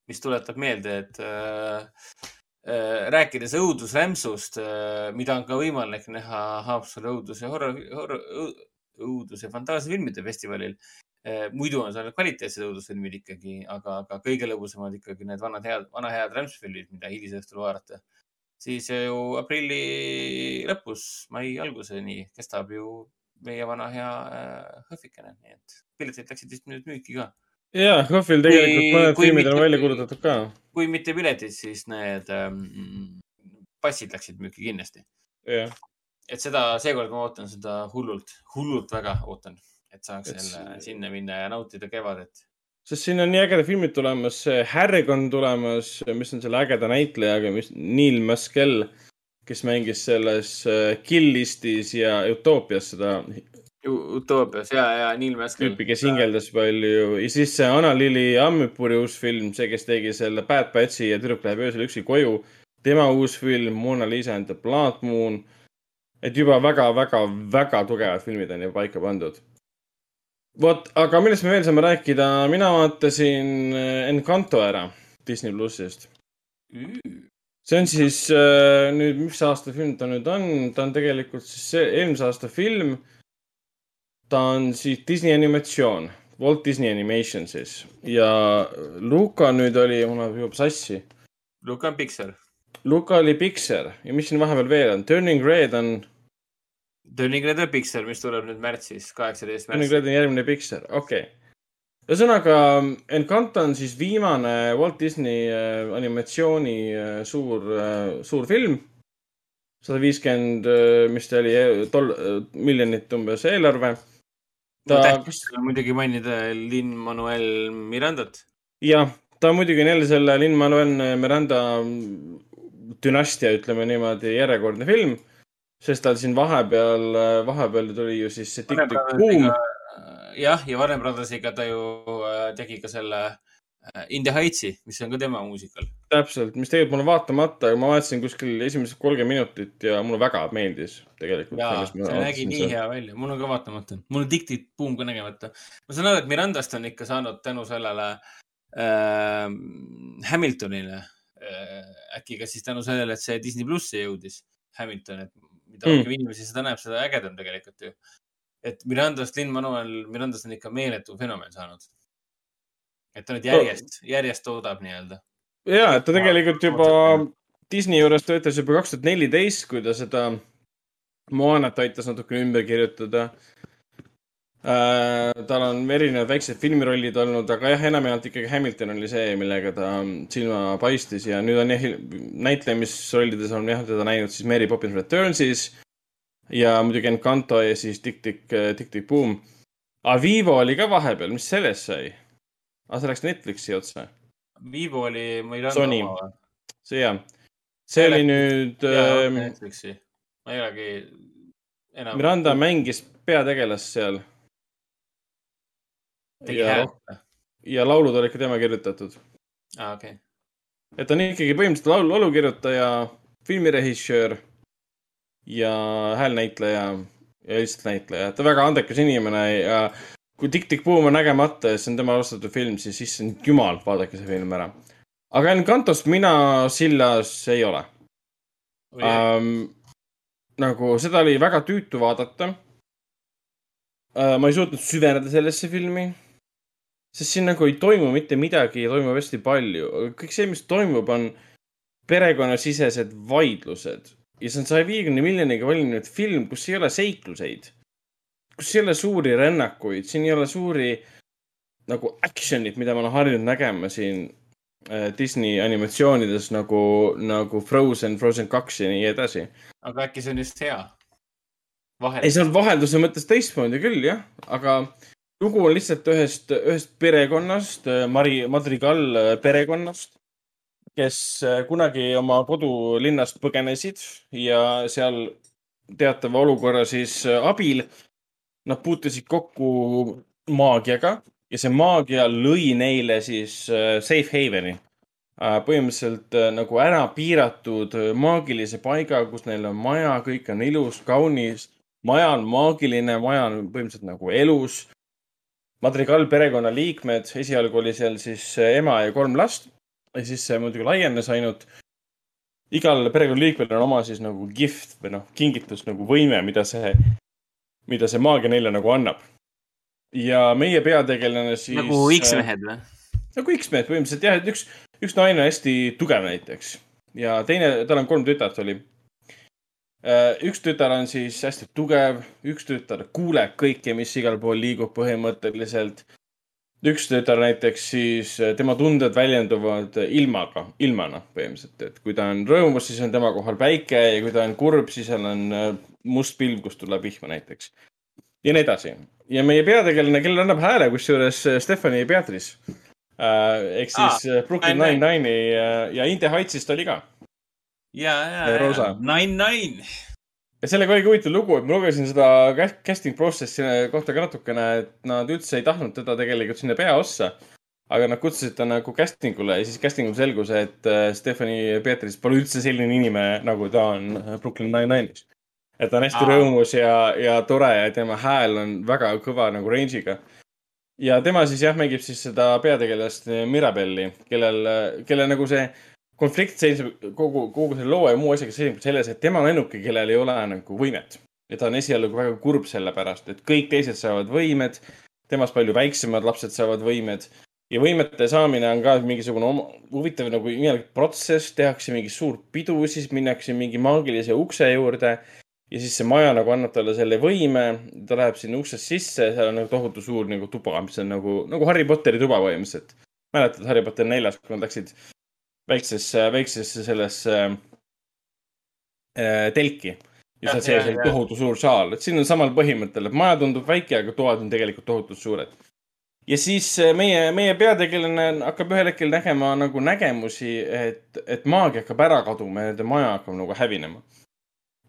mis tuletab meelde, et äh, äh, rääkides õudusrämpsust äh,, mida on ka võimalik näha Haapsalu õudus ja horror, horror, õudus ja fantaasiafilmide festivalil. Muidu on seal kvaliteetsed õudusfilmid ikkagi, aga, aga kõige lõbusamad ikkagi need vanad head, vana head rämpsfilmid, mida hilisõhtul vaadata. siis ju aprilli lõpus, mai alguseni kestab ju meie vana hea äh, Hõhvikene, nii et piletid läksid vist nüüd müüki ka. ja, HÖFFil tegelikult mõned filmid on välja kuulutatud ka. kui mitte piletid, siis need ähm, passid läksid müüki kindlasti. et seda, seekord ma ootan seda hullult, hullult väga ootan, et saaks Et jälle sinna minna ja nautida kevadet. sest siin on nii ägedad filmid tulemas, Härg on tulemas, mis on selle ägeda näitlejaga, mis, Neil Maskell, kes mängis selles äh, Kill Listis ja Utoopias seda Utoopias ja, ja Neil Maskell. tüüpi, kes hingeldas palju ja siis see Anna-Lili Ammipuri uus film, see, kes tegi selle Bad Batchi ja Tüdruk läheb öösel üksi koju. tema uus film Mona Lisa and the Blood Moon. et juba väga-väga-väga tugevad filmid on ju paika pandud. vot, aga millest me veel saame rääkida, mina vaatasin äh, Encanto ära Disney plussist. see on siis äh, nüüd, mis aasta film ta nüüd on, ta on tegelikult siis see eelmise aasta film. Ta on siis Disney animatsioon, Walt Disney Animation siis. Ja Luka nüüd oli, mul läheb juba sassi. Luka on Pixar. Luka oli Pixar. Ja mis siin vahepeal veel on, Turning Red on, Turning Red on Pixar, mis tuleb nüüd märtsis, kaheksateist Turning märts. Red on järgmine Pixar, okei okay.. ühesõnaga, Encanto on siis viimane Walt Disney äh, animatsiooni äh, suur äh,, suur film. sada viiskümmend, mis ta oli, tol-, miljonit umbes eelarve. ta, tähtis on muidugi mainida Lin-Manuel Mirandat. jah, ta muidugi on jälle selle Lin-Manuel Miranda dünastia, ütleme niimoodi, järjekordne film. Sest tal siin vahepeal, vahepeal tuli ju siis see TikTok buum. jah, ja Warner Brothersiga ta ju äh, tegi ka selle äh, In the Heights'i, mis on ka tema muusikal. täpselt, mis tegelikult mul on vaatamata, ma vaatasin kuskil esimesed kolmkümmend minutit ja mulle väga meeldis tegelikult. jaa, see nägi nii hea välja, mul on ka vaatamata, mul on Dictit buum ka nägemata. ma saan aru, et Mirandast on ikka saanud tänu sellele äh, Hamiltonile äh,, äkki ka siis tänu sellele, et see Disney plussi jõudis, Hamilton, et mida Mm. rohkem inimesi seda näeb, seda ägedam tegelikult ju. et Mirandast, Lin-Manuel Mirandast on ikka meeletu fenomen saanud. et ta nüüd järjest, järjest toodab nii-öelda. ja, et ta tegelikult juba Disney juures töötas juba kaks tuhat neliteist, kui ta seda Moanat aitas natukene ümber kirjutada. Tal on erinevad väiksed filmirollid olnud, aga jah, enamjaolt ikkagi Hamilton oli see, millega ta silma paistis ja nüüd on jah, näitlemisrollides on jah teda näinud siis Mary Poppins Returns'is ja muidugi Encanto ja siis Tick Tick, Tick Tick Boom. Avivo oli ka vahepeal, mis sellest sai? aa, see läks Netflixi otsa. Vivo oli Miranda Sony oma või?, see jah, see oli nüüd ähm, Netflixi. ma ei olegi enam. Miranda mängis peategelast seal. Tegi ja häält või? ja laulud olid ka tema kirjutatud. aa, okei okay.. et ta on ikkagi põhimõtteliselt laulu, laulukirjutaja, filmirežissöör ja häälnäitleja ja lihtsalt näitleja, ta väga andekas inimene ja kui Tick Tick Boom on nägemata ja see on tema alustatud film, siis issand jumal, vaadake see film ära. aga Encantost mina sillas ei ole um,. nagu seda oli väga tüütu vaadata uh,. ma ei suutnud süveneda sellesse filmi sest siin nagu ei toimu mitte midagi ja toimub hästi palju. kõik see, mis toimub, on perekonnasisesed vaidlused ja see on saja viiekümne miljoniga valminud film, kus ei ole seikluseid, kus ei ole suuri rännakuid, siin ei ole suuri nagu action'it, mida ma olen harjunud nägema siin. äh, Disney animatsioonides nagu, nagu Frozen, Frozen kaks ja nii edasi. aga äkki see on just hea? ei, see on vahelduse mõttes teistmoodi küll jah, aga lugu on lihtsalt ühest, ühest perekonnast, Mari, Madrigal äh, perekonnast, kes äh, kunagi oma kodulinnast põgenesid ja seal teatava olukorra siis äh, abil nad puutusid kokku maagiaga ja see maagia lõi neile siis äh, safe haven'i. põhimõtteliselt äh, nagu ära piiratud äh, maagilise paiga, kus neil on maja, kõik on ilus, kaunis. maja on maagiline, maja on põhimõtteliselt nagu elus. Madrigal perekonnaliikmed, esialgu oli seal siis äh, ema ja kolm last ja siis see muidugi laienes ainult. igal perekonnaliikmel on oma siis nagu gift või noh, kingitus nagu võime, mida see, mida see maagia neile nagu annab. ja meie peategelane siis. nagu X-mehed või? nagu X-mehed põhimõtteliselt jah, et üks, üks naine hästi tugev näiteks ja teine, tal on kolm tütart oli. Üks tütar on siis hästi tugev, üks tütar kuuleb kõike, mis igal pool liigub põhimõtteliselt. üks tütar näiteks siis, tema tunded väljenduvad ilmaga, ilmana põhimõtteliselt, et kui ta on rõõmus, siis on tema kohal päike ja kui ta on kurb, siis seal on äh, must pilv, kust tuleb vihma näiteks. ja nii edasi. ja meie peategelane, kellele annab hääle, kusjuures äh, Stephanie Beatrice äh, ehk siis ah, Brooklyn Nine-Nine. Nine-Nine'i ja, ja In the Heights'ist oli ka. ja, ja, Nine Nine. ja sellega oligi huvitav lugu, et ma lugesin seda cast- casting process'i kohta ka natukene, et nad üldse ei tahtnud teda tegelikult sinna peaossa. aga nad kutsusid ta nagu casting ule ja siis casting ul selgus, et äh, Stephanie Beatrice pole üldse selline inimene, nagu ta on Brooklyn Nine-Nine'is. et ta on hästi Aa. rõõmus ja, ja tore ja tema hääl on väga kõva nagu range'iga. ja tema siis jah, mängib siis seda peategelast Mirabelli, kellel, kelle nagu see konflikt seisneb kogu, kogu selle loo ja muu asjaga seisneb selles, et tema on ainuke, kellel ei ole nagu võimet. ja ta on esialgu väga kurb selle pärast, et kõik teised saavad võimed, temast palju väiksemad lapsed saavad võimed ja võimete saamine on ka mingisugune oma, huvitav nagu imelik protsess, tehakse mingi suur pidu, siis minnakse mingi maagilise ukse juurde ja siis see maja nagu annab talle selle võime, ta läheb sinna uksest sisse, seal on nagu tohutu suur nagu tuba, mis on nagu, nagu Harry Potteri tuba põhimõtteliselt. mäletad Harry Potter neljas, kui nad läksid väiksesse, väiksesse sellesse äh, telki ja seal sees oli tohutu suur saal, et siin on samal põhimõttel, et maja tundub väike, aga toad on tegelikult tohutult suured. ja siis äh, meie, meie peategelane hakkab ühel hetkel nägema nagu nägemusi, et, et maagia hakkab ära kaduma ja nende maja hakkab nagu hävinema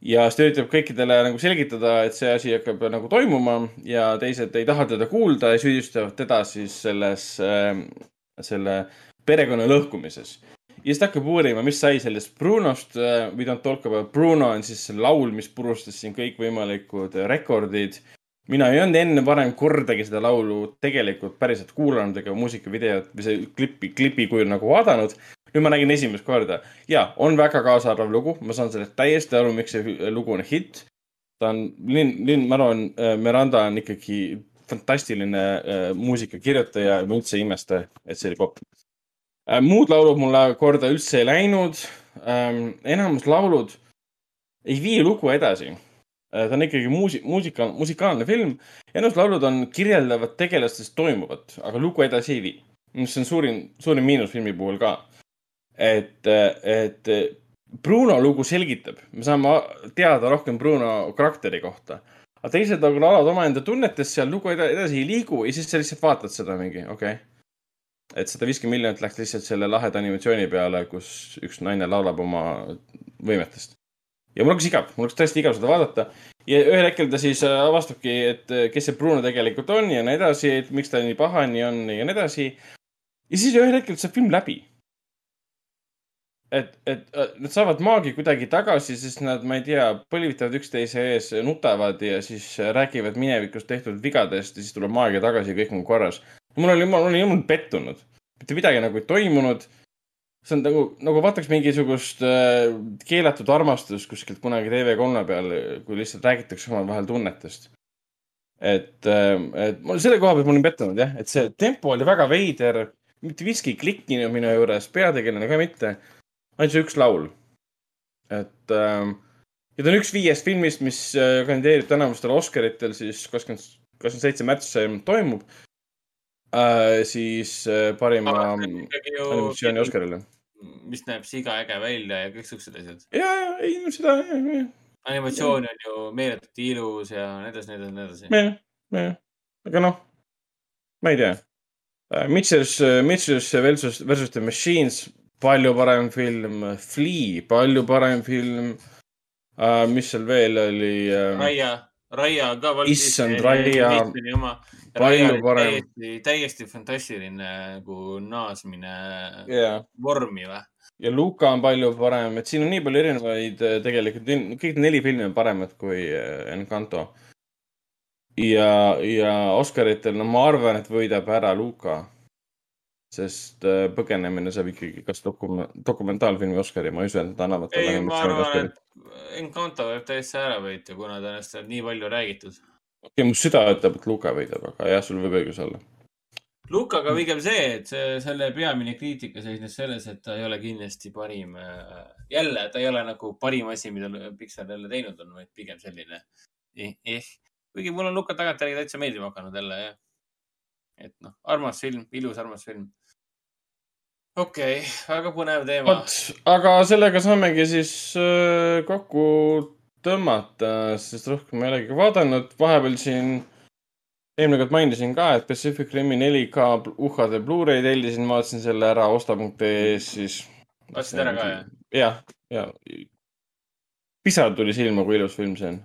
ja siis ta üritab kõikidele nagu selgitada, et see asi hakkab nagu toimuma ja teised ei taha teda kuulda ja süüdistavad teda siis selles äh,, selle perekonna lõhkumises. Ja siis ta hakkab uurima, mis sai sellest Brunost äh,, We don't talk about Bruno on siis laul, mis purustas siin kõikvõimalikud rekordid. mina ei olnud enne varem kordagi seda laulu tegelikult päriselt kuulanud ega muusikavideot või see klipi, klipi kujul nagu vaadanud nüüd ma nägin esimest korda ja on väga kaasaarvav lugu, ma saan sellest täiesti aru, miks see lugu on hitt. ta on, Lynn, Lynn, ma arvan, Miranda on ikkagi fantastiline äh, muusikakirjutaja ja ma üldse ei imesta, et see oli popp äh,. Muud laulud mulle korda üldse ei läinud ähm,. enamus laulud ei vii lugu edasi äh,. ta on ikkagi muusi-, muusika, musikaalne film. enamus laulud on, kirjeldavad tegelastest toimuvat, aga lugu edasi ei vii. mis on suurim, suurim miinus filmi puhul ka et, et Bruno lugu selgitab, me saame teada rohkem Bruno karakteri kohta. aga teised nagu laulavad omaenda tunnetest seal, lugu eda- edasi ei liigu ja siis sa lihtsalt vaatad seda mingi, okei okay.. Et sada viiskümmend miljonit läks lihtsalt selle laheda animatsiooni peale, kus üks naine laulab oma võimetest. ja mul hakkas igav, mul hakkas tõesti igav seda vaadata ja ühel hetkel ta siis äh, avastabki, et äh, kes see Bruno tegelikult on ja nii edasi, et miks ta nii pahani on ja nii edasi. ja siis ühel hetkel saab film läbi et, et äh, nad saavad maagi kuidagi tagasi, sest nad, ma ei tea, põlvitavad üksteise ees, nutavad ja siis räägivad minevikus tehtud vigadest ja siis tuleb maagia tagasi ja kõik on korras. Mul oli, ma olin jumal pettunud, mitte midagi nagu ei toimunud. see on nagu, nagu vaataks mingisugust äh, keelatud armastust kuskilt kunagi TV3 peal, kui lihtsalt räägitakse omavahel tunnetest. et, et mul selle koha pealt ma olin pettunud jah, et see tempo oli väga veider, mitte miski ei klikkinud minu juures, peategelane ka mitte ainult see üks laul. et ähm, ja ta on üks viiest filmist, mis äh, kandideerib tänavustel Oscaritel siis kakskümmend, kakskümmend seitse märts toimub. Äh, siis äh, parima animatsiooni Oscarile. mis näeb siga äge välja ja kõik siuksed asjad. ja, ja, ei no seda, animatsioon on ju meeletult ilus ja nii edasi, nii edasi, nii edasi. jah, jah, aga noh, ma ei tea. Mitchell's, Mitchell's versus, versus the Machines, palju parem film. Flea, palju parem film uh,. mis seal veel oli uh,? Raia, Raia ka. Issand, Raia, palju parem. täiesti, täiesti fantastiline nagu naasmine Jaa. vormi või? ja Luka on palju parem, et siin on nii palju erinevaid äh, tegelikult, kõik neli filmi on paremad kui äh, Encanto. ja, ja Oscaritel, no ma arvan, et võidab ära Luka. sest äh, Põgenemine saab ikkagi kas dokument, dokumentaalfilmi Oscari, ma ei usu, et nad annavad ei, ma arvan, et Encanto võib täiesti ära võita, kuna tänast on nii palju räägitud. okei, mu süda ütleb, et Luka võidab, aga jah, sul võib õigus olla. Lukaga pigem see, et see, selle peamine kriitika seisnes selles, et ta ei ole kindlasti parim. jälle, ta ei ole nagu parim asi, mida Pixar jälle teinud on, vaid pigem selline eh,. eh. kuigi mul on Luka tagantjärgi täitsa meeldima hakanud jälle, jah. et noh, armas film, ilus armas film. okei okay,, väga põnev teema. vot, aga sellega saamegi siis äh, kokku tõmmata, sest rohkem ei olegi vaadanud. vahepeal siin, eelmine kord mainisin ka, et Pacific Rimi 4K UHD Blu-ray tellisin, vaatasin selle ära osta.ee-s siis. ostsid ära ka, jah? jah, ja pisar tuli silma, kui ilus film see on.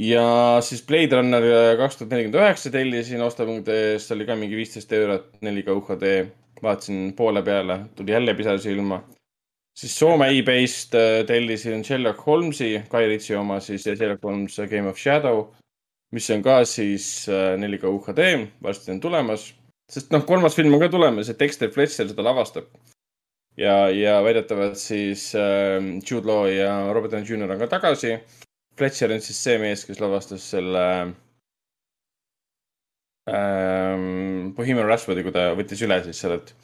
ja siis Blade Runner kaks tuhat nelikümmend üheksa tellisin osta.ee-st, oli ka mingi viisteist eurot, 4K UHD. vaatasin poole peale, tuli jälle pisar silma. Siis Soome e-base'ist äh, tellisin Sherlock Holmesi, Guy Ritchie oma siis ja Sherlock Holmes A Game of Shadow, mis on ka siis äh, 4K UHD, varsti on tulemas. sest noh, kolmas film on ka tulemas ja Dexter Fletcher seda lavastab ja, ja väidetavalt siis äh, Jude Law ja Robert Downey Jr on ka tagasi. Fletcher on siis see mees, kes lavastas selle ähm, Bohemian Rhapsody, kui ta võttis üle siis sellelt,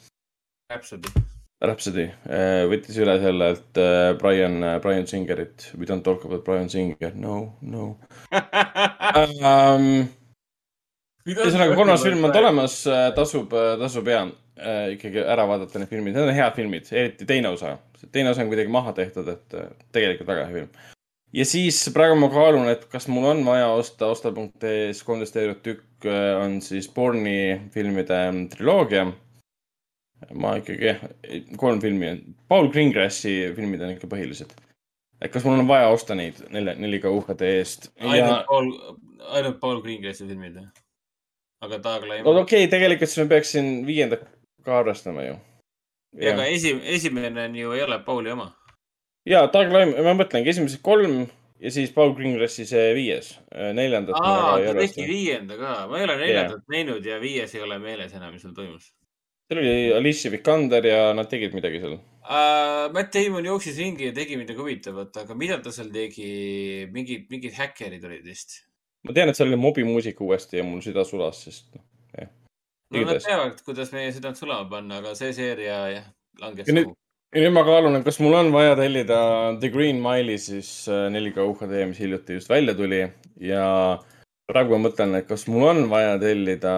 Rhapsody. Rhapsody äh,, võttis üle sellelt äh, Brian, Brian Singerit. We don't talk about Brian Singer, no, no (laughs) um,. ühesõnaga, kolmas film on tulemas, tasub, tasub ja äh, ikkagi ära vaadata need filmid, need on head filmid, eriti teine osa. teine osa on kuidagi maha tehtud, et äh, tegelikult väga hea film. ja siis praegu ma kaalun, et kas mul on vaja osta osta.ee-s kolmteist eurot tükk, on siis Borne'i filmide triloogia. Ma ikkagi, kolm filmi, Paul Greengrassi filmid on ikka põhilised. et kas mul on vaja osta neid nelja, 4K UHD eest ja ainult Paul, ainult Paul Greengrassi filmid või? aga Doug Liman no okei okay,, tegelikult siis ma peaksin viiendat ka arvestama ju. ja aga esi-, esimene on ju, ei ole Pauli oma. ja Doug Liman, ma mõtlengi esimesed kolm ja siis Paul Greengrassi see viies, neljandat ma aa, ta tegi viienda ka, ma ei ole neljandat näinud ja viies ei ole meeles enam, mis seal toimus seal oli Alicia Vikander ja nad tegid midagi seal. uh,. Matt Damon jooksis ringi ja tegi midagi huvitavat, aga mida ta seal tegi, mingid, mingid häkkerid olid vist. ma tean, et seal oli mobimuusika uuesti ja mul süda sulas, sest noh, jah. no nad teavad, kuidas meie südant sulama panna, aga see seeria jah, langes ja nüüd, ja nüüd ma kaalun, et kas mul on vaja tellida The Green Mile'i siis äh, 4K UHD, mis hiljuti just välja tuli ja praegu ma mõtlen, et kas mul on vaja tellida,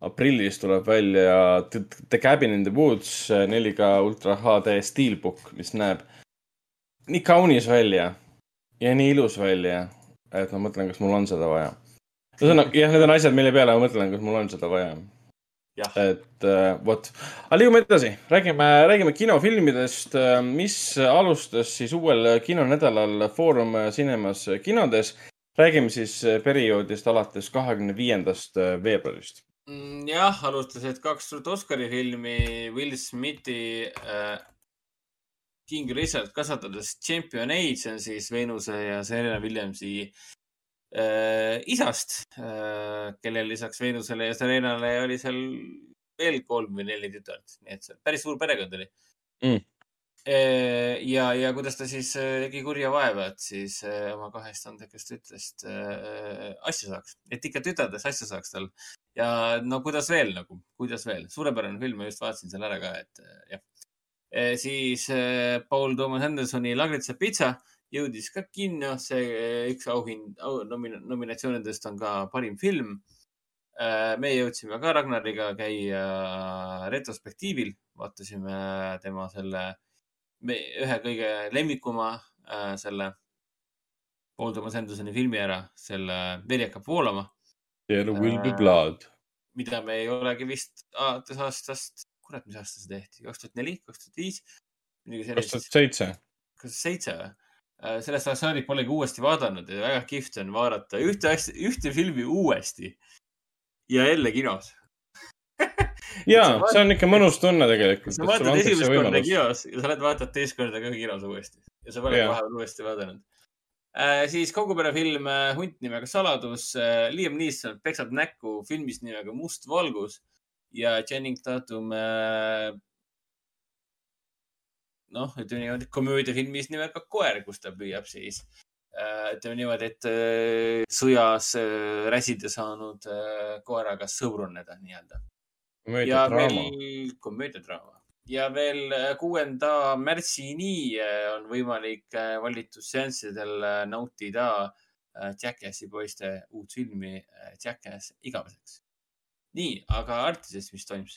aprillis tuleb välja The, Cabin in the Woods äh, 4K Ultra HD Steelbook, mis näeb nii kaunis välja ja nii ilus välja, et ma mõtlen, kas mul on seda vaja. ühesõnaga, jah, need on asjad, mille peale ma mõtlen, kas mul on seda vaja et äh, vot, aga liigume edasi, räägime, räägime kinofilmidest, mis alustas siis uuel kinonädalal Foorum Cinemas kinodes. räägime siis perioodist alates kahekümne viiendast veebruarist. Mm, jah, alustasid kaks suurt Oscari filmi Will Smithi äh, King Richard kasvatades Champion Age, see on siis Veenuse ja Serena Williamsi äh, isast äh,, kellel lisaks Veenusele ja Serenale oli seal veel kolm või neli tütart, nii et see päris suur perekond oli mm.. ja, ja kuidas ta siis äh, tegi kurja vaeva, et siis äh, oma kahest andekast tütrest äh, asja saaks, et ikka tütardest asja saaks tal. Ja no kuidas veel nagu, kuidas veel, suurepärane film, ma just vaatasin selle ära ka, et äh, jah. siis äh, Paul Thomas Andersoni Lagritsa pitsa jõudis ka kinno, see äh, üks auhind au,, nomin, nominatsioonidest on ka parim film. Meie jõudsime ka Ragnariga käia retrospektiivil, vaatasime tema selle, ühe kõige lemmikuma äh, selle Paul Thomas Andersoni filmi ära, selle Veri hakkab voolama, There will be Äh, blood. mida me ei olegi vist alates aastast, kurat, mis aasta see tehti, kaks tuhat neli, kaks tuhat viis, kaks tuhat seitse. kas seitse või? sellest ajast saadik polegi uuesti vaadanud ja väga kihvt on vaadata ühte asja, ühte filmi uuesti ja jälle kinos. (laughs) ja see on ikka mõnus tunne tegelikult. sa vaatad esimest korda kinos ja sa lähed vaatad teist korda ka kinos uuesti ja sa pole vahepeal uuesti vaadanud. siis kogu perefilm äh, Hunt nimega Saladus. Liam Neeson peksab näkku filmis nimega Must valgus ja Channing Tatum äh, noh, ütleme niimoodi komöödiafilmis nimega Koer, kus ta püüab siis äh, ütleme niimoodi, et äh, sõjas äh, räsida saanud äh, koeraga sõbruneda nii-öelda. Ja veel komöödiadraama ja veel kuuenda märtsini äh, on võimalik äh, valitusseanssidel äh, nautida Jackassi poiste uut filmi Jackass igaveseks. nii, aga Artises, mis toimus?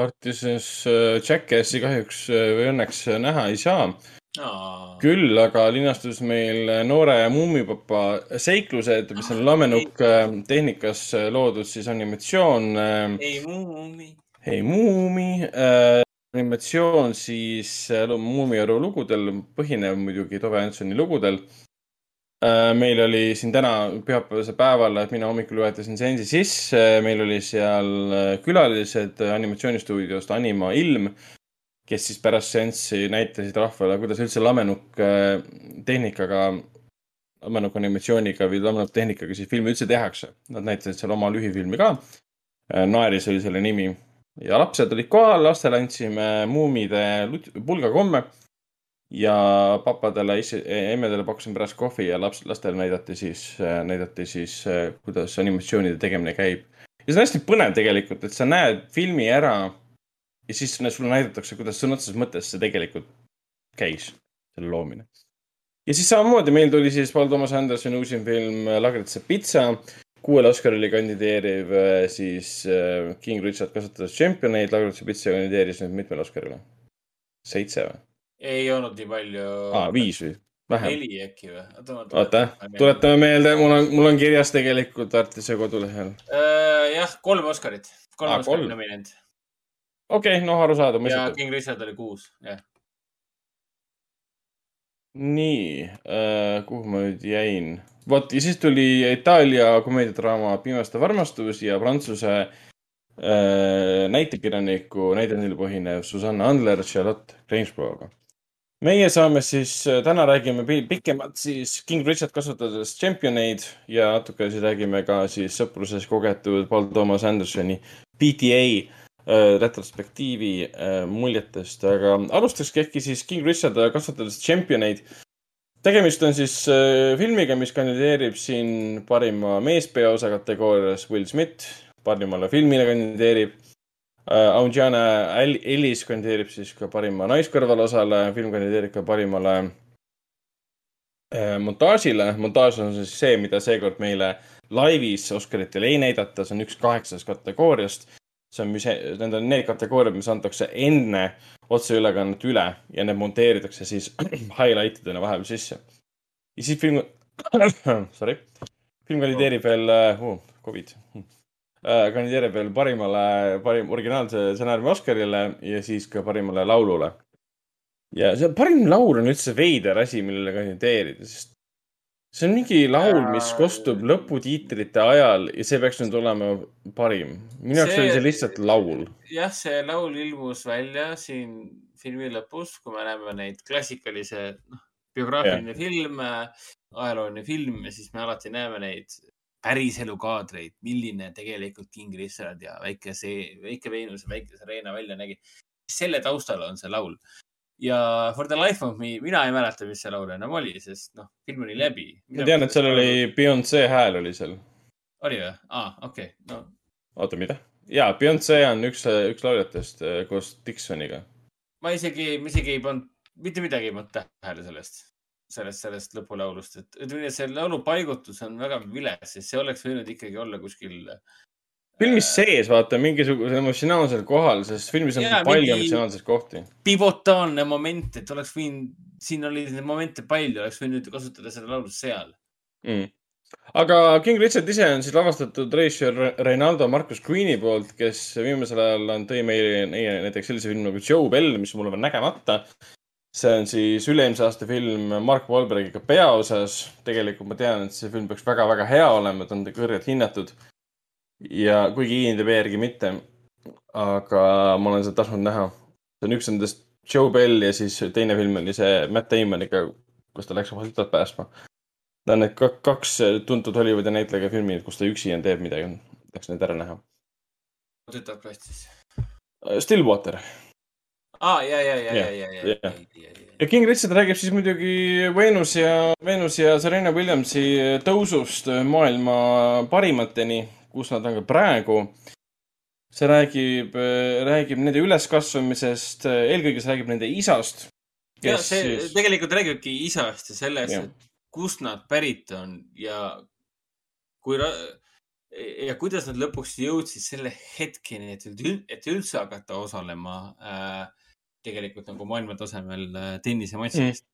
Artises Jackassi kahjuks või õnneks äh, näha ei saa. Aa. küll aga linastus meil noore muumipapa seiklused, mis on lamenukk äh, tehnikas äh, loodud siis animatsioon äh, ei muumi. Hei Muumi äh,, animatsioon siis Muumiaru lugudel, põhinev muidugi Tove Jansoni lugudel äh,. meil oli siin täna pühapäevasel päeval, et mina hommikul juhatasin seansi sisse, meil oli seal külalised animatsioonistuudiost Anima Ilm, kes siis pärast seanssi näitasid rahvale, kuidas üldse lamenukk äh, tehnikaga, lamenukk animatsiooniga või lamenukk tehnikaga siis filmi üldse tehakse. Nad näitasid seal oma lühifilmi ka. Naeris oli selle nimi ja lapsed olid kohal, lastele andsime muumide pulgakomme ja papadele, emmedele pakkusime pärast kohvi ja laps, lastele näidati siis, näidati siis, kuidas animatsioonide tegemine käib. ja see on hästi põnev tegelikult, et sa näed filmi ära ja siis sulle näidatakse, kuidas sõna otseses mõttes see tegelikult käis, selle loomine. ja siis samamoodi meil tuli siis Paul Thomas Andersoni uusim film Lagritsa pitsa kuuele Oscarile kandideeriv äh, siis äh, King Richard kasutades tšempioneid, Lagritsa pitsa kandideeris nüüd mitmele Oscarile? seitse või? ei olnud nii palju. aa, viis või? vähem. neli äkki või? oota, tuletame meelde, mul on, mul on kirjas tegelikult Artise kodulehel. Äh, jah, kolm Oscarit, kolm Aa, Oscarit kolm. Okei okay,, noh, arusaadav, ja mõistetav. King Richard oli kuus, jah. nii äh,, kuhu ma nüüd jäin? vot ja siis tuli Itaalia komöödiadraama Pimestav armastus ja prantsuse äh, näitekirjaniku näidendil põhinev Susanna Andler Charlotte Gainsborough'ga. meie saame siis, täna räägime pi- pikemalt siis King Richard kasutades tšempioneid ja natuke siis räägime ka siis sõpruses kogetud Paul Thomas Andersoni PTA äh, retrospektiivi äh, muljetest, aga alustakski äkki siis King Richard kasutades tšempioneid tegemist on siis äh, filmiga, mis kandideerib siin parima meespeaosa kategoorias Will Smith, parimale filmile kandideerib äh,. Aunjana El- Ellis kandideerib siis ka parima naiskõrvalosale, film kandideerib ka parimale äh, montaažile. montaaž on siis see, mida seekord meile laivis Oscaritel ei näidata, see on üks kaheksast kategooriast. See on, mis, need on need kategooriad, mis antakse enne otseülekannet üle ja need monteeritakse siis (clears throat) highlight idena vahepeal sisse. ja siis film, (clears throat) sorry, film kandideerib veel uh,, Covid uh,, kandideerib veel parimale, parim originaalse stsenaariumi Oscarile ja siis ka parimale laulule. ja see parim laul on üldse veider asi, millele kandideerida, sest see on mingi laul, mis kostub lõputiitrite ajal ja see peaks nüüd olema parim. minu jaoks oli see lihtsalt laul. jah, see laul ilmus välja siin filmi lõpus, kui me näeme neid klassikalise, noh, biograafiline film, ajalooline film ja siis me alati näeme neid päriselu kaadreid, milline tegelikult King Richard ja väike see, väike Veenus ja väike Serena välja nägi. selle taustal on see laul. Ja For the life of me, mina ei mäleta, mis see laul enam oli, sest noh, film oli läbi. ma tean, et seal oli Beyonce hääl oli seal. oli või? aa, okei okay., no oota, mida? jaa, Beyonce on üks, üks lauljatest äh, koos Dixoniga. ma isegi, ma isegi ei pannud, mitte midagi ei pannud tähele sellest. sellest, sellest lõpulaulust, et ütleme, see laulu paigutus on väga vilets, sest see oleks võinud ikkagi olla kuskil. Filmis sees, vaata, mingisugusel emotsionaalsel kohal, sest filmis on Jaa, palju emotsionaalseid kohti. pivotaalne moment, et oleks võinud, siin oli neid momente palju, oleks võinud kasutada seda laulu seal. mm.. aga King Richard ise on siis lavastatud režissöör Reinaldo Marcus Greeni poolt, kes viimasel ajal on, tõi meile näiteks sellise filmi nagu Joe Bell, mis mul on nägemata. see on siis üle-eelmise aasta film Mark Wahlbergiga peaosas. tegelikult ma tean, et see film peaks väga-väga hea olema, ta on kõrgelt hinnatud. Ja kuigi IMDB järgi mitte. aga ma olen seda tahtnud näha. see on üks nendest Joe Bell ja siis teine film oli see Matt Damoniga, kus ta läks oma tütart päästma. Need on need kak- kaks tuntud Hollywoodi näitleja filmid, kus ta üksi on, teeb midagi. tahaks neid ära näha. tütar plastis. Stillwater aa, ja, ja, ja, ja, ja, ja, ja, ja, ja. ja King Richard räägib siis muidugi Venus ja, Venus ja Serena Williamsi tõusust maailma parimateni, kus nad on ka praegu. see räägib, räägib nende üleskasvamisest, eelkõige see räägib nende isast. ja see siis... tegelikult räägibki isast ja sellest, et kust nad pärit on ja kui ra- ja kuidas nad lõpuks jõudsid selle hetkeni, et et üldse hakata osalema äh, tegelikult nagu maailma tasemel äh, tennisematšides mm..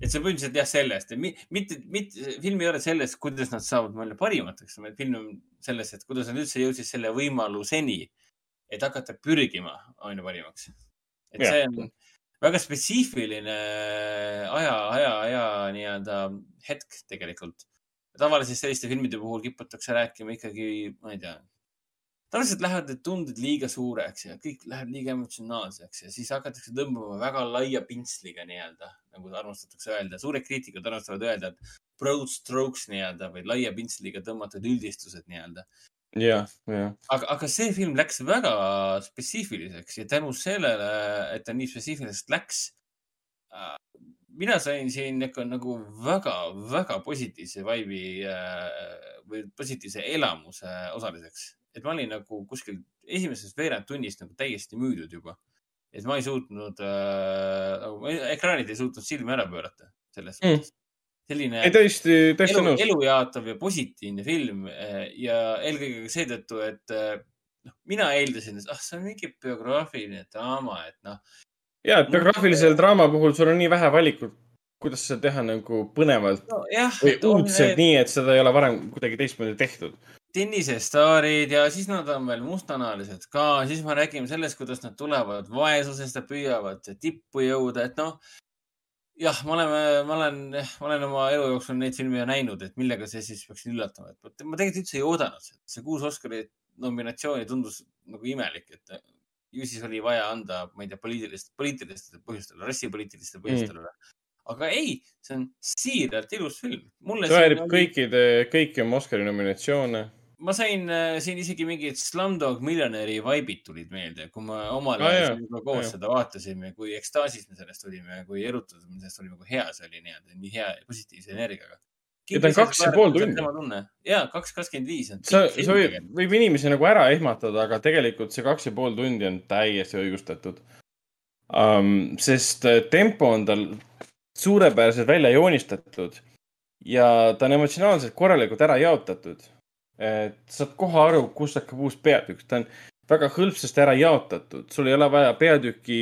Et see on põhimõtteliselt jah sellest, mitte, mitte, film ei ole sellest, kuidas nad saavad maailma parimateks, vaid film on selles, et kuidas nad üldse jõudsid selle võimaluseni, et hakata pürgima aina parimaks. et Jah. see on väga spetsiifiline aja, aja, aja nii-öelda hetk tegelikult. tavaliselt selliste filmide puhul kiputakse rääkima ikkagi, ma ei tea, tavaliselt lähevad need tunded liiga suureks ja kõik läheb liiga emotsionaalseks ja siis hakatakse tõmbama väga laia pintsliga nii-öelda, nagu armastatakse öelda. suured kriitikud armastavad öelda, et broad strokes nii-öelda või laia pintsliga tõmmatud üldistused nii-öelda. jah, jah. aga, aga see film läks väga spetsiifiliseks ja tänu sellele, et ta nii spetsiifiliseks läks, mina sain siin nagu väga-väga positiivse vibe'i äh, või positiivse elamuse osaliseks. et ma olin nagu kuskil esimesest veerandtunnist nagu täiesti müüdud juba. Et ma ei suutnud äh,, nagu ekraanid ei suutnud silmi ära pöörata selles Mm. mõttes. selline ei, täiesti, täiesti elu, elujaatav ja positiivne film eh, ja eelkõige ka seetõttu, et eh, noh, mina eeldasin, et ah, see on mingi biograafiline draama, et noh, ja, et biograafilisel draama puhul sul on nii vähe valikut, kuidas seda teha nagu põnevalt nojah, või et on uudselt nii, et seda ei ole varem kuidagi teistmoodi tehtud. Tennisestaarid ja siis nad on veel mustanahalised ka, siis me räägime sellest, kuidas nad tulevad vaesusest ja püüavad tippu jõuda, et noh, jah, ma olen, ma olen, ma olen oma elu jooksul neid filme ju näinud, et millega see siis peaks üllatama, et ma tegelikult üldse ei oodanud seda, see kuus Oscari nominatsiooni tundus nagu imelik, et ju siis oli vaja anda, ma ei tea, poliitilist, poliitilistel põhjustel, rassipoliitilistel põhjustel mm.. aga ei, see on siiralt ilus film. väärib oli- kõikide, kõiki oma Oscari nominatsioone. Ma sain äh, siin isegi mingid Slumdog Millionaire'i vibe'id tulid meelde, kui me omal ajal sinuga koos jaa. seda vaatasime, kui ekstaasis me sellest olime, kui erutatud me sellest olime, kui hea see oli nii-öelda, nii hea ja positiivse energiaga. Ja ta on kaks ja pool tundi. ja kaks kakskümmend viis on. sa, sa võib, võib inimesi nagu ära ehmatada, aga tegelikult see kaks ja pool tundi on täiesti õigustatud um,. sest äh, tempo on tal suurepäraselt välja joonistatud ja ta on emotsionaalselt korralikult ära jaotatud. Et saad kohe aru, kust hakkab uus peatükk, ta on väga hõlpsasti ära jaotatud, sul ei ole vaja peatüki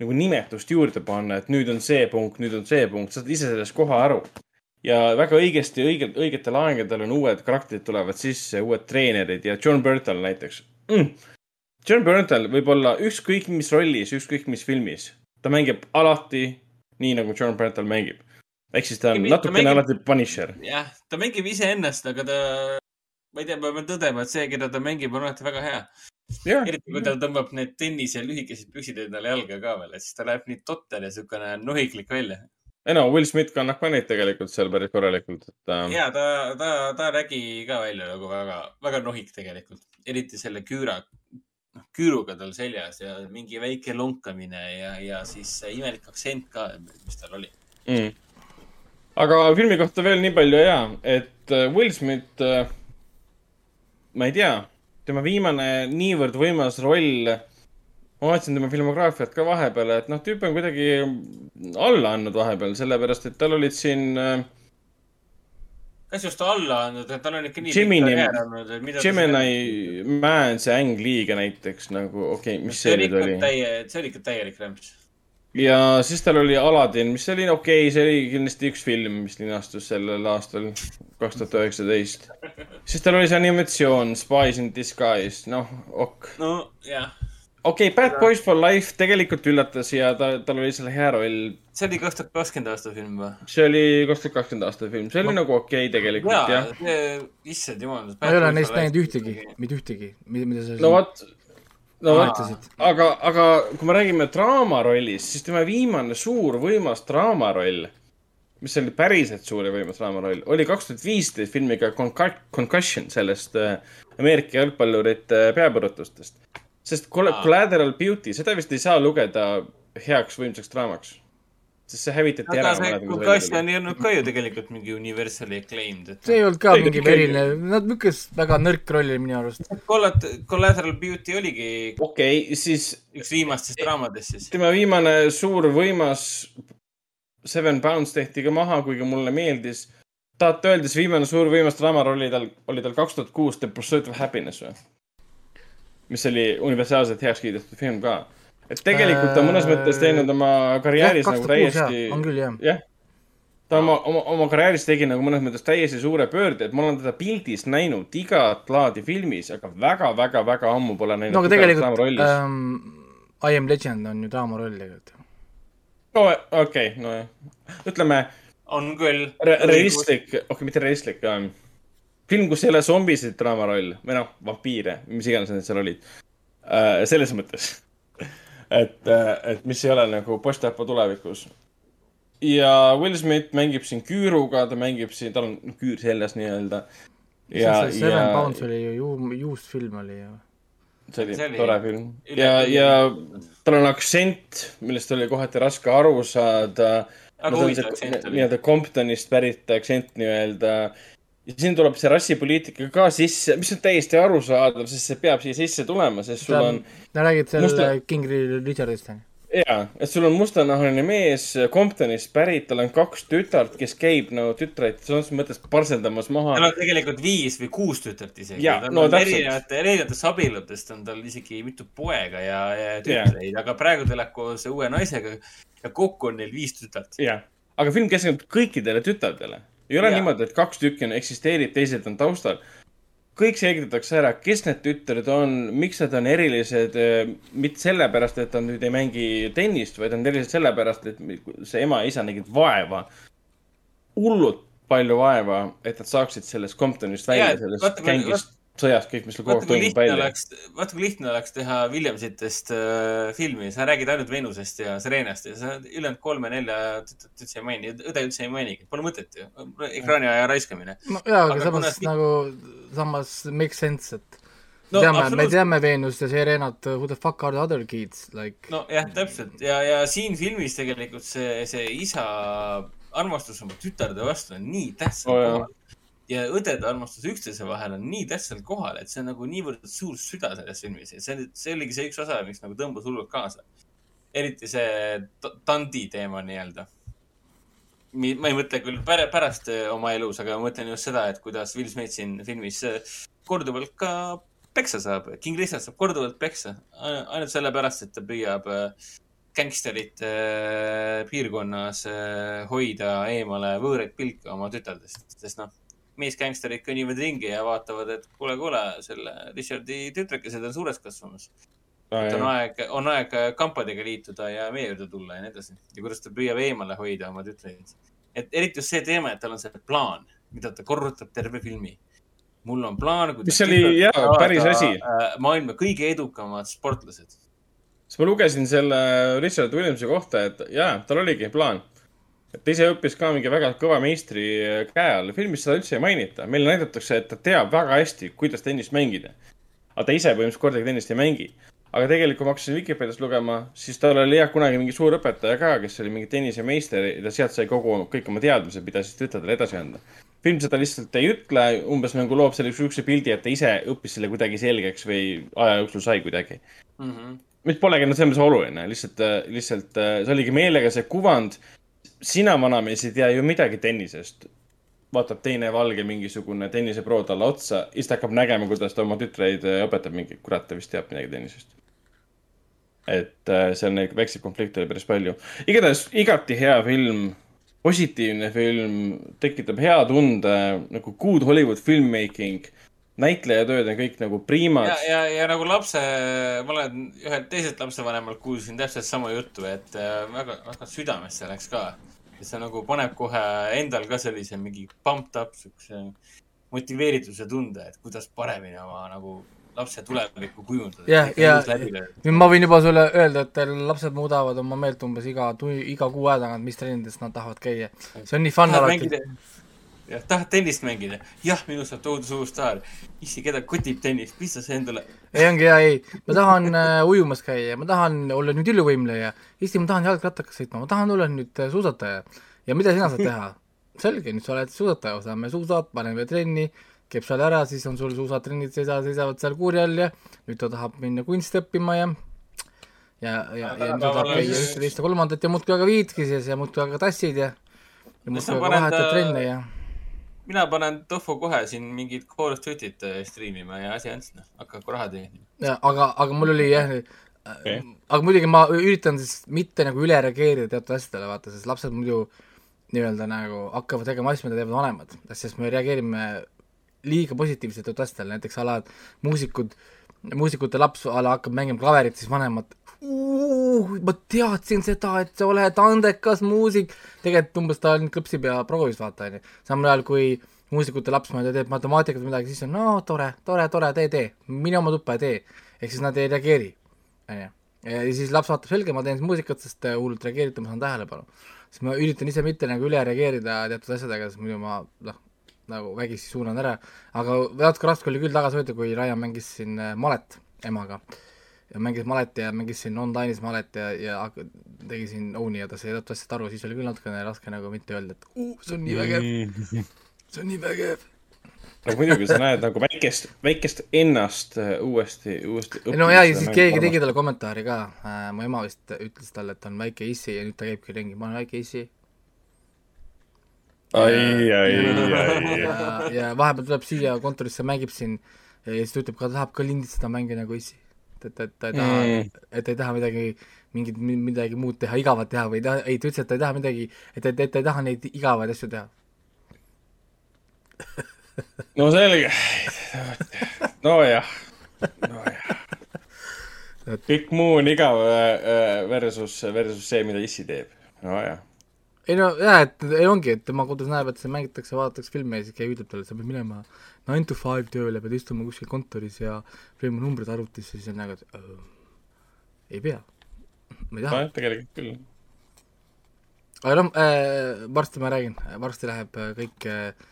nagu nimetust juurde panna, et nüüd on see punkt, nüüd on see punkt, sa saad ise sellest kohe aru ja väga õigesti, õigel, õigetel aegadel on uued karakterid tulevad sisse, uued treenerid ja John Burton näiteks mm.. John Burton võib olla ükskõik mis rollis, ükskõik mis filmis, ta mängib alati nii, nagu John Burton mängib. ehk siis ta on natukene mängib- alati Punisher. jah, ta mängib iseennast, aga ta, ma ei tea, ma pean tõdema, et see, keda ta mängib, on alati väga hea. eriti kui ta tõmbab need tennise lühikesed püksid endale jalga ka veel, et siis ta läheb nii totter ja siukene nohiklik välja. ei no Will Smith kannab ka neid tegelikult seal päris korralikult, et äh, ja ta, ta, ta nägi ka välja nagu väga, väga nohik tegelikult, eriti selle küüra, noh küüruga tal seljas ja mingi väike lonkamine ja, ja siis imelik aktsent ka, mis tal oli. mm.. aga filmi kohta veel nii palju ja, et äh, Will Smith, ma ei tea, tema viimane niivõrd võimas roll ma vaatasin tema filmograafiat ka vahepeal, et noh, tüüp on kuidagi alla andnud vahepeal, sellepärast et tal olid siin äh, kas just alla andnud, et tal on ikka nii karjäär olnud, Gemini Man's ja Ang Lee'ga näiteks nagu, okei okay,, mis see see oli nüüd oli? see oli ikka täielik rämps. Ja siis tal oli Aladdin, mis oli okei okay,, see oli kindlasti üks film, mis linastus sellel aastal, kaks tuhat üheksateist. siis tal oli see animatsioon Spies in Disguise, noh, ok. no jah, okei okay,, Bad Boys for Life tegelikult üllatas ja ta, tal oli seal hea roll. see oli kaks tuhat kakskümmend aasta film või? see oli kaks tuhat kakskümmend aasta film, see oli Ma- nagu okei okay, tegelikult jah., see, issand jumal. ma ei ole neist näinud ühtegi, mitte ühtegi, mida sa no vot, no vot aga, aga kui me räägime draamarollist, siis tema viimane suur võimas draamaroll, mis oli päriselt suur ja võimas draamaroll, oli kaks tuhat viisteist filmiga Concussion sellest äh, Ameerika jalgpallurite peapõrutustest. sest. Collateral Beauty, seda vist ei saa lugeda heaks võimsaks draamaks. Sest see hävitati aga ära. see Concussion ei olnud ka ju tegelikult mingi universally acclaimed, et. see ei olnud ka Ei, mingi veriline, nad lükkas väga nõrk roll oli minu arust. Collat-, Collateral Beauty oligi okei okay,, siis üks viimastest draamadest siis. tema viimane suur võimas Seven Pounds tehti ka maha, kuigi mulle meeldis. tahate öelda, siis viimane suur võimas draamaroll oli tal, oli tal kaks tuhat kuus The Pursuit of Happiness või? mis oli universaalselt heaks kiidetud film ka. Et tegelikult ta mõnes mõttes teinud oma karjääris Jah, nagu 2006 täiesti jah, on küll, jah. jah. ta oma, oma, oma karjääris tegi nagu mõnes mõttes täiesti suure pöörde, et ma olen teda pildis näinud igat laadi filmis, aga väga-väga-väga ammu pole näinud no aga tegelikult ähm, I am legend on ju draamaroll tegelikult. no okei okay,, nojah, ütleme on küll. Re realistlik, okei okay,, mitte realistlik ähm,, film, kus ei ole zombisid draamaroll või noh, vampiire, mis iganes need seal olid äh,. selles mõttes, et äh,, et mis ei ole nagu post-apo tulevikus. ja Will Smith mängib siin küüruga, ta mängib siin, tal on küür seljas nii-öelda. ja, see Seven ja Pounds oli ju ju- juust film oli ju. see oli See oli tore film üle- ja, ja tal on aktsent, millest oli kohati raske aru saada. Aga huvitav aktsent oli. nii-öelda Comptonist pärit aktsent nii-öelda. Ja siin tuleb see rassipoliitika ka sisse, mis on täiesti arusaadav, sest see peab siia sisse tulema, sest sul on. sa räägid selle Musta-. King Richardist on ju? jaa, et sul on mustanahaline mees Comptonist pärit, tal on kaks tütart, kes käib nagu tütreid sõnas mõttes parseldamas maha tal on tegelikult viis või kuus tütart isegi. No erinevate, erinevatest abieludest on tal isegi mitu poega ja, ja tütreid, aga praegu ta elab koos uue naisega ja kokku on neil viis tütart. jah, aga film keskendub kõikidele tütardele. Ei ole Jaa. niimoodi, et kaks tükki on, eksisteerib, teised on taustal. kõik selgitatakse ära, kes need tütred on, miks nad on erilised, mitte sellepärast, et nad nüüd ei mängi tennist, vaid on erilised sellepärast, et see ema ja isa nägid vaeva, hullult palju vaeva, et nad saaksid sellest Comptonist välja sellest vaata, gängist, sõjast, kõik, mis seal kogu aeg toimub lihtne välja. oleks, vaata kui lihtne oleks teha Williamsitest äh, filmi, sa räägid ainult Venusest ja Serenast ja sa ülejäänud kolme-nelja tütart üldse ei maini, õde üldse ei mainigi, pole mõtet ju, ekraaniaja raiskamine. no jaa, aga samas nagu, samas makes sense, et No teame, me teame Veenust ja Serenat, who the fuck are the other kids, like. nojah, täpselt ja, ja siin filmis tegelikult see, see isa armastus oma tütarde vastu on nii Oo, oh. Ja õdede armastus üksteise vahel on nii tähtsal kohal, et see on nagu niivõrd suur süda selles filmis ja see, see oligi see üks osa, mis nagu tõmbas hullult kaasa. eriti see ta- Tandi teema nii-öelda. ma ei mõtle küll pära- pärast eh, oma elus, aga ma mõtlen just seda, et kuidas Will Smith siin filmis eh, korduvalt ka peksa saab. King Richard saab korduvalt peksa ainult sellepärast, et ta püüab äh, gängsterit äh, piirkonnas äh, hoida eemale võõraid pilke oma tütardest, sest noh, meesgängsterid kõnnivad ringi ja vaatavad, et kuule, kuule, selle Richardi tütrekesed on suureks kasvamas. et on aeg, on aeg kampadega liituda ja meie juurde tulla ja nii edasi. ja kuidas ta püüab eemale hoida oma tütreid. et eriti just see teema, et tal on see plaan, mida ta korrutab terve filmi. mul on plaan, Mis oli, jaa, päris asi. äh, maailma kõige edukamad sportlased. siis ma lugesin selle Richard Williamsi kohta, et jaa, tal oligi plaan. Et ta ise õppis ka mingi väga kõva meistri käe all. filmis seda üldse ei mainita. meile näidatakse, et ta teab väga hästi, kuidas tennist mängida. aga ta ise põhimõtteliselt kordagi tennist ei mängi. aga tegelikult, kui ma hakkasin Vikipeediast lugema, siis tal oli jah kunagi mingi suur õpetaja ka, kes oli mingi tennisemeister ja sealt sai kogu, kõik oma teadmised, mida siis tütardele edasi anda. film seda lihtsalt ei ütle, umbes nagu loob selle sihukese pildi, et ta ise õppis selle kuidagi selgeks või aja jooksul sai kuidagi. Mhm. mis polegi noh, selles mõttes oluline, lihtsalt, lihtsalt äh, see oligi meelega see kuvand. sina, vanamees, ei tea ju midagi tennisest. vaatab teine valge mingisugune tennisepro talle otsa, siis ta hakkab nägema, kuidas ta oma tütreid äh, õpetab mingi, kurat, ta vist teab midagi tennisest. et äh, seal neid väikseid konflikte oli päris palju. igatahes igati hea film, positiivne film, tekitab hea tunde nagu good Hollywood filmmaking. Näitlejatööd on kõik nagu priimad ja, ja, ja nagu lapse, ma olen ühelt teiselt lapsevanemalt kuulsin täpselt sama juttu, et äh, väga, väga südamesse läks ka. ja see nagu paneb kohe endal ka sellise mingi pumped up siukse motiveerituse tunde, et kuidas paremini oma nagu lapse tulevikku kujundada. jah, ja ma võin juba sulle öelda, et lapsed muudavad oma meelt umbes iga iga kuu aja tagant, mis trennides nad tahavad käia. see on nii fun alati jah, tahad tennist mängida? jah, minust saab tohutu suur staar. issi, keda kotib tennis, pista see endale. ei, ongi hea, ei, ma tahan äh, ujumas käia, ma tahan olla nüüd iluvõimleja, Eesti, ma tahan jalgrattaga sõitma, ma tahan olla nüüd äh, suusataja. ja mida sina saad teha? selge, nüüd sa oled suusataja, saame suusad, paneme trenni, käib seal ära, siis on sul suusatrennid seisa, seisavad seal kuuri all ja nüüd ta tahab minna kunsti õppima ja ja, ja, ja nüüd ta tahab käia ühte, teist ja kolmandat ja muudkui aga viitki siis ja muudkui aga tassid ja ja muudkui aga vahetad ta- trenne ja mina panen Tofu kohe siin mingit Call of Duty't äh, striimima ja asi on siis, noh, hakkagu raha teenima. ja aga, aga mul oli jah okay., aga muidugi ma üritan siis mitte nagu üle reageerida teatud asjadele, vaata, sest lapsed muidu nii-öelda nagu hakkavad tegema asju, mida teevad vanemad, sest me reageerime liiga positiivselt teatud asjadele, näiteks ala et muusikud, muusikute laps ala hakkab mängima klaverit, siis vanemad ma teadsin seda, et sa oled andekas muusik, tegelikult umbes ta ainult klõpsib ja proovis, vaata, onju. samal ajal kui muusikute laps, ma ei tea, teeb matemaatikat või midagi, siis on no tore, tore, tore, tee, tee, mine oma tuppa ja tee. ehk siis nad ei reageeri, onju. ja siis laps vaatab, selge, ma teen muusikat, sest te hullult reageerite, ma saan tähelepanu. siis ma üritan ise mitte nagu üle reageerida teatud asjadega, sest muidu ma noh, nagu vägisi suunan ära, aga natuke raske oli küll tagasi võtta, kui Ryan mängis siin äh, malet emaga ja mängis malet ja mängis siin online'is malet ja, ja hak- tegi siin Own'i ja ta sai teatud asjast aru, siis oli küll natukene raske nagu mitte öelda, et uh, see on nii vägev, see on nii vägev. no muidugi sa näed nagu väikest, väikest ennast äh, uuesti, uuesti. no ja, ja siis keegi tegi talle kommentaari ka äh,, mu ema vist ütles talle, et ta on väike issi ja nüüd ta käibki ringi, ma olen väike issi. ai, ai, ai. ja, ja vahepeal tuleb siia kontorisse, mängib siin ja siis ta ütleb ka, tahab ka lindistada mänge nagu issi. et, et ta ei taha Mm. et ta ei taha midagi, mingit, midagi muud teha, igavat teha või ta, ei, ta ütles, et ta ei taha midagi, et, et, et ta ei taha neid igavaid asju teha. (laughs) no selge. nojah, nojah. kõik muu on igav äh, versus, versus see, mida issi teeb. nojah. Ei no jaa, et ei ongi, et tema kodus näeb, et seal mängitakse, vaadatakse filme ja siis keegi ütleb talle, sa pead minema nine to five tööle, pead istuma kuskil kontoris ja lööma numbrid arvutisse, siis on nagu, et öö, ei pea, ma ei taha. Nojah, tegelikult küll. aga noh äh,, varsti ma räägin, varsti läheb äh, kõik äh,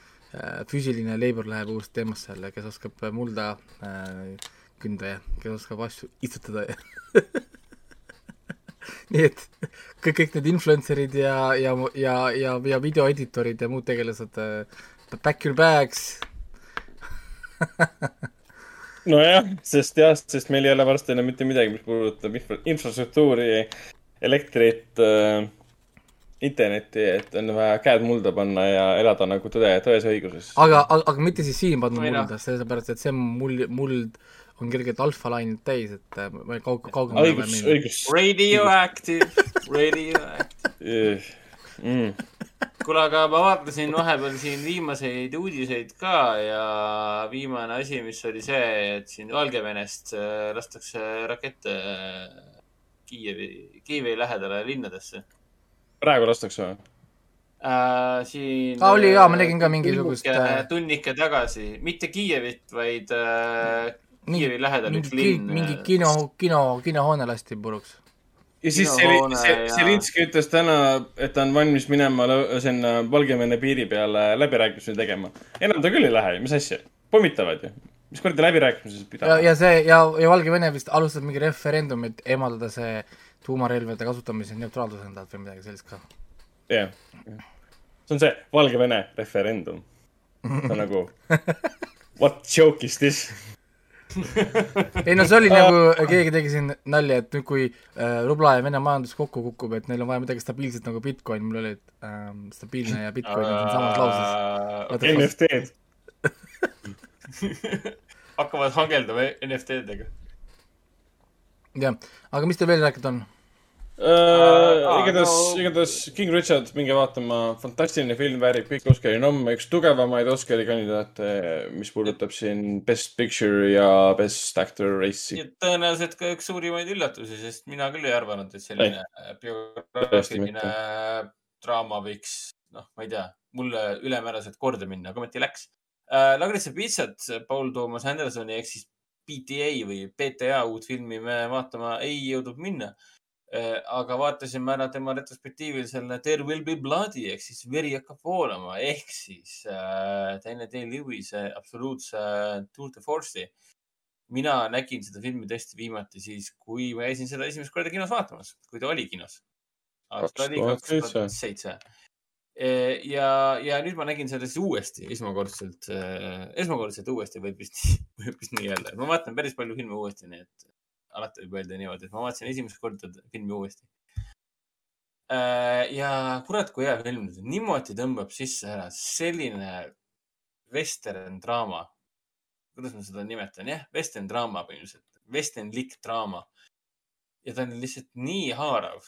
füüsiline labor läheb uus teemasse jälle, kes oskab äh, mulda äh, künda ja kes oskab asju istutada ja (laughs) (laughs) nii et kõik, kõik need influencer'id ja, ja, ja, ja, ja videoeditorid ja muud tegelased äh,, back your bags (laughs) nojah, sest jah, sest meil ei ole varsti enam mitte midagi, mis puudutab infra-, infrastruktuuri, elektrit äh,, internetti, et on vaja käed mulda panna ja elada nagu tõde, tões õiguses. aga, aga, aga mitte siis siin panna noh. mulda, sellepärast et see muld, muld on kergelt alfa-lainelt täis, et äh, ma kaug-, kaugemale õigus, õigus. Radioactive, radioactive. mm.. kuule, aga ma vaatasin vahepeal siin viimaseid uudiseid ka ja viimane asi, mis oli see, et siin Valgevenest äh, lastakse rakette äh, Kiievi, Kiievi lähedale linnadesse praegu lastakse või? äh,. siin. Aa, oli jaa, ma nägin ka mingisugust, tunnike tagasi, mitte Kiievit, vaid äh, Kiievi lähedal mingi üks, linn. äh, mingi kino, kino, kinohoone lasti puruks. ja siis Kinohoone Seli- ja- Zelinski ütles täna, et ta on valmis minema sinna Valgevene piiri peale läbirääkimisi tegema. enam ta küll ei lähe, mis asja, pommitavad ju. mis kuradi läbirääkimisi siis ja, pidama? ja see ja, ja Valgevene vist alustas mingi referendumit eemaldada see tuumarelvade kasutamise neutraalsus endalt või midagi sellist ka. jah, see on see Valgevene referendum. see on nagu, (laughs) what joke is this? (laughs) ei no see oli nagu, keegi tegi siin nalja, et nüüd, kui äh, rubla ja Vene majandus kokku kukub, et neil on vaja midagi stabiilset nagu Bitcoin, mul oli, et ähm, stabiilne ja Bitcoin on samas lauses. NFT-d. hakkavad hangeldama NFT-dega. jah, aga mis teil veel rääkida on? Uh, igatahes, igatahes King Richard, minge vaatama, fantastiline film, väärib kõiki Oscari nomme, üks tugevamaid Oscari kandidaate, mis puudutab siin Best Picture ja Best Actor race'i. tõenäoliselt ka üks suurimaid üllatusi, sest mina küll ei arvanud, et selline biograafiline draama võiks, noh, ma ei tea, mulle ülemääraselt korda minna, aga ometi läks äh,. Lagritsa pitsat Paul Thomas Andersoni ehk siis PTA või PTA uut filmi me vaatama ei jõudnud minna äh,. Aga vaatasime ära tema retrospektiivil selle There will be blood'i ehk siis veri hakkab voolama ehk siis äh, Daniel Day-Lewis'e absoluutse Tour de Force'i mina nägin seda filmi tõesti viimati siis, kui ma käisin seda esimest korda kinos vaatamas, kui ta oli kinos. aasta oli kaks tuhat seitse. ja, ja nüüd ma nägin seda siis uuesti, esmakordselt, esmakordselt uuesti võib vist, (laughs) võib vist nii öelda. ma vaatan päris palju filme uuesti, nii et alati võib öelda niimoodi, et ma vaatasin esimest korda filmi uuesti. ja kurat, kui hea film, niimoodi tõmbab sisse ära selline western draama. Kuidas ma seda nimetan, jah, western draama põhimõtteliselt, westernlik draama. ja ta on lihtsalt nii haarav.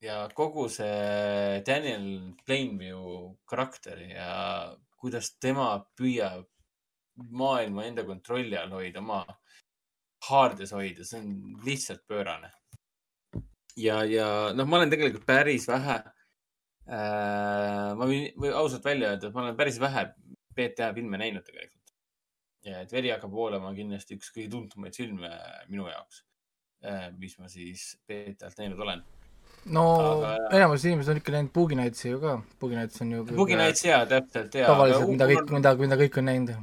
Ja kogu see Daniel Plainview karakter ja kuidas tema püüab maailma enda kontrolli all hoida, oma haardes hoida, see on lihtsalt pöörane. ja, ja noh, ma olen tegelikult päris vähe äh,, ma võin või ausalt välja öelda, et ma olen päris vähe BTA filme näinud tegelikult ja et Veri hakkab voolama on kindlasti üks kõige tuntumaid filme minu jaoks, mis ma siis BTA-lt näinud olen. no Aga- aga... enamus inimesed on ikka näinud Boogie Nightsi ju ka, Boogie Nights on ju Boogie Nights jaa, täpselt jaa. tavaliselt, mida kõik, mida, mida kõik on näinud.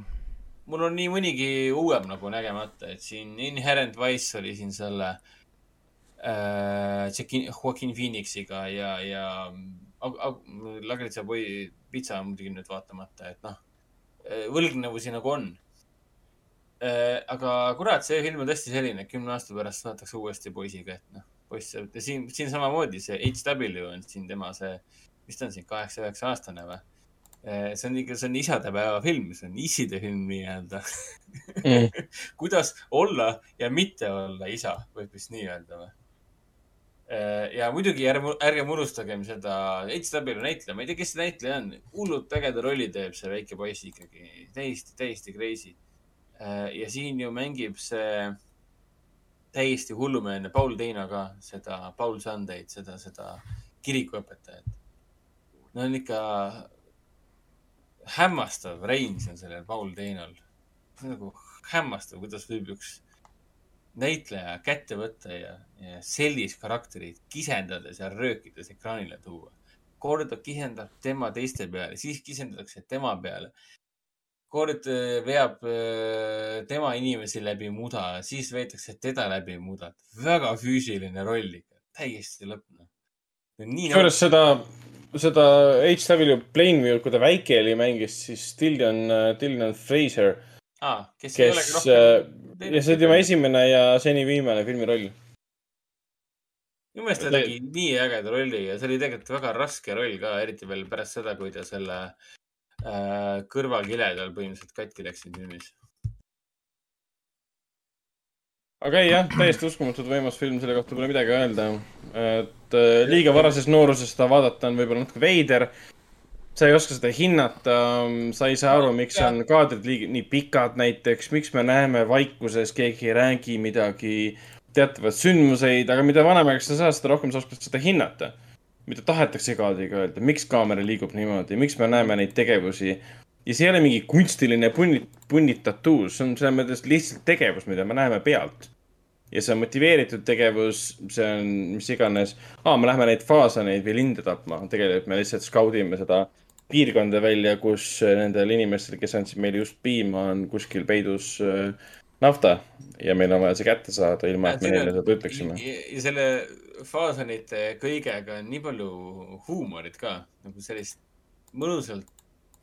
Mul on nii mõnigi uuem nagu nägemata, et siin Inherent Wise oli siin selle äh, Joaquin- Phoenixiga ja, ja ag- ag- Lagritsa poi pitsa on muidugi nüüd vaatamata, et noh, võlgnevusi nagu on. aga kurat, see film on tõesti selline, et kümne aasta pärast vaataks uuesti poisiga, et noh, poiss, siin, siin samamoodi see HW on siin tema see, mis ta on siin, kaheksa-üheksa aastane või? See on ikka, see on isadepäeva film, see on iside film nii-öelda Mm. (laughs) kuidas olla ja mitte olla isa, võib vist nii öelda või? ja muidugi ärme, ärgem unustagem seda HW näitleja, ma ei tea, kes see näitleja on, hullult ägeda rolli teeb see väike poiss ikkagi, täiesti, täiesti crazy. ja siin ju mängib see täiesti hullumeelne Paul Teino ka seda Paul Sunday'd, seda, seda kirikuõpetajat. no on ikka hämmastav range on sellel Paul Teinol. nagu hämmastav, kuidas võib üks näitleja kätte võtta ja, ja sellist karakterit kisendades ja röökides ekraanile tuua. kord kisendab tema teiste peale, siis kisendatakse tema peale. kord äh, veab äh, tema inimesi läbi muda, siis veetakse teda läbi muda. väga füüsiline roll ikka, täiesti lõpp. nii kusjuures seda, seda HW Plainview, kui ta väike oli, mängis siis Dillian, Dillian Fraser, ah,, kes, kes rohkem, ja see oli tema esimene ja seni viimane filmiroll. minu meelest ta tegi nii ägeda rolli ja see oli tegelikult väga raske roll ka, eriti veel pärast seda, kui ta selle äh, kõrvakile tal põhimõtteliselt katki läksid filmis. Aga ei jah, täiesti uskumatult võimas film, selle kohta pole midagi öelda. et äh, liiga varases nooruses seda vaadata on võib-olla natuke veider. sa ei oska seda hinnata, sa ei saa aru, miks on kaadrid liiga, nii pikad näiteks, miks me näeme vaikuses, keegi ei räägi midagi, teatavaid sündmuseid, aga mida vanemaks sa saad, seda rohkem sa oskad seda hinnata. mida tahetakse kaadriga öelda, miks kaamera liigub niimoodi, miks me näeme neid tegevusi ja see ei ole mingi kunstiline punni, punnitatuus, see on selles mõttes lihtsalt tegevus, mida me näeme pealt. ja see on motiveeritud tegevus, see on mis iganes, aa, me lähme neid faasaneid või linde tapma, tegelikult me lihtsalt skaudime seda piirkonda välja, kus nendel inimestel, kes andsid meile just piima, on kuskil peidus äh, nafta ja meil on vaja see kätte saada, ilma et me neile seda ütleksime. ja selle faasanite kõigega on nii palju huumorit ka, nagu sellist mõnusalt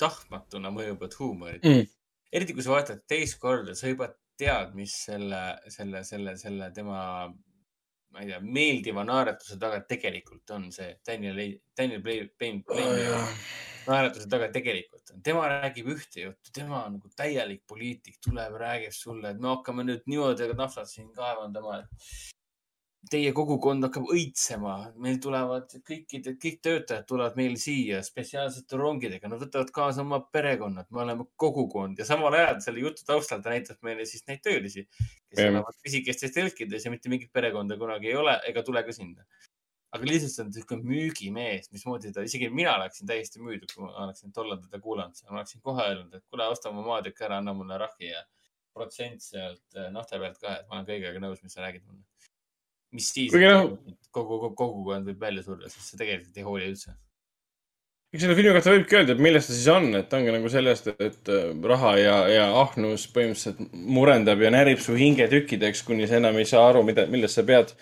tahtmatuna mõjuvat huumorit Mm. eriti kui sa vaatad teist korda, sa juba tead, mis selle, selle, selle, selle tema, ma ei tea, meeldiva naeratuse taga tegelikult on see Daniel, Daniel Blaine, Blaine, naeratuse taga tegelikult on. tema räägib ühte juttu, tema on nagu täielik poliitik, tuleb, räägib sulle, et me hakkame nüüd niimoodi naftat siin kaevandama, et teie kogukond hakkab õitsema, meil tulevad kõikide, kõik töötajad tulevad meil siia spetsiaalsete rongidega, nad võtavad kaasa oma perekonnad, me oleme kogukond ja samal ajal selle jutu taustal ta näitab meile siis neid töölisi, kes Jah. elavad pisikestes telkides ja mitte mingit perekonda kunagi ei ole ega tule ka sinna. aga lihtsalt on niisugune müügimees, mismoodi ta, isegi mina oleksin täiesti müüdud, kui ma oleksin tollal teda kuulanud, ma oleksin kohe öelnud, et kuule, osta mu maatükk ära, anna mulle rahvi ja protsent sealt eh, nafta pealt ka, et ma olen kõigega nõus, mis sa räägid mulle. Mis siis, Kuigi noh- kogu, kogu kogukond võib välja surra, sest sa tegelikult ei hooli üldse. eks selle filmi kohta võibki öelda, et milles ta siis on, et ongi nagu sellest, et äh, raha ja, ja ahnus põhimõtteliselt murendab ja närib su hinge tükkideks, kuni sa enam ei saa aru, mida, millest sa pead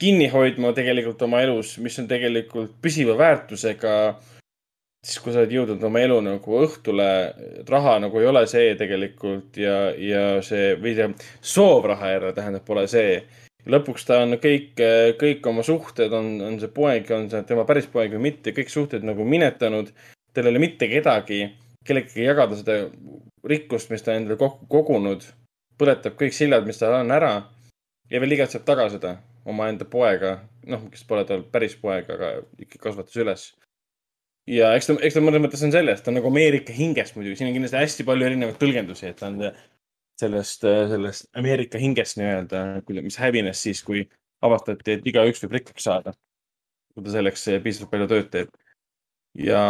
kinni hoidma tegelikult oma elus, mis on tegelikult püsiva väärtusega. siis, kui sa oled jõudnud oma elu nagu õhtule, et raha nagu ei ole see tegelikult ja, ja see või see soov raha järele tähendab, pole see lõpuks ta on kõik, kõik oma suhted on, on see poeg, on see tema päris poeg või mitte, kõik suhted nagu minetanud. tal ei ole mitte kedagi, kellegagi jagada seda rikkust, mis ta endale kokku kogunud. põletab kõik sillad, mis tal on ära ja veel igatseb taga seda omaenda poega, noh, kes pole tal päris poeg, aga ikka kasvatas üles. ja eks ta, eks ta mõnes mõttes on sellest, ta on nagu Ameerika hingest muidugi, siin on kindlasti hästi palju erinevaid tõlgendusi, et ta on sellest, sellest Ameerika hingest nii-öelda, mis hävines siis, kui avastati, et igaüks võib rikkaks saada. kui ta selleks piisavalt palju tööd teeb. ja,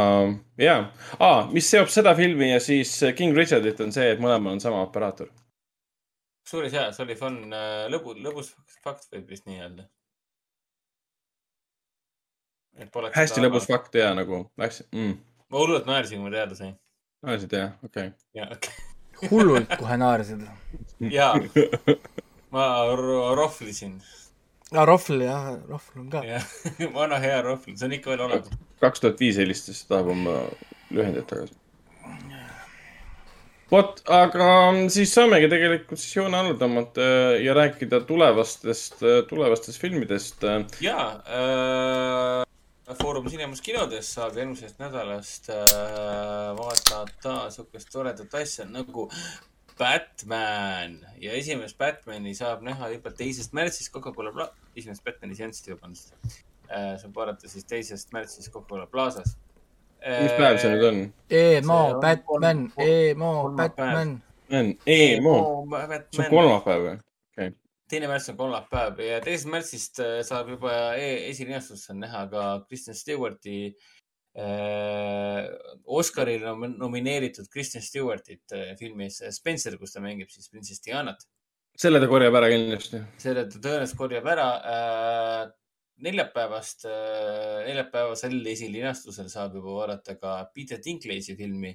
ja ah,, mis seob seda filmi ja siis King Richardit on see, et mõlemal on sama operaator. kusjuures jaa, see oli fun, lõbu, lõbus fakt võib vist nii öelda. hästi lõbus. fakt ja nagu läks mm.. ma hullult naersin, kui ma teada sain. naersid jah, okei okay.. jaa, okei. Hullult kohe naersid. jaa, ma ro- rohvlisin. aa, rohvl jah, rohvl on ka. jah, (laughs) vana hea rohvl, see on ikka veel olemas. kaks tuhat viis helistas, tahab oma lühendit tagasi. vot, aga siis saamegi tegelikult siis joone alla tõmmata ja rääkida tulevastest, tulevastest filmidest. jaa äh,, Foorum Cinemas kinodes saab järgmisest nädalast äh, vaadata sihukest toredat asja nagu Batman ja esimest Batmani saab näha juba teisest märtsist Coca-Cola pla-, esimest Batmani seanssi, vabandust äh,. saab vaadata siis teisest märtsist Coca-Cola Plaza's. mis päev see nüüd on? emo Batman, emo. Batman. on emo, see on kolmapäev või? Teine märts on kolmapäev ja teisest märtsist äh, saab juba e esilinastusel näha ka Kristen Stewarti äh, Oscarile nom- nomineeritud Kristen Stewartit äh, filmis Spencer, kus ta mängib siis printsess Dianat. selle ta korjab ära kindlasti. selle ta tõenäoliselt korjab ära äh, neljapäevast äh,, neljapäevasel esilinastusel saab juba vaadata ka Peter Dinklage'i filmi.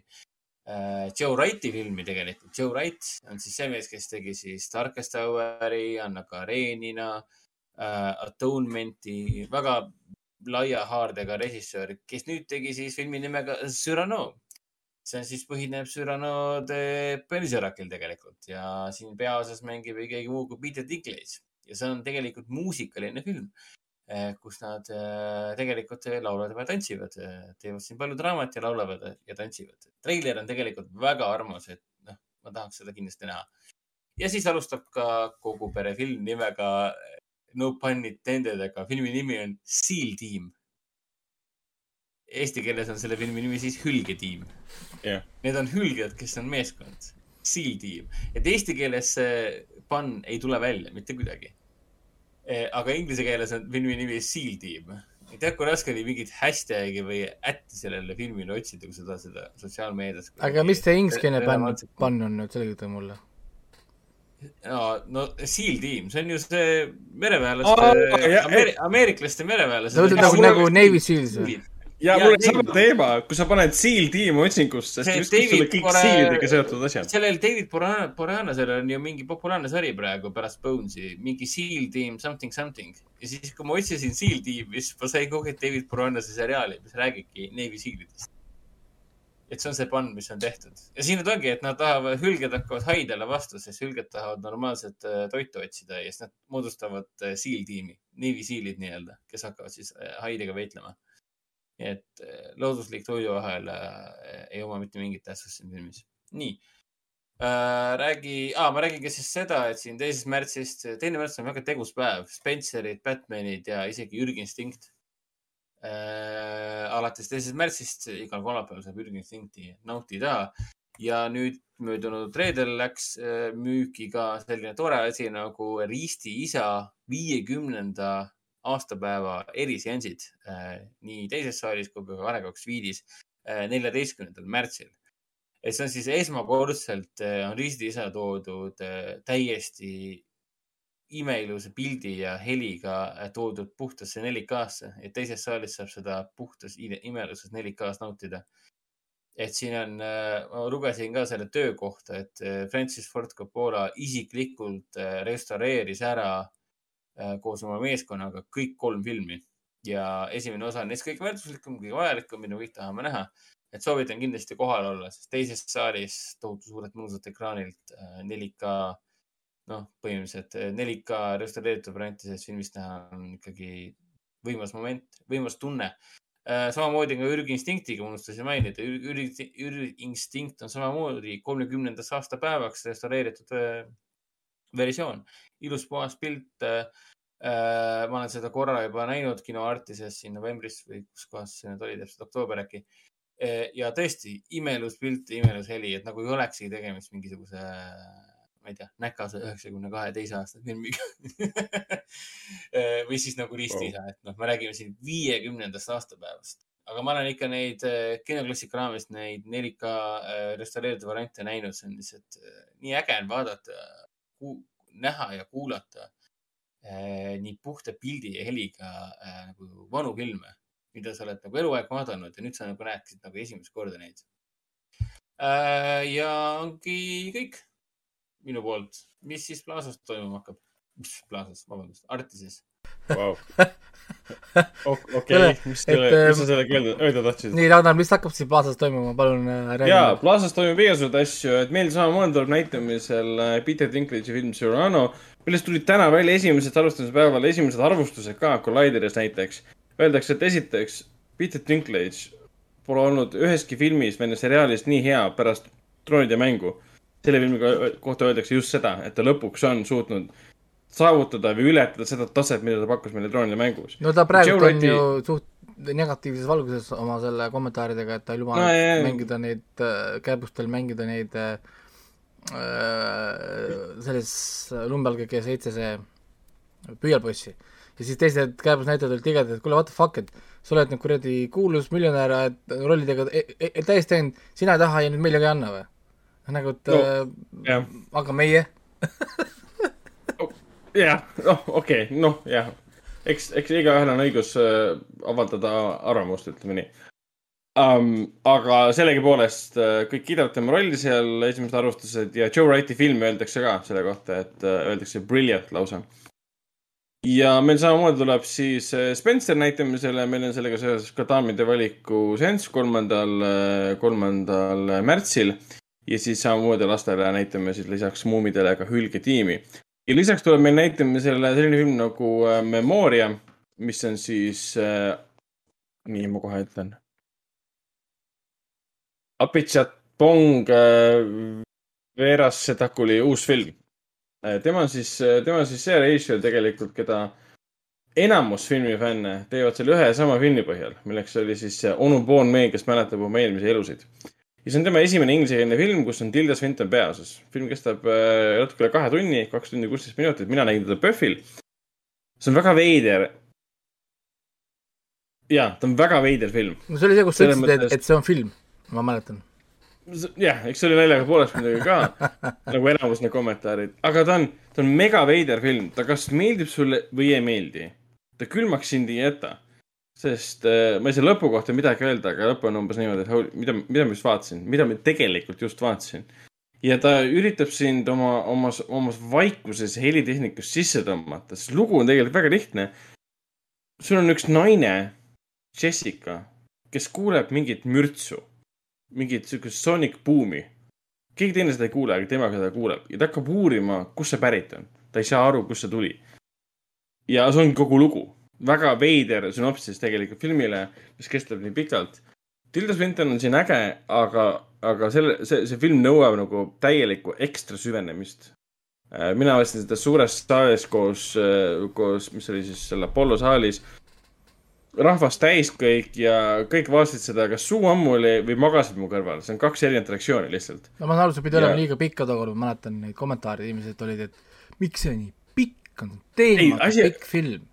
Joe Wrighti filmi tegelikult. Joe Wright on siis see mees, kes tegi siis Darkest Hour'i, Anna Karenina äh,, Atonement'i, väga laia haardega režissöör, kes nüüd tegi siis filmi nimega Cyrano. see on siis, põhineb Cyrano de Bergeracil tegelikult ja siin peaosas mängib keegi muu kui Peter Dinklage ja see on tegelikult muusikaline film, kus nad äh, tegelikult laulavad ja tantsivad, teevad siin palju draamat ja laulavad ja tantsivad. treiler on tegelikult väga armas, et noh, ma tahaks seda kindlasti näha. ja siis alustab ka kogu pere film nimega No pun intended, aga filmi nimi on Seal Team. Eesti keeles on selle filmi nimi siis Hülgetiim jah. Need on hülged, kes on meeskond, Seal Team, et eesti keeles see pann ei tule välja mitte kuidagi. Aga inglise keeles on filmi nimi Seal Team. tead, kui raske oli mingit hashtag'i või ätti sellele filmile otsida, kui seda, seda sotsiaalmeedias. aga mis see ingliskeelne pann, pann on nüüd, selgitage mulle. no, no Seal Team, see on ju see mereväelaste jah,, Ameeri-, ameeriklastest mereväelased. sa mõtled nagu, nagu Navy Seals või? Ja Jaa, mul David- sama teema, kui sa paned Seal Team otsingusse, siis just sulle kõik Pora- siilidega seotud asjad. sellel David Borana, Boranasel on ju mingi populaarne sari praegu pärast Bonesi, mingi Seal Team something something. ja siis, kui ma otsisin Seal Team'i, siis ma sain kogu aeg David Boranase seriaali, mis räägibki Navy Sealidest. et see on see pann, mis on tehtud ja siin nüüd ongi, et nad tahavad, hülged hakkavad haidele vastu, sest hülged tahavad normaalset äh, toitu otsida ja siis nad moodustavad äh, siiltiimi, Navy Sealid nii-öelda, kes hakkavad siis äh, haidega võitlema. Nii et äh, looduslik toiduahel äh, ei oma mitte mingit tähtsust siin filmis. nii äh,. räägi ah,, ma räägin ka siis seda, et siin teisest märtsist, teine märts on väga tegus päev, Spencerid, Batmanid ja isegi Jürgen Instinct äh,. alates teisest märtsist igal kolmapäeval saab Jürgen Instincti nautida ja nüüd möödunud reedel läks äh, müüki ka selline tore asi nagu Risti isa viiekümnenda aastapäeva eriseansid äh, nii teises saalis kui ka Kalev Viidis äh, neljateistkümnendal märtsil et see on siis esmakordselt äh, on Risti isa toodud täiesti imeilusa pildi ja heliga toodud puhtasse 4K-sse, et teises saalis saab seda puhtas ime- imeilusas 4K-s nautida. et siin on, ma lugesin ka selle töö kohta, et Francis Ford Coppola isiklikult restaureeris ära koos oma meeskonnaga kõik kolm filmi. Ja esimene osa on neist kõige väärtuslikum, kõige vajalikum, mida me kõik tahame näha. Et soovitan kindlasti kohal olla, sest teises saalis tohutu suurelt mõnusalt ekraanilt 4K, noh, põhimõtteliselt 4K restaureeritud varianti sellest filmist näha on ikkagi võimas moment, võimas tunne. samamoodi ka Ürg Instinktiga unustasin mainida, Ürg, Ürg Instinkt on samamoodi kolmekümnendaks aastapäevaks restaureeritud versioon, ilus puhas pilt ma olen seda korra juba näinud Kino Artises siin novembris või kus kohas see nüüd oli, täpselt oktoober äkki. Ja tõesti imeilus pilt ja imeilus heli, et nagu ei olekski tegemist mingisuguse, ma ei tea, näkase üheksakümne kahe teise aasta filmiga. (laughs) Või siis nagu ristiisa wow., et noh, me räägime siin viiekümnendast aastapäevast, aga ma olen ikka neid kinoklassika raames neid 4K restaureeritud variante näinud, see on lihtsalt nii äge on vaadata, näha ja kuulata nii puhta pildi ja heliga nagu vanu filme mida sa oled nagu eluaeg vaadanud ja nüüd sa nagu näed nagu esimest korda neid. ja ongi kõik minu poolt. mis siis Plaza's toimuma hakkab? mis Plaza's, vabandust, Artises wow. (laughs) okei, (laughs) mis selle, mis sa sellega öelda, öelda tahtsid? nii, Ragnar, mis hakkab siis Plaza's toimuma, palun äh, räägi. jaa, Plaza's toimub igasuguseid asju, et meil samamoodi tuleb näitamisel Peter Dinklage'i film Cyrano, millest tulid täna välja esimesed alustamise päeval esimesed arvustused ka Collideris näiteks öeldakse, et esiteks Peter Dinklage pole olnud üheski filmis või seriaalis nii hea pärast troonide mängu. selle filmi kohta öeldakse just seda, et ta lõpuks on suutnud saavutada või ületada seda taset, mida ta pakkus meile troonide mängus. no ta praegu on Rati... ju suht negatiivses valguses oma selle kommentaaridega, et ta ei luba no, jah, mängida neid äh,, kääbustel mängida neid äh, selles Lumbalgi G7 see püüalpossi ja siis teised käebusnäitajad olid tigedad, et kuule, what the fuck, et sa oled nüüd kuradi kuulus miljonär, et rollidega e e e täiesti teinud, sina ei taha ja nüüd meile ka ei anna või? nagu, et no, äh, aga meie (laughs) jah, noh, okei okay,, noh, jah. eks, eks igaühel on õigus äh, avaldada arvamust, ütleme nii um,. aga sellegipoolest äh, kõik kiidavad tema rolli seal, esimesed arvustused ja Joe Wrighti filmi öeldakse ka selle kohta, et äh, öeldakse brilliant lausa ja meil samamoodi tuleb siis äh, Spencer näitamisele, meil on sellega seoses ka daamide valiku seanss kolmandal, kolmandal märtsil. ja siis samamoodi lastele näitame siis lisaks muumidele ka hülgetiimi. Ja lisaks tuleb meil näitamisele selline film nagu äh, Memoria, mis on siis äh,, nii ma kohe ütlen. Apichatpong äh, Veras Sedakuli uus film Äh, tema on siis, äh, tema on siis see režissöör tegelikult, keda enamus filmifänne teevad selle ühe ja sama filmi põhjal, milleks oli siis onu Bon May, kes mäletab oma eelmisi elusid. Ja see on tema esimene inglisekeelne film, kus on Tilda Swinton peaosas. film kestab äh, natuke üle kahe tunni, kaks tundi kuusteist minutit, mina nägin teda PÖFFil. see on väga veider. ja, ta on väga veider film. no see oli see, kus sa ütlesid, et, et see on film, ma mäletan jah, eks see oli naljaga pooleks muidugi ka (laughs) nagu enamus need kommentaarid, aga ta on, ta on mega veider film, ta kas meeldib sulle või ei meeldi. ta külmaks sind ei jäta. Sest äh, ma ei saa lõpu kohta midagi öelda, aga lõpp on umbes niimoodi, et mida, mida ma just vaatasin, mida ma tegelikult just vaatasin. ja ta üritab sind oma, omas, omas vaikuses helitehnikas sisse tõmmata, sest lugu on tegelikult väga lihtne. sul on üks naine, Jessica, kes kuuleb mingit mürtsu mingit siukest Sonic Boomi. keegi teine seda ei kuule, aga tema seda kuuleb ja ta hakkab uurima, kust see pärit on. ta ei saa aru, kust see tuli. ja see ongi kogu lugu. Väga veider sünopsis tegelikult filmile, mis kestab nii pikalt. Tilda Swinton on siin äge, aga, aga selle, see, see film nõuab nagu täielikku ekstra süvenemist. mina vaatasin seda suures saalis koos, koos, mis oli siis seal Apollo saalis. rahvas täis kõik ja kõik vaatasid seda kas suu ammuli või magasid mu kõrval, see on kaks erinevat reaktsiooni lihtsalt. no ma saan aru, see pidi olema Ja- liiga pikk ka tookord, ma mäletan neid kommentaare, inimesed olid, et miks see nii pikk on, teemata asi- pikk film.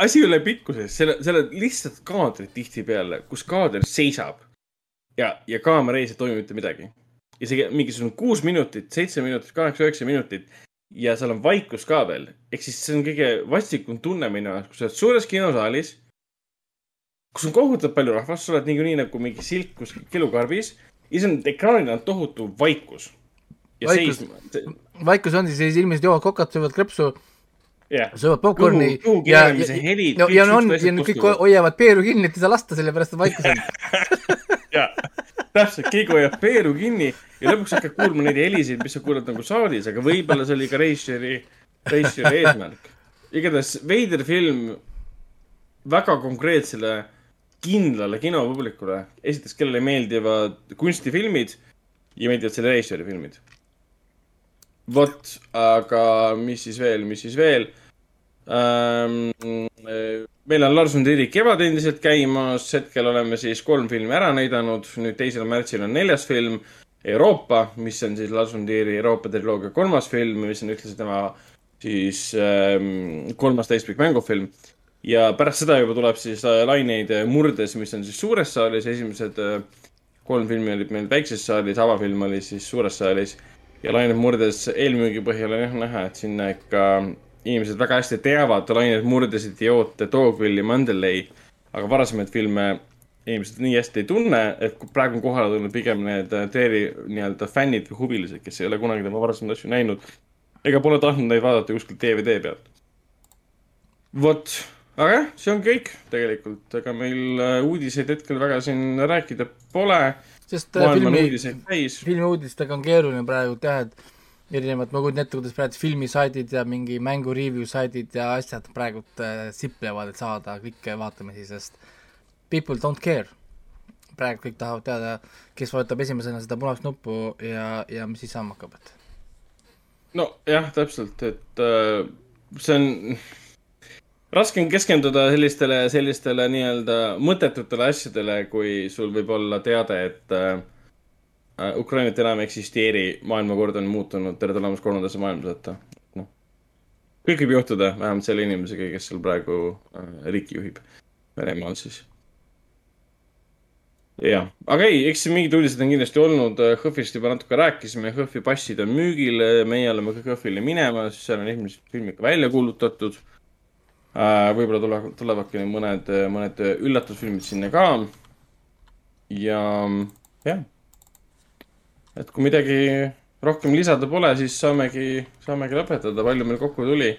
Asi ei ole pikkuses, selle, selle lihtsalt kaadrid tihtipeale, kus kaader seisab ja, ja kaamera ees ei toimu mitte midagi. isegi mingisugune kuus minutit, seitse minutit, kaheksa, üheksa minutit ja seal on vaikus ka veel. ehk siis see on kõige vastikum tunne minu jaoks, kui sa oled suures kinosaalis, kus on kohutavalt palju rahvast, sa oled niikuinii nagu mingi silk kuskil kilukarbis ja siis on ekraanil on tohutu vaikus. ja Vaikus- vaikus on siis, inimesed joovad kokat, söövad krõpsu, jah. söövad popkorni Kõhu- ja, keeramise ja, helid, ja, ja on, siuksed ja nüüd kõik hoiavad peeru kinni, et ei saa lasta, sellepärast et vaikus on. ja, täpselt, keegi hoiab peeru kinni ja lõpuks hakkad kuulma neid helisid, mis sa kuuled nagu saalis, aga võib-olla see oli ka reisijari, reisijari eesmärk. igatahes veider film väga konkreetsele kindlale kinopublikule. esiteks, kellele meeldivad kunstifilmid ja meeldivad selle reisijari filmid. vot, aga mis siis veel, mis siis veel ähm,? meil on Lars von Trieri kevad endiselt käimas, hetkel oleme siis kolm filmi ära näidanud, nüüd teisel märtsil on neljas film, Euroopa, mis on siis Lars von Trieri Euroopa triloogia kolmas film, mis on ühtlasi tema siis ähm, kolmas täispikk mängufilm. ja pärast seda juba tuleb siis äh, Laineid äh, murdes, mis on siis suures saalis, esimesed äh, kolm filmi olid meil väikses saalis, avafilm oli siis suures saalis. Ja Laineid murdes eelmüügi põhjal on jah näha, et sinna ikka inimesed väga hästi teavad Laineid murdes, Idioote, Dogville'i, Mandalay. aga varasemaid filme inimesed nii hästi ei tunne, et praegu on kohale tulnud pigem need äh, Terry nii-öelda fännid või huvilised, kes ei ole kunagi tema varasemaid asju näinud. ega pole tahtnud neid vaadata kuskilt DVD pealt. vot, aga jah, see on kõik tegelikult, ega meil äh, uudiseid hetkel väga siin rääkida pole. Sest äh, filmi uudiseid, täis. filmiuudistega on keeruline praegu teha, et erinevad, ma kujutan ette, kuidas praegu filmisaidid ja mingi mängu review saidid ja asjad praegult äh, siplevad, et saada kõike vaatamisi, sest people don't care. praegu kõik tahavad teada, kes vajutab esimesena seda punast nuppu ja, ja mis siis saama hakkab, et nojah, täpselt, et äh, see on, raske on keskenduda sellistele, sellistele nii-öelda mõttetutele asjadele, kui sul võib olla teade, et äh, äh, Ukrainat enam ei eksisteeri, maailmakord on muutunud, tere tulemast kolmandasse maailmasõtta. noh, kõik võib juhtuda, vähemalt selle inimesega, kes seal praegu äh, riiki juhib, Venemaal siis jah, aga ei, eks mingid uudised on kindlasti olnud, HÖFFist juba natuke rääkisime, HÖFFi passid on müügil, meie oleme ka HÖFFile minemas, seal on esimesed filmid ka välja kuulutatud. Võib-olla tulevad, tulevadki mõned, mõned üllatusfilmid sinna ka. ja jah, et kui midagi rohkem lisada pole, siis saamegi, saamegi lõpetada, palju meil kokku tuli?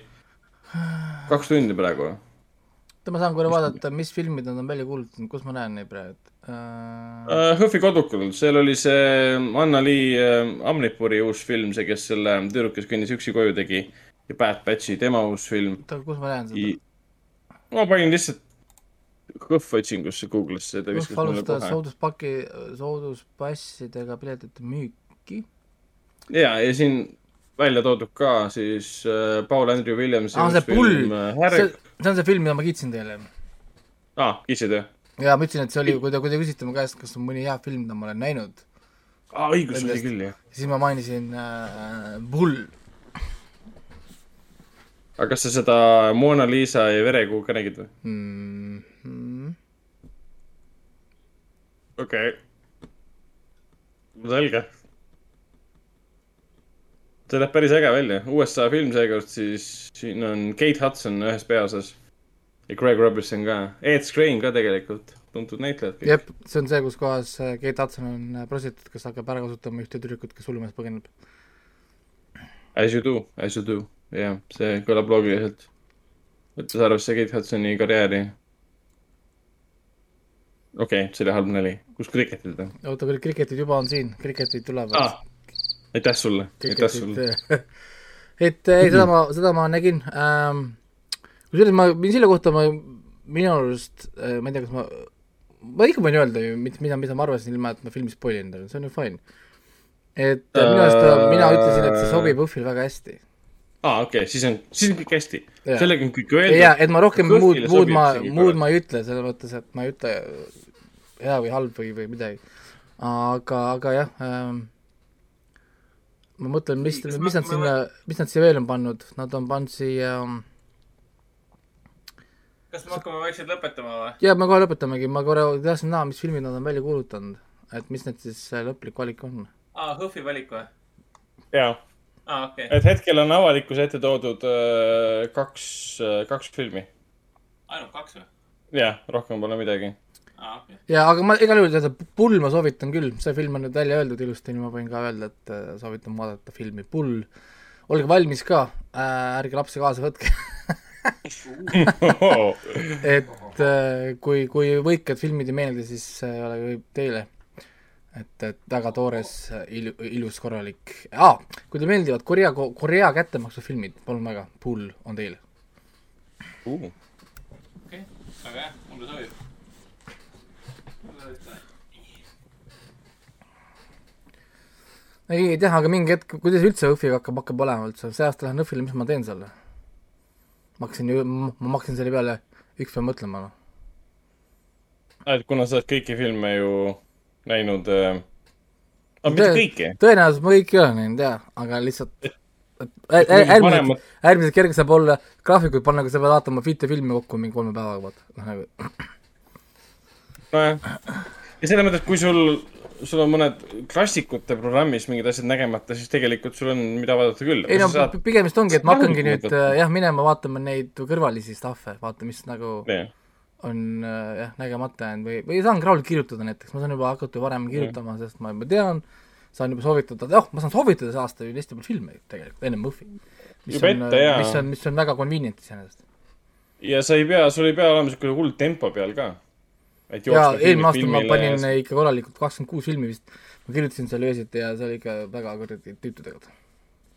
kaks tundi praegu. oota, ma saan korra vaadata, mis filmid nad on välja kuulutanud, kus ma näen neid praegu uh...? HÖFFi kodukul, seal oli see Anna-Li äh, Amnipuri uus film, see, kes selle tüdruk, kes kõndis üksi koju tegi ja Bad Batchi, tema uus film. oota, kus ma näen seda? ma panin lihtsalt HÖFF otsingusse Google'isse, alustada kohe. sooduspaki, sooduspassidega piletite müüki? ja, ja siin välja toodud ka siis äh, Paul Andrew Williamsi aa, see Pull, film, äh, see see on see film, mida ma kiitsin teile. aa, kiitsid jah? ja ma ütlesin, et see oli, kui te, kui te küsite mu käest, kas on mõni hea film, mida ma olen näinud. aa, õigus oli küll jah. siis ma mainisin äh, Bull. Aga kas sa seda Mona Lisa ja Verekuu ka nägid või? mm. -hmm. okei okay.. selge. see näeb päris äge välja, USA film seekord siis, siin on Kate Hudson ühes peaosas. ja Greg Robinson ka, Ed Skrein ka tegelikult, tuntud näitlejad kõik. jep, see on see, kus kohas äh, Kate Hudson on äh, prostituut, kes hakkab ära kasutama ühte tüdrukut, kes hullumees põgeneb. As you do, as you do, jah, see kõlab loogiliselt. võttes arvesse Kate Hudsoni karjääri. okei okay,, see oli halb nali. kus kriketid on oota, kriketid juba on siin, kriketid tulevad ah,? aitäh sulle, aitäh sulle. et ei, seda ma, seda ma nägin ähm,. kusjuures ma, selle kohta ma minu arust, ma ei tea, kas ma, ma ikka võin öelda ju, mida, mida ma arvasin, ilma et ma filmi spoil in endale, see on ju fine. et äh, minu arust ta- mina ütlesin, et see sobib Õhvile väga hästi. aa, okei okay,, siis on, siis on kõik hästi. Jaa. sellega on kõik öeldud. jaa, et ma rohkem muud, muud ma, muud ma ei ütle, selles mõttes, et ma ei ütle hea või halb või, või midagi. aga, aga jah ähm,, ma mõtlen, mis, mis nad sinna, mis nad siia veel on pannud, nad on pannud siia ähm, kas me hakkame vaikselt lõpetama või? ja me kohe lõpetamegi, ma korra tahtsin näha, mis filmid nad on välja kuulutanud, et mis need siis äh, lõplik valik on. aa, Hõhvi valik või? jaa, aa, okei. et hetkel on avalikkuse ette toodud äh, kaks, kaks filmi. ainult kaks või? jah, rohkem pole midagi. aa, okei. ja aga ma igal juhul seda Pull ma soovitan küll, see film on nüüd välja öeldud ilusti, nii ma võin ka öelda, et äh, soovitan vaadata filmi Pull. olge valmis ka äh,, ärge lapsi kaasa võtke (laughs) et äh, kui, kui võikad filmid ei meeldi, siis äh, ei ole võib teile. et, et väga toores, ilu-, ilus, korralik ah,. kui teile meeldivad Korea, Korea kättemaksufilmid, palun väga, Pull on teile uh.. okei, väga hea, mulle sobib. ei tea, aga mingi hetk, kuidas üldse Õhviga hakkab, hakkab olema üldse, see aasta lähen Õhvile, mis ma teen seal? ma hakkasin ju, ma hakkasin selle peale üks päev mõtlema, noh. et kuna sa oled kõiki filme ju näinud äh..., aga mitte kõiki. tõenäoliselt ma kõiki ei ole näinud jaa, aga lihtsalt et äärmiselt äärmiselt kerge saab olla graafikuid panna, kui sa pead vaatama viite filmi kokku mingi kolme päevaga, vaata, noh nagu nojah, ja selles mõttes, kui sul, sul on mõned klassikute programmis mingid asjad nägemata, siis tegelikult sul on, mida vaadata küll. ei no saad... pigem vist ongi, et ma hakkangi nüüd äh, jah, minema vaatama neid kõrvalisi stuff'e, vaata, mis nagu Jah. On äh, jah, nägemata jäänud või, või saan Graul kirjutada näiteks, ma saan juba hakata varem kirjutama, sest ma juba tean, saan juba soovitada, jah, ma saan soovitada see aasta ju hästi palju filme tegelikult, ennem Muffy. mis on, mis on, mis on väga convenient iseenesest. ja sa ei pea, sul ei pea olema siuke hull tempo peal ka. jaa, eelmine aasta ma panin ja... ikka korralikult kakskümmend kuus filmi vist, ma kirjutasin seal öösiti ja see oli ikka väga kuradi tüütudega.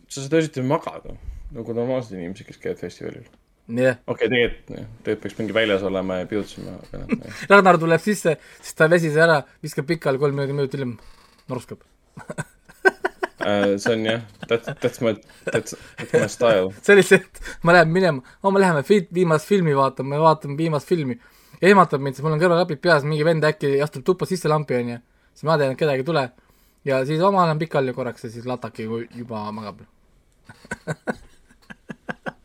sa saad öösiti magada, nagu normaalsed inimesed, kes käivad festivalil. jah, okei okay,, tegelikult, tegelikult peaks mingi väljas olema ja pidutsema, aga noh, (laughs) Ragnar tuleb sisse, siis ta vesis ära, viskab pikali, kolm minutit hiljem norskab. Äh, see on jah, that's, that's my, that's, that's my style. (laughs) see oli see, et ma lähen minema, no me läheme fi- viimast filmi vaatama, me vaatame viimast filmi. ehmatab mind, sest mul on kõrvaklapid peas, mingi vend äkki astub tuppa sisse lampi, onju. siis ma tean, et kedagi ei tule. ja siis oh, ma lähen pikali korraks ja siis lataki ju- juba magab. (laughs)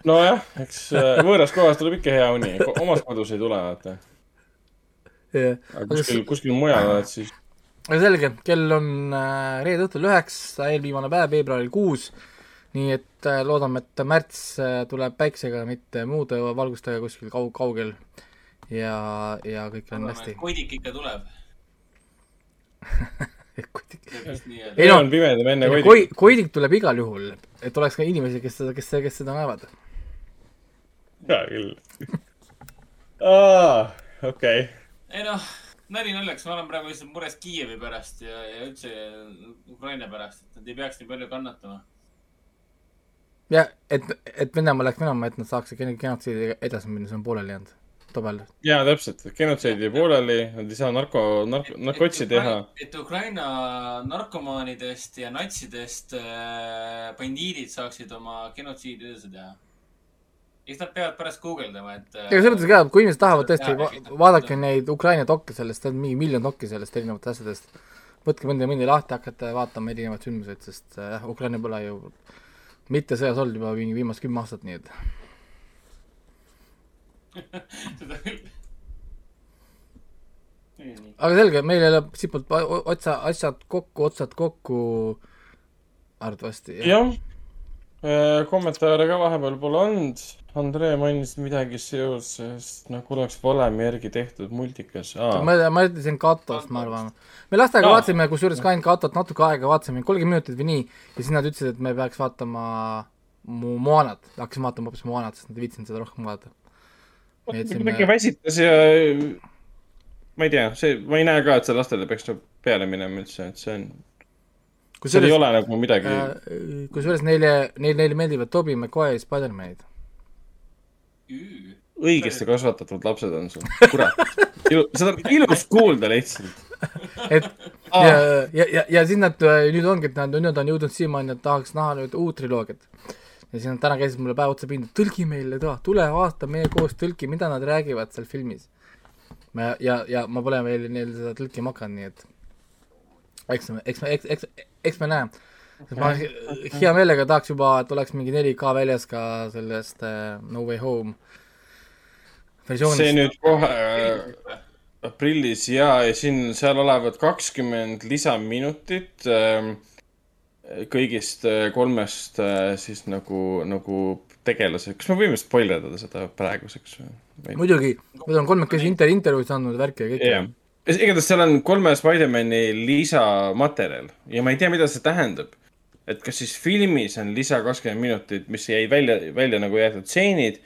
nojah, eks äh, võõras kohas tuleb ikka hea uni, omas kodus ei tule, vaata. aga kuskil, kuskil mujal oled siis. aga selge, kell on äh, reede õhtul üheksa, eelviimane päev, veebruaril kuus. nii et äh, loodame, et märts tuleb päiksega, mitte muude valgustega kuskil kaug-, kaugel. ja, ja kõik on hästi. koidik ikka tuleb. (laughs) no enne ei no koidik tuleb igal juhul, et oleks ka inimesi, kes seda, kes, kes seda näevad. Hea küll. okei. ei noh, nali naljaks, ma olen praegu lihtsalt mures Kiievi pärast ja, ja üldse Ukraina pärast, et nad ei peaks nii palju kannatama. ja et, et Venemaa läks minema, et nad saaksid gen- genotsiidiga edasi minna, see on pooleli jäänud. tobel. jaa, täpselt, genotsiid jäi pooleli, nad ei saa narko, narko, narkotsi teha. et Ukraina narkomaanidest ja natsidest äh, bandiidid saaksid oma genotsiidi edasi teha. Eks nad peavad pärast guugeldama, et äh, ega selles mõttes ka, kui inimesed tahavad tõesti va, vaadake neid Ukraina dokke sellest, on mingi miljon dokki sellest erinevatest asjadest. võtke mõnda, mõnda lahti, hakata vaatama erinevaid sündmuseid, sest äh, jah, Ukraina pole ju mitte sõjas olnud juba mingi viimased kümme aastat, nii et seda küll. aga selge, meil jäi siitpoolt o- otsa, asjad kokku, otsad kokku arvatavasti. jah, kommentaare ka vahepeal pole olnud. Andrei mainis midagi seoses, nagu oleks valemi järgi tehtud multikas. ma, ma ütlesin Katost, ma arvan. me lastega Aa. vaatasime kusjuures ka ainult Katot natuke aega, vaatasime kolmkümmend minutit või nii ja siis nad ütlesid, et me peaks vaatama Mu- Moanat, hakkasime vaatama hoopis Moanat, sest nad ei viitsinud seda rohkem vaadata. kuidagi väsitas ja ma ei tea, see, ma ei näe ka, et see lastele peaks nagu peale minema üldse, et see on, seal kusjuures ei ole nagu midagi äh, kusjuures neile, neile, neile meeldivad Tobey Maguire Spider-manid. Õigesti kasvatatud lapsed on sul, kurat. seda on ilus kuulda lihtsalt. et Ah. ja, ja, ja, ja siis nad äh, nüüd ongi, et nad nüüd on jõudnud siiamaani, et tahaks näha nüüd uut triloogiat. ja siis nad täna käisid mulle päev otsa pinda, tõlgi meile, tule vaata meie koos tõlki, mida nad räägivad seal filmis. ma ja, ja ma pole veel neil seda tõlkima hakanud, nii et eks me, eks me, eks, eks, eks me näe. Ma hea meelega tahaks juba, et oleks mingi 4K väljas ka sellest äh, No Way Home versioonist. see nüüd kohe äh, aprillis ja, ja siin, seal olevat kakskümmend lisaminutit ähm, kõigist äh, kolmest äh, siis nagu, nagu tegelase, kas me võime spoilerdada seda praeguseks või? muidugi, nad on kolmekesi inter-, intervjuusid andnud, värki ja kõike jah, igatahes seal on kolme Spider-man'i lisamaterjal ja ma ei tea, mida see tähendab. Et kas siis filmis on lisa kakskümmend minutit, mis jäi välja, välja nagu jäetud stseenid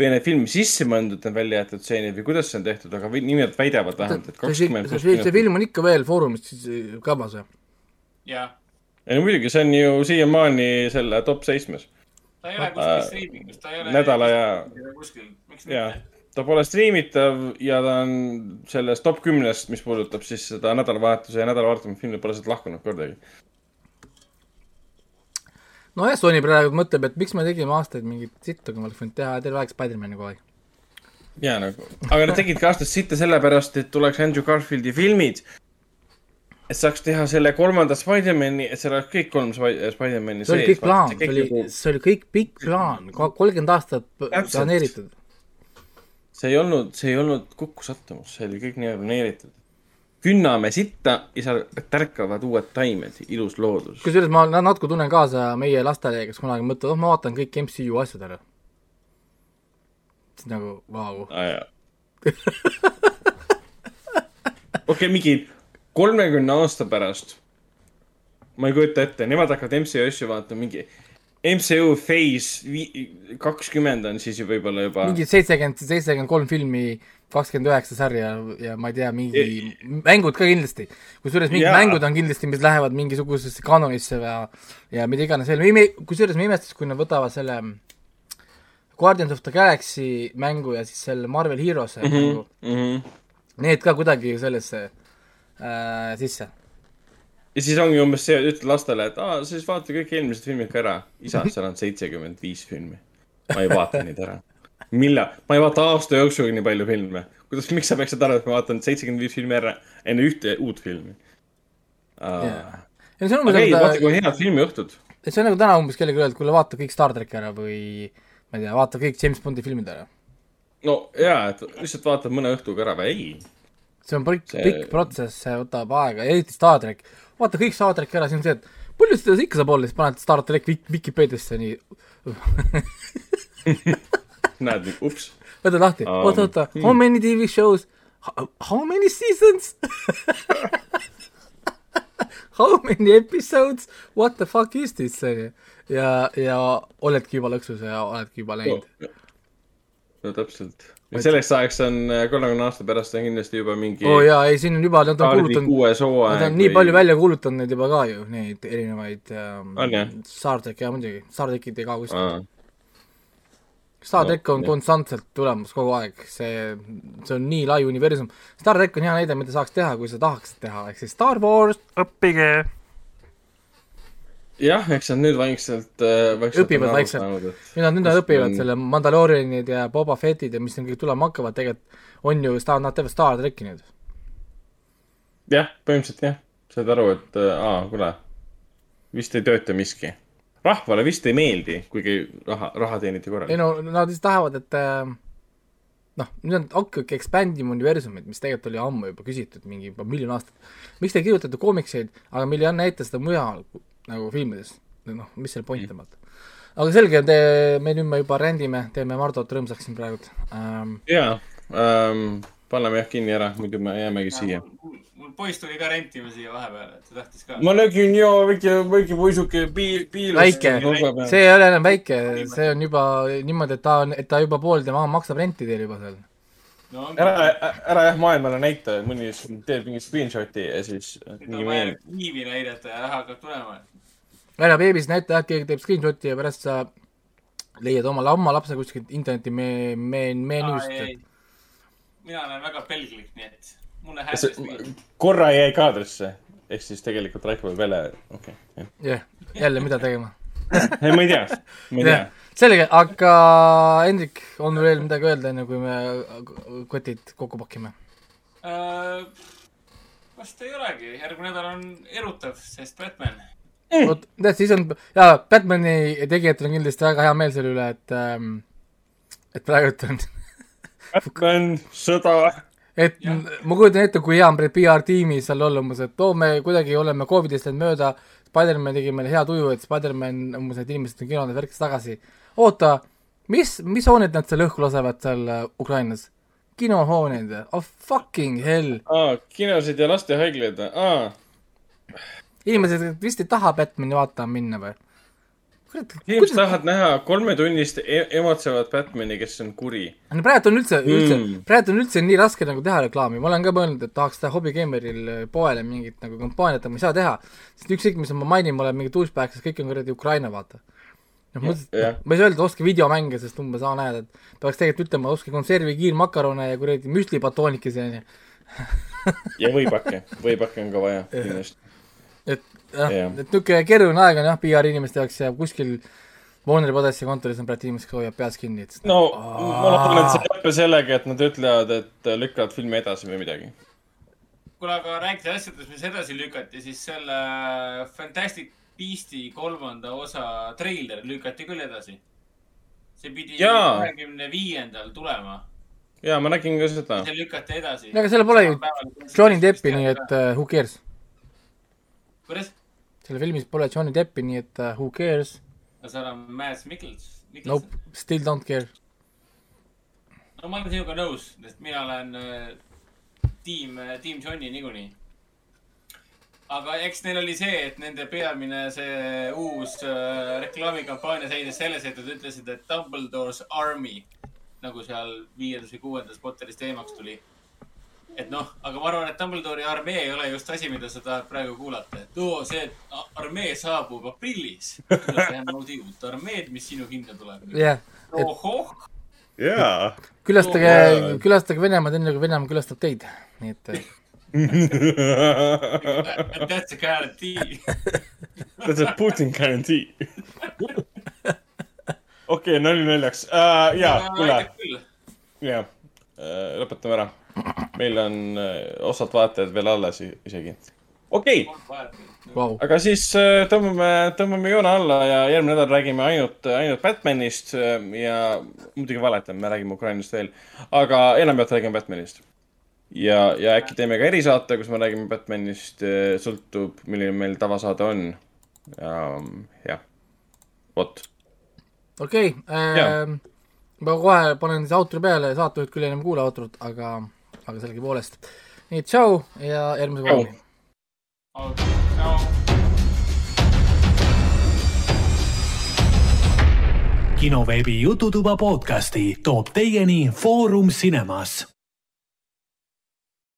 või need filmi sisse mõeldud on välja jäetud stseenid või kuidas see on tehtud, aga nimelt väidavad vähemalt, et see, kakskümmend see, see, see film on ikka veel Foorumist siis äh, kabas või? jah, ei no muidugi, see on ju siiamaani selle top seitsmes. ta ei ole kuskil striimingus, ta ei ole. nädala ja, kuskil, miks ja ta pole striimitav ja ta on sellest top kümnest, mis puudutab siis seda nädalavahetuse ja nädalavahetuse filmi, pole sealt lahkunud kordagi. nojah, Sony praegu mõtleb, et miks me tegime aastaid mingit sittu, kui me oleks võinud teha terve aeg Spider-man'i kogu aeg. ja nagu, aga nad tegidki aastast sitta sellepärast, et tuleks Andrew Garfieldi filmid. et saaks teha selle kolmanda Spider-man'i, et seal oleks kõik kolm Spi- Spider-man'i see oli kõik plaan, see oli, see oli kõik pikk plaan, kolmkümmend aastat planeeritud. see ei olnud, see ei olnud kukkusattumus, see oli kõik nii planeeritud. Künname sitta ja seal tärkavad uued taimed, ilus loodus. kusjuures ma na- natuke tunnen kaasa meie lastele, kes kunagi mõtlevad, oh ma vaatan kõik MCU asjad ära. siis nagu, vau. (laughs) okei, mingi kolmekümne aasta pärast, ma ei kujuta ette, nemad hakkavad MCU asju vaatama, mingi MCU Phase kakskümmend on siis ju võib-olla juba. mingi seitsekümmend, seitsekümmend kolm filmi, kakskümmend üheksa sarja ja ma ei tea, mingi mängud ka kindlasti. kusjuures mingid Jaa. mängud on kindlasti, mis lähevad mingisugusesse kanonisse ja, ja mida iganes veel, kusjuures ma imestasin, kui nad võtavad selle Guardians of the Galaxy mängu ja siis selle Marvel Heroes'e Mhm, mängu mhm. need ka kuidagi sellesse äh, sisse. ja siis ongi umbes see, ütled lastele, et aa, siis vaata kõik eelmised filmid ka ära. isa, seal on seitsekümmend viis filmi. ma ei vaata neid ära. millal, ma ei vaata aasta jooksul nii palju filme. kuidas, miks sa peaksid arvama, et ma vaatan seitsekümmend viis filmi ära enne ühte uut filmi? ja see on aga ei, nagu- vaata kui head filmiõhtud. et see on nagu täna umbes kellelegi öelda, et kuule vaata kõik Star tracki ära või ma ei tea, vaata kõik James Bondi filmid ära. no jaa, et lihtsalt vaatad mõne õhtuga ära või ei. see on pikk See- pikk protsess, see võtab aega, eriti Star track. vaata kõik Star tracki ära, siis on see, et palju seda ikka saab olla, siis paned Star track Vikipeediasse nii (laughs) näed, ups. võta lahti Aa, oota, oota, hmm. how many TV shows, how many seasons (laughs) How many episodes, what the fuck is this, onju. ja, ja oledki juba lõksus ja oledki juba läinud. no täpselt. ja selleks ajaks on äh, kolmekümne aasta pärast on kindlasti juba mingi. oo oh, jaa, ei siin on juba, nad on kuulutanud, nad on nii või- palju välja kuulutanud neid juba ka ju, neid erinevaid ähm, On jah? Star track jaa muidugi, Star trackid ei kao kuskile. Star track on jah. konstantselt tulemas kogu aeg, see, see on nii lai universum. Star track on hea näide, mida saaks teha, kui sa tahaksid teha, ehk siis Star Wars, õppige. jah, eks nad nüüd vaikselt äh,, vaikselt. õpivad vaikselt. nüüd nad, nüüd nad õpivad selle Mandalorianid ja Boba Fettid ja mis siin kõik tulema hakkavad, tegelikult on ju Star, nad teevad Star tracki nüüd. jah, põhimõtteliselt jah, saad aru, et äh, aa, kuule, vist ei tööta miski. Rahvale vist ei meeldi, kuigi raha, raha teeniti ei korralikult. no nad lihtsalt tahavad, et äh, noh, nüüd nad hakkavadki expandima universumit, mis tegelikult oli ammu juba küsitud, mingi juba miljon aastat. miks te kirjutate koomikseid, aga meil ei anna ette seda mujal nagu filmides, noh, mis selle point on, vaata. aga selge, te, me nüüd me juba rändime, teeme Mardot rõõmsaks siin praegult ähm,. jaa ähm,, paneme jah kinni ära, muidu me jäämegi siia. Mul poiss tuli ka rentima siia vahepeal, et ta tahtis ka. ma nägin ja väike, väike poisuke piil, piilus. väike, see ei ole enam väike, see on juba niimoodi, et ta on, et ta juba pool tema maksab renti teil juba seal. no ära, ära jah maailmale näita, mõni teeb mingi screenshot'i ja siis mingi vaja meel. viivi näidata ja raha hakkab tulema. ära beebis näita jah, keegi teeb screenshot'i ja pärast sa leiad omale oma lapse kuskilt interneti me-, me-, menüüst. mina olen väga pelglik, nii et mulle hääles meeldib. korra jäi kaadrisse, ehk siis tegelikult Raiko peab jälle, okei okay.. jah, jälle mida tegema (laughs) ei, ma ei tea, ma ei tea Jah,. selge, aga Hendrik, on veel midagi öelda, enne kui me kotid kokku pakime? Äh, vast ei olegi, järgmine nädal on erutav, sest Batman. vot, tead, siis on, jaa, Batman'i tegijatel on kindlasti väga hea meel selle üle, et ähm, et praegult on Batman, sõda. Et ja. ma kujutan ette, kui hea on PR-tiimi seal olla umbes, et oo, me kuidagi oleme Covidist läinud mööda, Spider-man tegi meile hea tuju, et Spider-man, umbes need inimesed on kinodes värkis tagasi. oota, mis, mis hooned nad seal õhku lasevad seal äh, Ukrainas? kinohooned, oh fucking hell. aa, kinosid ja lastehaiglaid, aa. inimesed vist ei taha Batman'i vaatama minna või? Inimesed tahavad näha kolmetunnist e emotsevat Batman'i, kes on kuri. no praegu on üldse, üldse Mm. praegu on üldse nii raske nagu teha reklaami, ma olen ka mõelnud, et tahaks teha hobigeimeril poele mingit nagu kampaaniat, aga ma ei saa teha. sest ükskõik, mis ma mainin, ma olen mingi douchebag, sest kõik on kuradi Ukraina, vaata. noh, ma jah. ma ei saa öelda, ostke videomänge, sest umbes aa, näed, et peaks tegelikult ütlema, ostke konservi, kiirmakarone ja kuradi müslipatoonikesi, onju. ja võipakke, võipakke on ka vaja kindlasti. et jah Jah., et niisugune keeruline aeg on jah, PR inimeste jaoks ja kuskil Warner Brothersi kontoris on praegu inimesed, kes hoiab peas kinni, et no ma loodan, et see ei lõpe sellega, et nad ütlevad, et lükkavad filmi edasi või midagi. kuule, aga rääkides asjadest, mis edasi lükati, siis selle Fantastic Beasti kolmanda osa treiler lükati küll edasi. see pidi kahekümne viiendal tulema. ja ma nägin ka seda. see lükati edasi. aga seal pole ju Johnny Deppi, nii et uh, who cares. kuidas? Selle filmis pole Johnny Deppi, nii et uh, who cares. no seal on Mads Mikkels. Nope, still don't care. no ma olen sinuga nõus, sest mina olen äh, tiim, tiim Johnny niikuinii. aga eks neil oli see, et nende peamine see uus äh, reklaamikampaania seisnes selles, et nad ütlesid, et Dumbledore's Army nagu seal viiendas või kuuendas Potteris teemaks tuli. Et noh, aga ma arvan, et Dumbledore'i armee ei ole just asi, mida sa tahad praegu kuulata, et oo, see armee saabub aprillis. see naudi uut armeed, mis sinu hinda tuleb. jah, et ohoh, jaa. külastage Jaa., külastage Venemaad enne, kui Venemaa külastab teid, nii et uh, that's a guarantee. (laughs) That's a Putin guarantee. (laughs) okei, nali naljaks uh,. jaa, kuule, jaa, lõpetame ära. Meil on uh, osad vaatajad veel alles isegi. okei okay., wow. aga siis uh, tõmbame, tõmbame joone alla ja järgmine nädal räägime ainult, ainult Batmanist uh, ja muidugi valetame, me räägime Ukrainast veel, aga enamjaolt räägime Batmanist ja, ja äkki teeme ka erisaate, kus me räägime Batmanist, sõltub, milline meil tavasaade on. jah, vot. okei okay,, ma kohe panen siis outro peale, saatejuht küll enam ei kuule outrot, aga, aga sellegipoolest. nii, tšau ja järgmise Tšau. korrani. kinoveebi Jututuba podcasti toob teieni Foorum Cinemas.